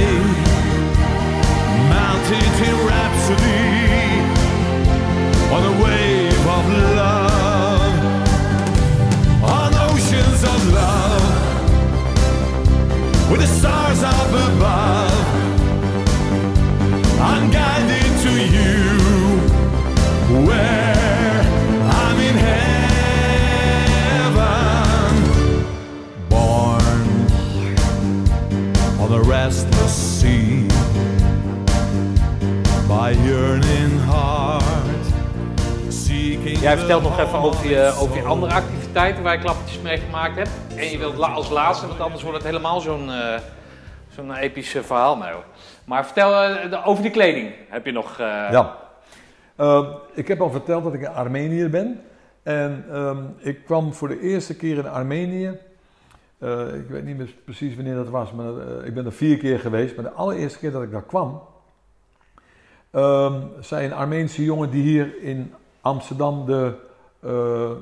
melted in rhapsody on a wave of love, on oceans of love, with the stars up above. I'm guided to you, where I'm in heaven, born on a restless sea by yearning heart. Jij vertelt nog even over je, over andere activiteiten waar je klappertjes mee gemaakt hebt. En je wilt als laatste, want anders wordt het helemaal zo'n eh, zo'n episch eh, verhaal. Nou, maar vertel eh, over die kleding. Heb je nog... Ja. Ehm, ik heb al verteld dat ik een Armeniër ben. En ehm, ik kwam voor de eerste keer in Armenië. Ik weet niet meer precies wanneer dat was, maar ik ben er vier keer geweest. Maar de allereerste keer dat ik daar kwam, ehm, zei een Armeense jongen die hier in Amsterdam de, eh,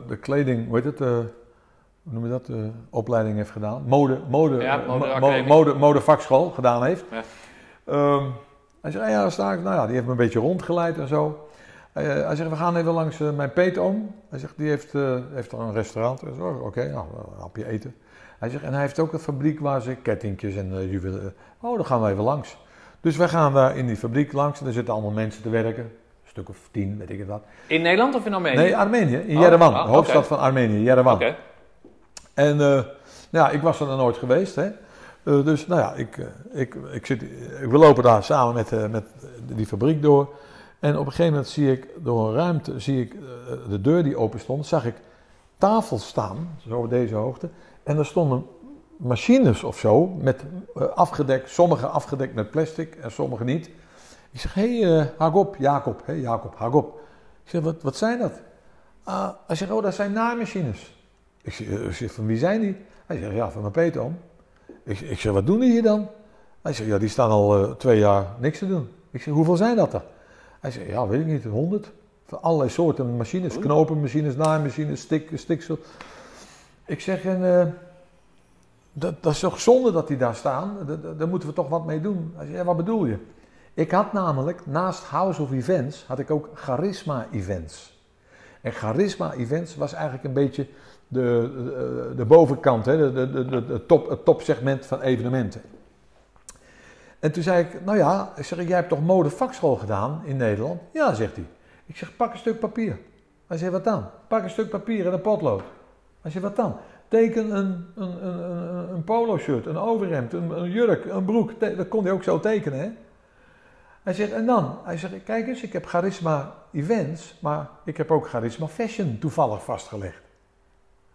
de kleding, hoe heet het, eh, hoe noem je dat, de opleiding heeft gedaan. Mode, mode, Ja, eh, modeacademie. mo- mode, modevakschool gedaan heeft. Ja. Ehm, hij zei, ja, daar sta ik. Nou ja, die heeft me een beetje rondgeleid en zo. Eh, hij zegt, we gaan even langs eh, mijn peetoom. Hij zegt, die heeft, eh heeft er een restaurant. Ik oh, Oké, nou, een hapje eten. Hij zegt, en hij heeft ook een fabriek waar ze kettingjes en uh, juwelen... Oh, dan gaan we even langs. Dus wij gaan daar in die fabriek langs en er zitten allemaal mensen te werken. Stuk of tien, weet ik het wat. In Nederland of in Armenië? Nee, Armenië, in Oh, Yerevan, ah, de hoofdstad van Armenië, Yerevan. Oké. En eh, nou ja, ik was er nog nooit geweest. Hè? Eh, dus nou ja, ik, eh, ik, ik zit, ik, we lopen daar samen met, met die fabriek door. En op een gegeven moment zie ik door een ruimte, zie ik de deur die open stond, zag ik tafels staan, zo op deze hoogte. En er stonden machines of zo, met afgedekt, sommige afgedekt met plastic en sommige niet. Ik zeg, hé hey, eh, haak op, Jacob, hé Jacob, haak op. Ik zeg, wat, wat zijn dat? Ah, hij zegt, oh dat zijn naaimachines. Ik zeg, eh, ik zeg, van wie zijn die? Hij zegt, ja, van mijn peetoom. Ik, ik zeg, wat doen die hier dan? Hij zegt, ja, die staan al eh, twee jaar niks te doen. Ik zeg, hoeveel zijn dat er? Hij zegt, ja, weet ik niet, honderd. Van allerlei soorten machines, knopenmachines, naaimachines, stik, stiksel. Ik zeg, en, dat, dat is toch zonde dat die daar staan? Daar, daar- daar moeten we toch wat mee doen. Hij zegt, ja, wat bedoel je? Ik had namelijk, naast House of Events, had ik ook Charisma Events. En Charisma Events was eigenlijk een beetje de, de, de bovenkant, hè, de, de, de, top, het topsegment van evenementen. En toen zei ik, nou ja, ik zeg, jij hebt toch modevakschool gedaan in Nederland? Ja, zegt hij. Ik zeg, pak een stuk papier. Hij zegt, wat dan? Pak een stuk papier en een potlood. Hij zegt, wat dan? Teken een, een, een, een, polo shirt, een overhemd, een, een jurk, een broek. Dat kon hij ook zo tekenen, hè? Hij zegt, en dan? Hij zegt, kijk eens, ik heb Charisma Events, maar ik heb ook Charisma Fashion toevallig vastgelegd.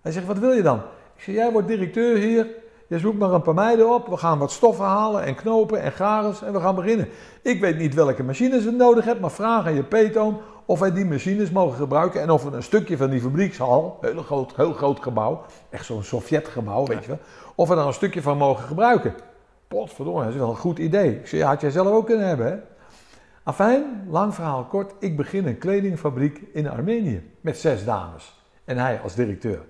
Hij zegt, wat wil je dan? Ik zeg, jij wordt directeur hier, je zoekt maar een paar meiden op, we gaan wat stoffen halen en knopen en garens en we gaan beginnen. Ik weet niet welke machines we nodig hebben, maar vraag aan je peetoom of wij die machines mogen gebruiken en of we een stukje van die fabriekshal, heel groot, heel groot gebouw, echt zo'n Sovjetgebouw, weet je wel, of we daar een stukje van mogen gebruiken. Potverdomme, dat is wel een goed idee. Ik zeg, ja, had jij zelf ook kunnen hebben, hè? Afijn, lang verhaal kort, ik begin een kledingfabriek in Armenië met zes dames. En hij als directeur.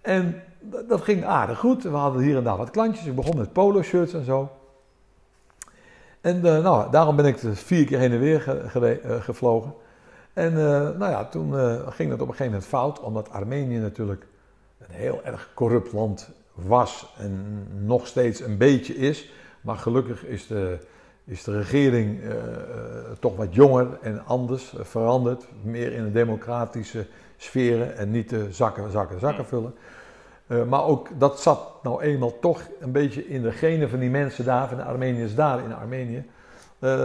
En dat, dat ging aardig goed. We hadden hier en daar wat klantjes. Ik begon met polo shirts en zo. En eh, nou, daarom ben ik er vier keer heen en weer eh, gevlogen. En eh, nou ja, toen ging het op een gegeven moment fout, omdat Armenië natuurlijk een heel erg corrupt land was en nog steeds een beetje is. Maar gelukkig is de, is de regering eh, eh, toch wat jonger en anders eh, veranderd. Meer in een democratische sferen en niet de zakken, zakken, zakken vullen. Maar ook dat zat nou eenmaal toch een beetje in de genen van die mensen daar, van de Armeniërs daar in Armenië.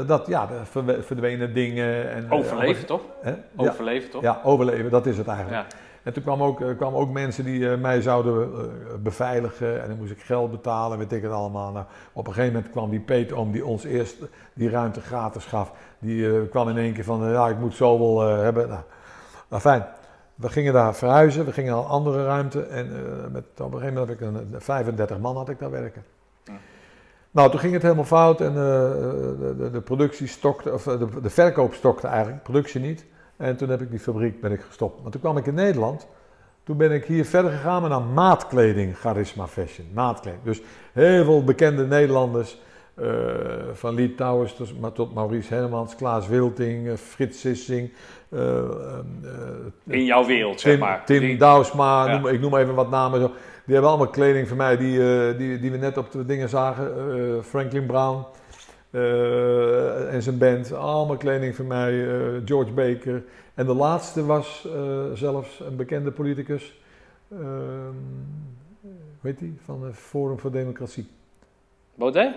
Dat ja, de verdwenen dingen. En, Overleven toch? Hè? Ja, Overleven toch? ja, overleven, dat is het eigenlijk. Ja. En toen kwamen ook, eh, kwamen ook mensen die eh, mij zouden eh, beveiligen en dan moest ik geld betalen, weet ik het allemaal. Nou, op een gegeven moment kwam die peetoom die ons eerst die ruimte gratis gaf, die kwam in één keer van, ja, ik moet zoveel eh hebben. Nou, nou, fijn. We gingen daar verhuizen, we gingen naar een andere ruimte en met, op een gegeven moment heb ik een, een 35 man had ik daar werken. Nou, toen ging het helemaal fout en de, de, de productie stokte, of de, de verkoop stokte eigenlijk, productie niet. En toen heb ik die fabriek ben ik gestopt. Maar toen kwam ik in Nederland. Toen ben ik hier verder gegaan naar maatkleding, Charisma Fashion. Maatkleding. Dus heel veel bekende Nederlanders. eh, van Lee Towers tot, Maurice Hermans, Klaas Wilting, eh, Frits Sissing. eh, In jouw wereld, zeg maar. Tim Die- Douwsma, Ja. noem, ik noem even wat namen. Zo. Die hebben allemaal kleding van mij die, die, die we net op de dingen zagen. Franklin Brown eh, en zijn band. Allemaal kleding van mij. eh, George Baker. En de laatste was eh, zelfs een bekende politicus. Ehm weet die? Van het Forum voor Democratie. Baudet?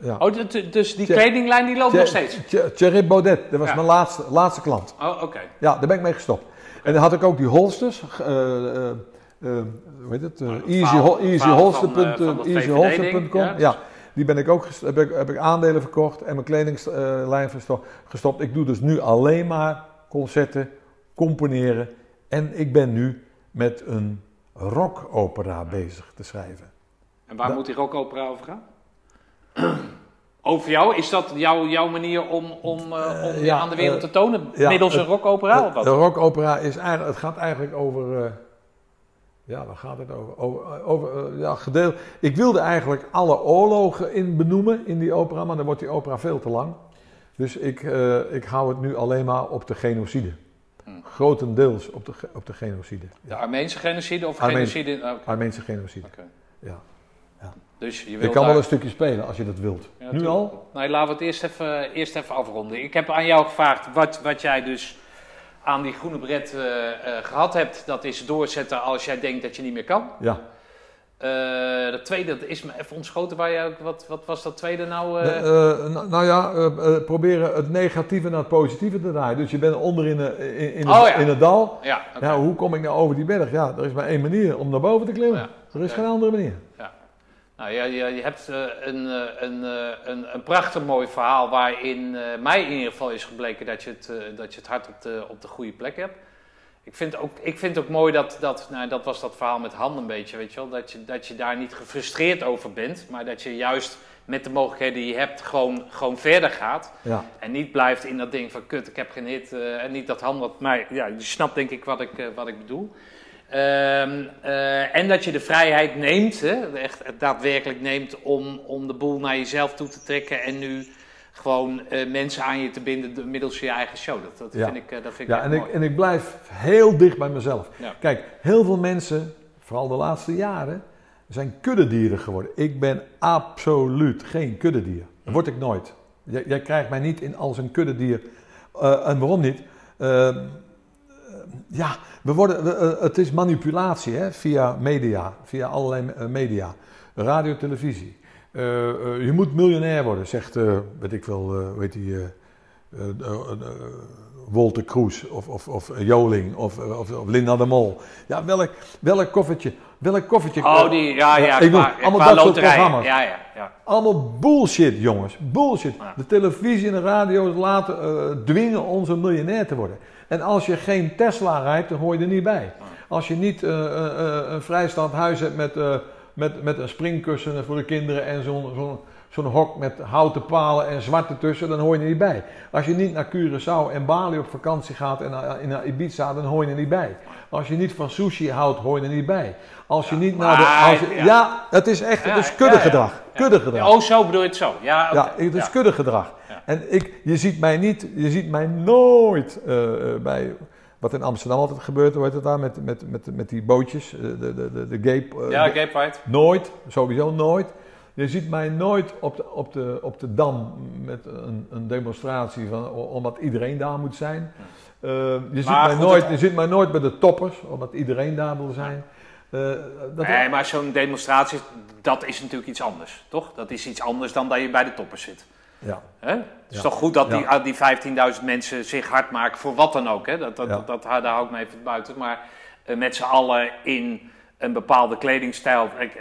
Ja. Oh, dus die kledinglijn die loopt nog steeds? Thierry- Thierry Baudet, dat was Ja. mijn laatste, laatste klant. Oh, oké. Ja, daar ben ik mee gestopt. En dan had ik ook die holsters. hoe heet het? easy, easyholster.com. ja, die ben ik ook heb ik, heb ik aandelen verkocht en mijn kledingslijn versto- gestopt. Ik doe dus nu alleen maar concerten, componeren. En ik ben nu met een rockopera bezig te schrijven. En waar moet die rockopera over gaan? Over jou? Is dat jouw, jouw manier om, om, eh, om je ja, aan de wereld eh, te tonen? ja, middels een rockopera of wat? de rockopera is eigenlijk, het gaat eigenlijk over, eh, ja, waar gaat het over? Over, over eh, ja, gedeel. Ik wilde eigenlijk alle oorlogen in benoemen in die opera, maar dan wordt die opera veel te lang. Dus ik, eh, ik hou het nu alleen maar op de genocide. Grotendeels op de, op de genocide. De Armeense genocide of genocide? Armeense genocide. Oké. Ja. Dus je Ik wilt kan daar- wel een stukje spelen als je dat wilt. Ja, nu al? Nee, laten we het eerst even, eerst even afronden. Ik heb aan jou gevraagd wat, wat jij dus aan die groene bret eh, eh, gehad hebt. Dat is doorzetten als jij denkt dat je niet meer kan. Ja. Eh dat tweede, dat is me even ontschoten. Waar ook, wat, wat was dat tweede nou? nou, nou ja, proberen het negatieve naar het positieve te draaien. Dus je bent onder in, de, in, in, Oh, het, ja. in het dal. ja. Ja, hoe kom ik nou over die berg? Ja, er is maar één manier om naar boven te klimmen. Ja, Er is geen andere manier. Nou, ja, je, je hebt eh, een, eh, een, eh, een, een prachtig mooi verhaal waarin mij in ieder geval is gebleken dat je het, dat je het hart op de, op de goede plek hebt. Ik vind ook, ik vind ook mooi dat, dat, nou, dat was dat verhaal met Han een beetje, weet je wel, dat je, dat je daar niet gefrustreerd over bent, maar dat je juist met de mogelijkheden die je hebt gewoon, gewoon verder gaat. Ja, En niet blijft in dat ding van kut, ik heb geen hit. en niet dat Han wat. Maar ja, je snapt denk ik wat ik, wat ik bedoel. Ehm, eh, en dat je de vrijheid neemt, hè, echt daadwerkelijk neemt om, om de boel naar jezelf toe te trekken. En nu gewoon eh, mensen aan je te binden middels je eigen show. Dat, dat Ja. vind ik, eh, dat vind ik ja en, mooi. ik, en ik blijf heel dicht bij mezelf. Ja. Kijk, heel veel mensen, vooral de laatste jaren, zijn kuddedieren geworden. Ik ben absoluut geen kuddedier. Dat word ik nooit. Jij, jij krijgt mij niet in als een kuddedier. En waarom niet? Ja, we worden, we, eh, het is manipulatie hè, via media, via allerlei eh, media. Radio, televisie. Eh, je moet miljonair worden, zegt, weet ik wel, heet die, Walter Kroes of, of, of Joling of, of, of Linda de Mol. Ja, welk, welk koffertje, welk koffertje. Oh, die, ja, ja, ik qua, allemaal qua dat soort programma's. Ja, ja, ja. Allemaal bullshit, jongens. Bullshit. Ja. De televisie en de radio laten dwingen ons een miljonair te worden. En als je geen Tesla rijdt, dan hoor je er niet bij. Als je niet eh, eh, eh, een vrijstaand huis hebt met, eh, met, met een springkussen voor de kinderen en zo'n zo'n zo'n hok met houten palen en zwarte tussen, dan hoor je er niet bij. Als je niet naar Curaçao en Bali op vakantie gaat en naar, naar Ibiza, dan hoor je er niet bij. Als je niet van sushi houdt, hoor je er niet bij. Als je niet naar de... Als je, ja. ja. het is echt, het Ja, is kuddegedrag. ja, ja. Kuddegedrag. Oh, zo bedoel je het zo. Ja. Ja, het is Ja. kuddegedrag. En ik, je ziet mij niet, je ziet mij nooit eh, eh, bij, wat in Amsterdam altijd gebeurt, hoe heet het daar, met, met, met, met die bootjes, eh, de, de, de, de gape. Ja, Pride. Nooit, sowieso nooit. Je ziet mij nooit op de, op de, op de Dam met een, een demonstratie van, omdat iedereen daar moet zijn. Je, ziet mij goed, nooit, het- je ziet mij nooit bij de toppers, omdat iedereen daar wil zijn. Dat, Nee, maar zo'n demonstratie, dat is natuurlijk iets anders, toch? Dat is iets anders dan dat je bij de toppers zit. Ja. Hè? Het is Ja. toch goed dat die, Ja. die 15.000 mensen zich hard maken voor wat dan ook. Hè? Dat, dat, Ja. dat, dat, daar hou ik me even buiten. Maar eh, met z'n allen in een bepaalde kledingstijl. Ik,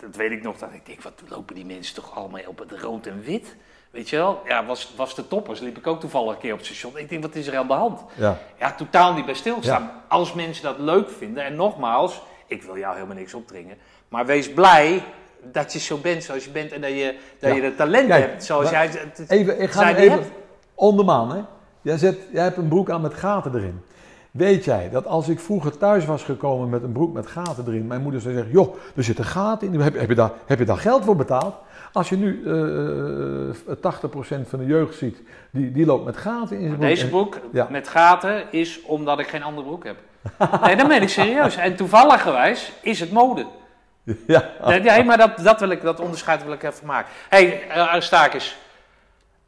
dat weet ik nog, dat ik denk, wat lopen die mensen toch allemaal op het rood en wit? Weet je wel? Ja, was, was de toppers. Liep ik ook toevallig een keer op het station. Ik denk, wat is er aan de hand? Ja. Ja, totaal niet bij stilstaan. Als mensen dat leuk vinden, en nogmaals, ik wil jou helemaal niks opdringen, maar wees blij dat je zo bent zoals je bent en dat je, dat Ja. je de talent Kijk, hebt zoals jij het- Even, ik ga even hè. Jij, zet, jij hebt een broek aan met gaten erin. Weet jij dat als ik vroeger thuis was gekomen met een broek met gaten erin, mijn moeder zou zeggen, joh, er zitten gaten in, heb, heb, je, daar, heb je daar geld voor betaald? Als je nu eh 80% van de jeugd ziet, die, die loopt met gaten in zijn broek. Deze En- broek Ja. met gaten is omdat ik geen andere broek heb. Nee, dat meen ik serieus. En toevallig gewijs is het mode. Ja, Nee, nee, maar dat, dat, wil ik, dat onderscheid wil ik even maken. Hé, hey, uh, Aristakis.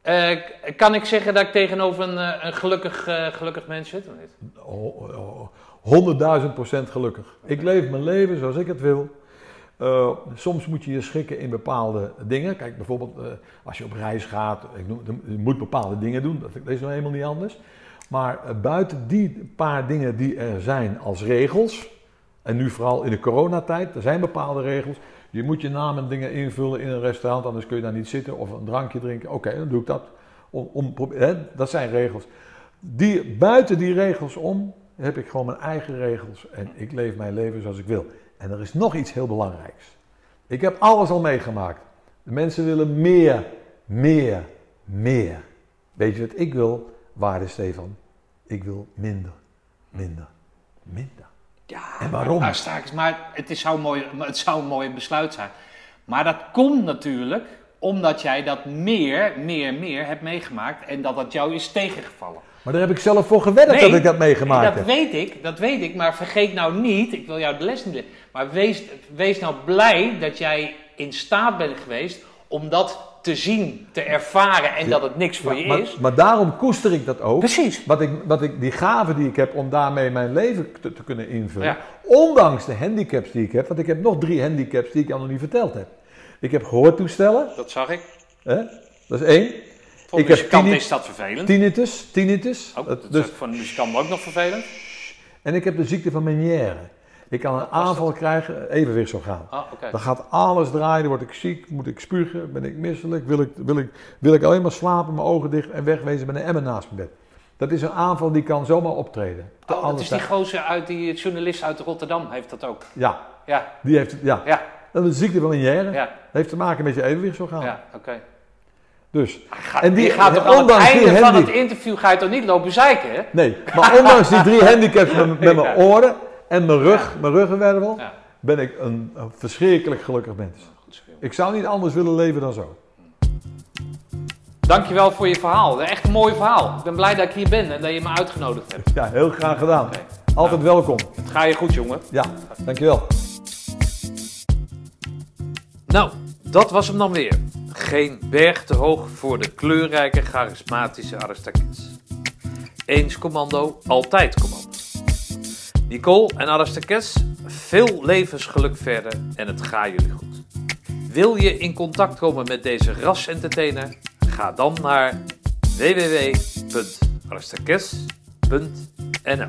Eh, kan ik zeggen dat ik tegenover een, eh, een gelukkig, eh, gelukkig mens zit of niet? Oh, oh, honderdduizend procent gelukkig. Ik leef mijn leven zoals ik het wil. Eh, soms moet je je schikken in bepaalde dingen. Kijk, bijvoorbeeld eh, als je op reis gaat, ik noem, je moet bepaalde dingen doen. Dat is nou helemaal niet anders. Maar eh, buiten die paar dingen die er zijn als regels, en nu vooral in de coronatijd, er zijn bepaalde regels. Je moet je naam en dingen invullen in een restaurant, anders kun je daar niet zitten of een drankje drinken. Oké, dan doe ik dat. Om, om, dat zijn regels. Die, buiten die regels om heb ik gewoon mijn eigen regels en ik leef mijn leven zoals ik wil. En er is nog iets heel belangrijks. Ik heb alles al meegemaakt. De mensen willen meer, meer, meer. Weet je wat ik wil, waarde Stefan? Ik wil minder, minder, minder. Ja, En waarom? Maar het, is, zou mooi, het zou een mooi besluit zijn. Maar dat komt natuurlijk omdat jij dat meer, meer, meer hebt meegemaakt en dat dat jou is tegengevallen. Maar daar heb ik zelf voor gewerkt dat ik dat meegemaakt dat heb. weet ik, dat weet ik. Maar vergeet nou niet, ik wil jou de les niet leren. Maar wees, wees nou blij dat jij in staat bent geweest om dat te zien, te ervaren en dat het niks voor je maar, is. maar daarom koester ik dat ook. Precies. Wat ik, wat ik, die gave die ik heb om daarmee mijn leven te, te kunnen invullen. Ja. Ondanks de handicaps die ik heb. Want ik heb nog drie handicaps die ik jou nog niet verteld heb. Ik heb gehoortoestellen. Dat zag ik. Hè? Dat is één. Voor Ik heb muzikant tinni- is dat vervelend. Tinnitus. Tinnitus. Oh, Dat- dat dus, is voor een muzikant ook nog vervelend. en ik heb de ziekte van Meniere. Ik kan een aanval krijgen, evenwichtsorgaan. Ah. Dan gaat alles draaien, dan word ik ziek, moet ik spugen, ben ik misselijk, wil ik, wil ik, wil ik alleen maar slapen, mijn ogen dicht en wegwezen met een emmer naast mijn bed. Dat is een aanval die kan zomaar optreden. Oh, dat is die gozer uit die journalist uit Rotterdam heeft dat ook. Ja, Ja, die heeft, ja. ja, Dat is de ziekte van Meniere. ja, Dat heeft te maken met je evenwichtsorgaan. ja, oké. Dus, En die- gaat toch aan het einde van het interview ga je toch niet lopen zeiken, hè? nee, maar ondanks die drie handicaps met, met mijn oren en mijn rug, mijn ruggenwervel, ben ik een, een verschrikkelijk gelukkig mens. Ik zou niet anders willen leven dan zo. Dankjewel voor je verhaal. Echt een mooi verhaal. Ik ben blij dat ik hier ben en dat je me uitgenodigd hebt. Ja, heel graag gedaan. Altijd welkom. Het ga je goed, jongen. Ja, dankjewel. Nou, dat was hem dan weer. Geen berg te hoog voor de kleurrijke, charismatische Aristakis. Eens commando, altijd commando. Nicole en Aristakes, veel levensgeluk verder en het gaat jullie goed. Wil je in contact komen met deze ras-entertainer? Ga dan naar www.aristakes.nl